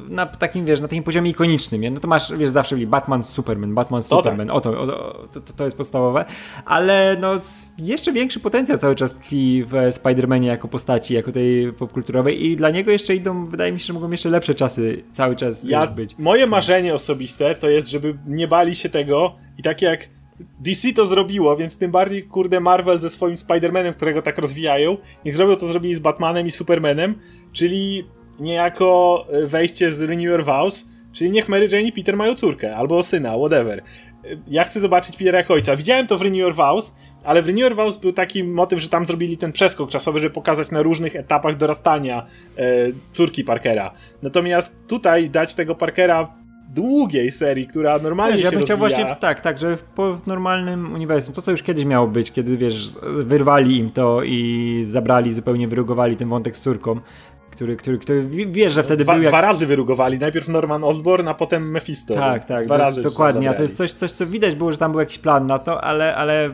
na takim, wiesz, na takim poziomie ikonicznym, nie? No to masz, wiesz, zawsze byli Batman, Superman, Batman, Superman, o, tak. o, to, o to, to, to, jest podstawowe, ale no jeszcze większy potencjał cały czas tkwi w Spider-Manie jako postaci, jako tej popkulturowej i dla niego jeszcze idą, wydaje mi się, że mogą jeszcze lepsze czasy cały czas ja, być. Moje marzenie osobiste to jest, żeby nie bali się tego i tak jak DC to zrobiło, więc tym bardziej, kurde, Marvel ze swoim Spider-Manem, którego tak rozwijają, niech zrobią to zrobili z Batmanem i Supermanem, czyli niejako e, wejście z Renew Your Vows, czyli niech Mary Jane i Peter mają córkę, albo syna, whatever. E, ja chcę zobaczyć Petera jako ojca. Widziałem to w Renew Your Vows, ale w Renew Your Vows był taki motyw, że tam zrobili ten przeskok czasowy, żeby pokazać na różnych etapach dorastania e, córki Parkera. Natomiast tutaj dać tego Parkera długiej serii, która normalnie wiesz, się ja bym chciał właśnie tak, tak, że w, w, normalnym uniwersum, to co już kiedyś miało być, kiedy wiesz, wyrwali im to i zabrali, zupełnie wyrugowali ten wątek z córką, który, który, który wiesz, że wtedy dwa, był jak... Dwa razy wyrugowali, najpierw Norman Osborn, a potem Mephisto. Tak, tak, dwa do, razy dokładnie, a to jest coś, coś, co widać było, że tam był jakiś plan na to, ale, ale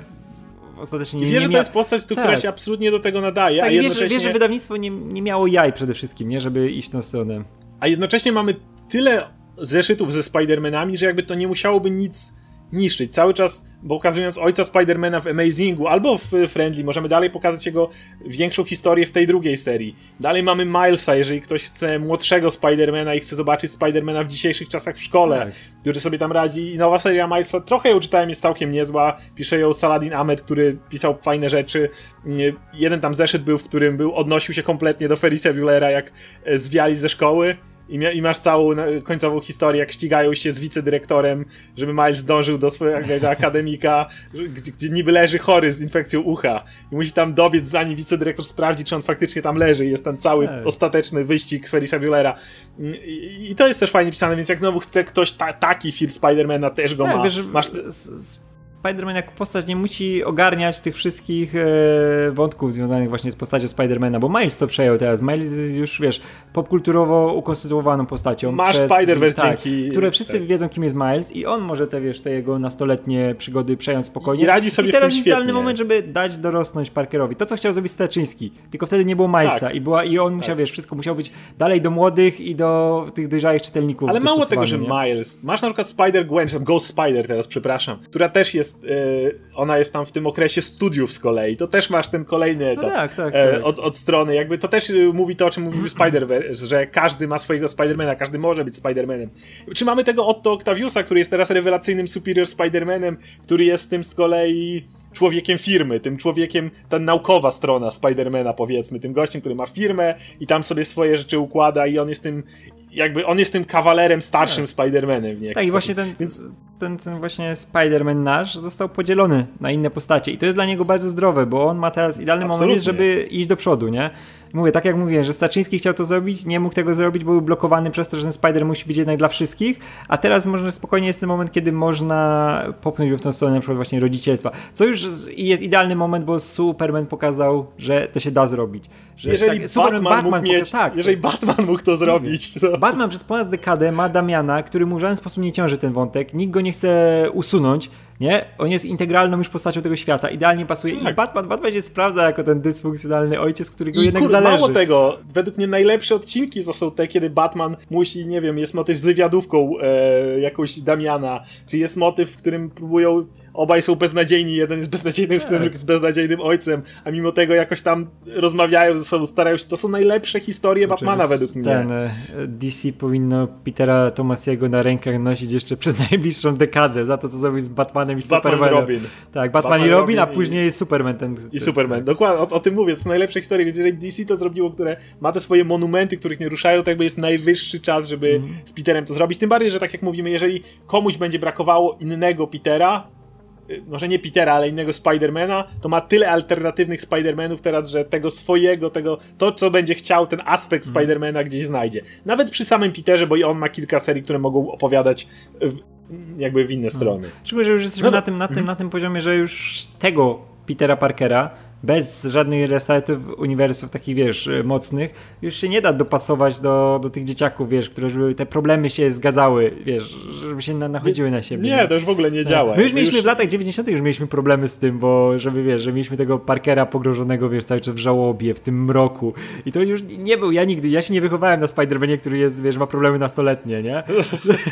ostatecznie nie, I wiesz, że to jest postać, tak. która się absolutnie do tego nadaje, tak, a jednocześnie... Wiesz, że wydawnictwo nie, nie miało jaj przede wszystkim, nie, żeby iść w tą stronę. A jednocześnie mamy tyle zeszytów ze Spider-Manami, że jakby to nie musiałoby nic niszczyć. Cały czas, bo okazując ojca Spidermana w Amazingu albo w Friendly, możemy dalej pokazać jego większą historię w tej drugiej serii. Dalej mamy Milesa, jeżeli ktoś chce młodszego Spidermana i chce zobaczyć Spidermana w dzisiejszych czasach w szkole, tak. który sobie tam radzi. I nowa seria Milesa, trochę ją czytałem, jest całkiem niezła. Pisze ją Saladin Ahmed, który pisał fajne rzeczy. Jeden tam zeszyt był, w którym był, odnosił się kompletnie do Felicia Buellera, jak zwiali ze szkoły i, i, masz całą końcową historię, jak ścigają się z wicedyrektorem, żeby Miles dążył do swojego akademika, gdzie, gdzie, niby leży chory z infekcją ucha i musi tam dobiec, zanim wicedyrektor sprawdzi, czy on faktycznie tam leży. Jest ten cały Ej. ostateczny wyścig Ferisa Buellera. I, I, to jest też fajnie pisane, więc jak znowu chce ktoś ta, taki film Spidermana, też go ma. Wiesz, Masz... Spider-Man jako postać nie musi ogarniać tych wszystkich e, wątków związanych właśnie z postacią Spidermana, bo Miles to przejął teraz. Miles jest już, wiesz, popkulturowo ukonstytuowaną postacią. Masz Spider-Verse tak, dzięki... Które wszyscy tak. wiedzą, kim jest Miles i on może te, wiesz, te jego nastoletnie przygody przejąć spokojnie. I radzi sobie I teraz jest idealny moment, żeby dać dorosnąć Parkerowi. To, co chciał zrobić Staczyński, tylko wtedy nie było Milesa tak. i, była, i on musiał, tak. wiesz, wszystko musiał być dalej do młodych i do tych dojrzałych czytelników. Ale mało tego, że nie? Miles. Masz na przykład Spider-Gwen, Ghost Spider teraz, przepraszam, która też jest... Yy ona jest tam w tym okresie studiów z kolei. To też masz ten kolejny no etap no tak, tak, e, tak. Od, od, strony. Jakby to też y, mówi to, o czym mówił Spider-Verse, że każdy ma swojego Spidermana, każdy może być Spidermanem. Czy mamy tego Otto Octaviusa, który jest teraz rewelacyjnym Superior Spidermanem, który jest tym z kolei człowiekiem firmy, tym człowiekiem, ta naukowa strona Spidermana powiedzmy, tym gościem, który ma firmę i tam sobie swoje rzeczy układa i on jest tym jakby on jest tym kawalerem starszym tak. Spider-Manem. Tak, i właśnie ten, Więc... ten, ten właśnie Spider-Man nasz został podzielony na inne postacie i to jest dla niego bardzo zdrowe, bo on ma teraz idealny Absolutnie. moment, żeby iść do przodu, nie? Mówię, tak jak mówiłem, że Staczyński chciał to zrobić, nie mógł tego zrobić, był blokowany przez to, że ten Spider musi być jednak dla wszystkich, a teraz może spokojnie jest ten moment, kiedy można popchnąć go w tą stronę na przykład właśnie rodzicielstwa. Co już jest idealny moment, bo Superman pokazał, że to się da zrobić. Że jeżeli tak, Batman, Batman mógł mieć, tak, jeżeli Batman mógł to zrobić. To... Batman przez ponad dekadę ma Damiana, który mu w żaden sposób nie ciąży ten wątek, nikt go nie chce usunąć, nie? On jest integralną już postacią tego świata, idealnie pasuje tak. i Batman, Batman się sprawdza jako ten dysfunkcjonalny ojciec, którego I jednak kur, zależy. mało tego, według mnie najlepsze odcinki to są te, kiedy Batman musi, nie wiem, jest motyw z wywiadówką e, jakąś Damiana, czy jest motyw, w którym próbują obaj są beznadziejni, jeden jest beznadziejnym synem, drugi jest beznadziejnym ojcem, a mimo tego jakoś tam rozmawiają ze sobą, starają się. To są najlepsze historie Batmana według mnie. Ten e, DC powinno Petera Tomasiego na rękach nosić jeszcze przez najbliższą dekadę za to, co zrobił z Batmanem i Batman Supermanem. Robin. Tak, Batman, Batman i Robin, a później i... Superman. Ten, I Superman, dokładnie, o, o, tym mówię, to są najlepsze historie, więc jeżeli DC to zrobiło, które ma te swoje monumenty, których nie ruszają, to jakby jest najwyższy czas, żeby mm. z Peterem to zrobić. Tym bardziej, że tak jak mówimy, jeżeli komuś będzie brakowało innego Petera, może nie Petera, ale innego Spidermana, to ma tyle alternatywnych Spidermanów teraz, że tego swojego, tego, to co będzie chciał, ten aspekt mm. Spidermana gdzieś znajdzie. Nawet przy samym Peterze, bo i on ma kilka serii, które mogą opowiadać w, jakby w inne mm. strony. Szczególnie, że już jesteśmy no, na, tym, na, tym, mm. na tym poziomie, że już tego Petera Parkera bez żadnych resetów uniwersów takich, wiesz, mocnych, już się nie da dopasować do, do tych dzieciaków, wiesz, które żeby te problemy się zgadzały, wiesz, żeby się na, nachodziły na siebie. Nie, to już w ogóle nie tak. działa. My już mieliśmy już... w latach 90. już mieliśmy problemy z tym, bo żeby, wiesz, że mieliśmy tego Parkera pogrożonego, wiesz, cały czas w żałobie, w tym mroku i to już nie był, ja nigdy, ja się nie wychowałem na Spider-Manie, który jest, wiesz, ma problemy nastoletnie, nie?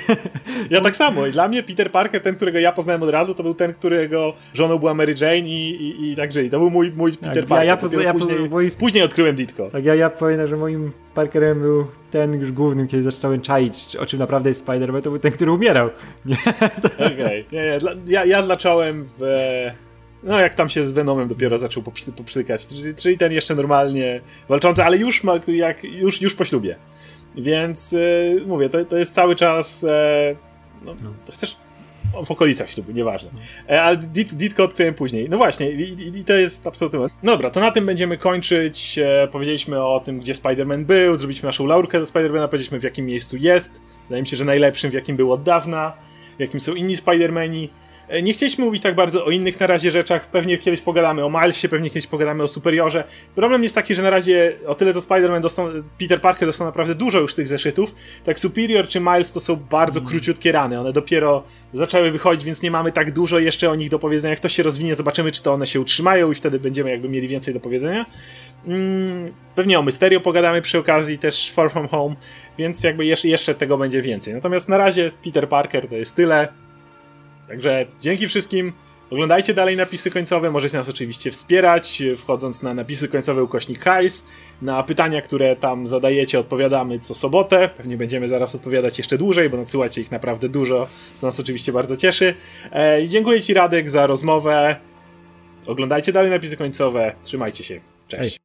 ja tak samo i dla mnie Peter Parker, ten, którego ja poznałem od razu, to był ten, którego żoną była Mary Jane i, i, i także i to był mój mój tak, Peter Parker. Ja, ja, poza, ja później, moim... później odkryłem Ditko. Tak, ja, ja pamiętam, że moim Parkerem był ten już głównym, kiedy zacząłem czaić, o czym naprawdę jest Spider-Man, to był ten, który umierał. Okej, okay. nie, nie, ja, ja zacząłem w... No, jak tam się z Venomem dopiero zaczął poprzykać. Czyli, czyli ten jeszcze normalnie walczący, ale już ma, jak, już, już po ślubie. Więc yy, mówię, to, to jest cały czas. Yy, no, no. Chcesz w okolicach ślubu, nieważne. E, ale Ditko odkryłem później. No właśnie, i, i, to jest absolutnie... Dobra, to na tym będziemy kończyć. E, powiedzieliśmy o tym, gdzie Spider-Man był, zrobiliśmy naszą laurkę do Spider-Mana, powiedzieliśmy w jakim miejscu jest. Wydaje mi się, że najlepszym, w jakim był od dawna, w jakim są inni Spider-Mani. E, nie chcieliśmy mówić tak bardzo o innych na razie rzeczach, pewnie kiedyś pogadamy o Milesie, pewnie kiedyś pogadamy o Superiorze. Problem jest taki, że na razie o tyle to Spider-Man dostał, Peter Parker dostał naprawdę dużo już tych zeszytów, tak Superior czy Miles to są bardzo mm. króciutkie rany, one dopiero zaczęły wychodzić, więc nie mamy tak dużo jeszcze o nich do powiedzenia. Jak to się rozwinie, zobaczymy czy to one się utrzymają i wtedy będziemy jakby mieli więcej do powiedzenia. Mm, pewnie o Mysterio pogadamy przy okazji też Far From Home, więc jakby jeszcze, jeszcze tego będzie więcej. Natomiast na razie Peter Parker to jest tyle. Także dzięki wszystkim. Oglądajcie dalej napisy końcowe, możecie nas oczywiście wspierać, wchodząc na napisy końcowe ukośnik hajs. Na pytania, które tam zadajecie, odpowiadamy co sobotę. Pewnie będziemy zaraz odpowiadać jeszcze dłużej, bo nadsyłacie ich naprawdę dużo, co nas oczywiście bardzo cieszy. E, I dziękuję Ci Radek za rozmowę. Oglądajcie dalej napisy końcowe. Trzymajcie się. Cześć. Hej.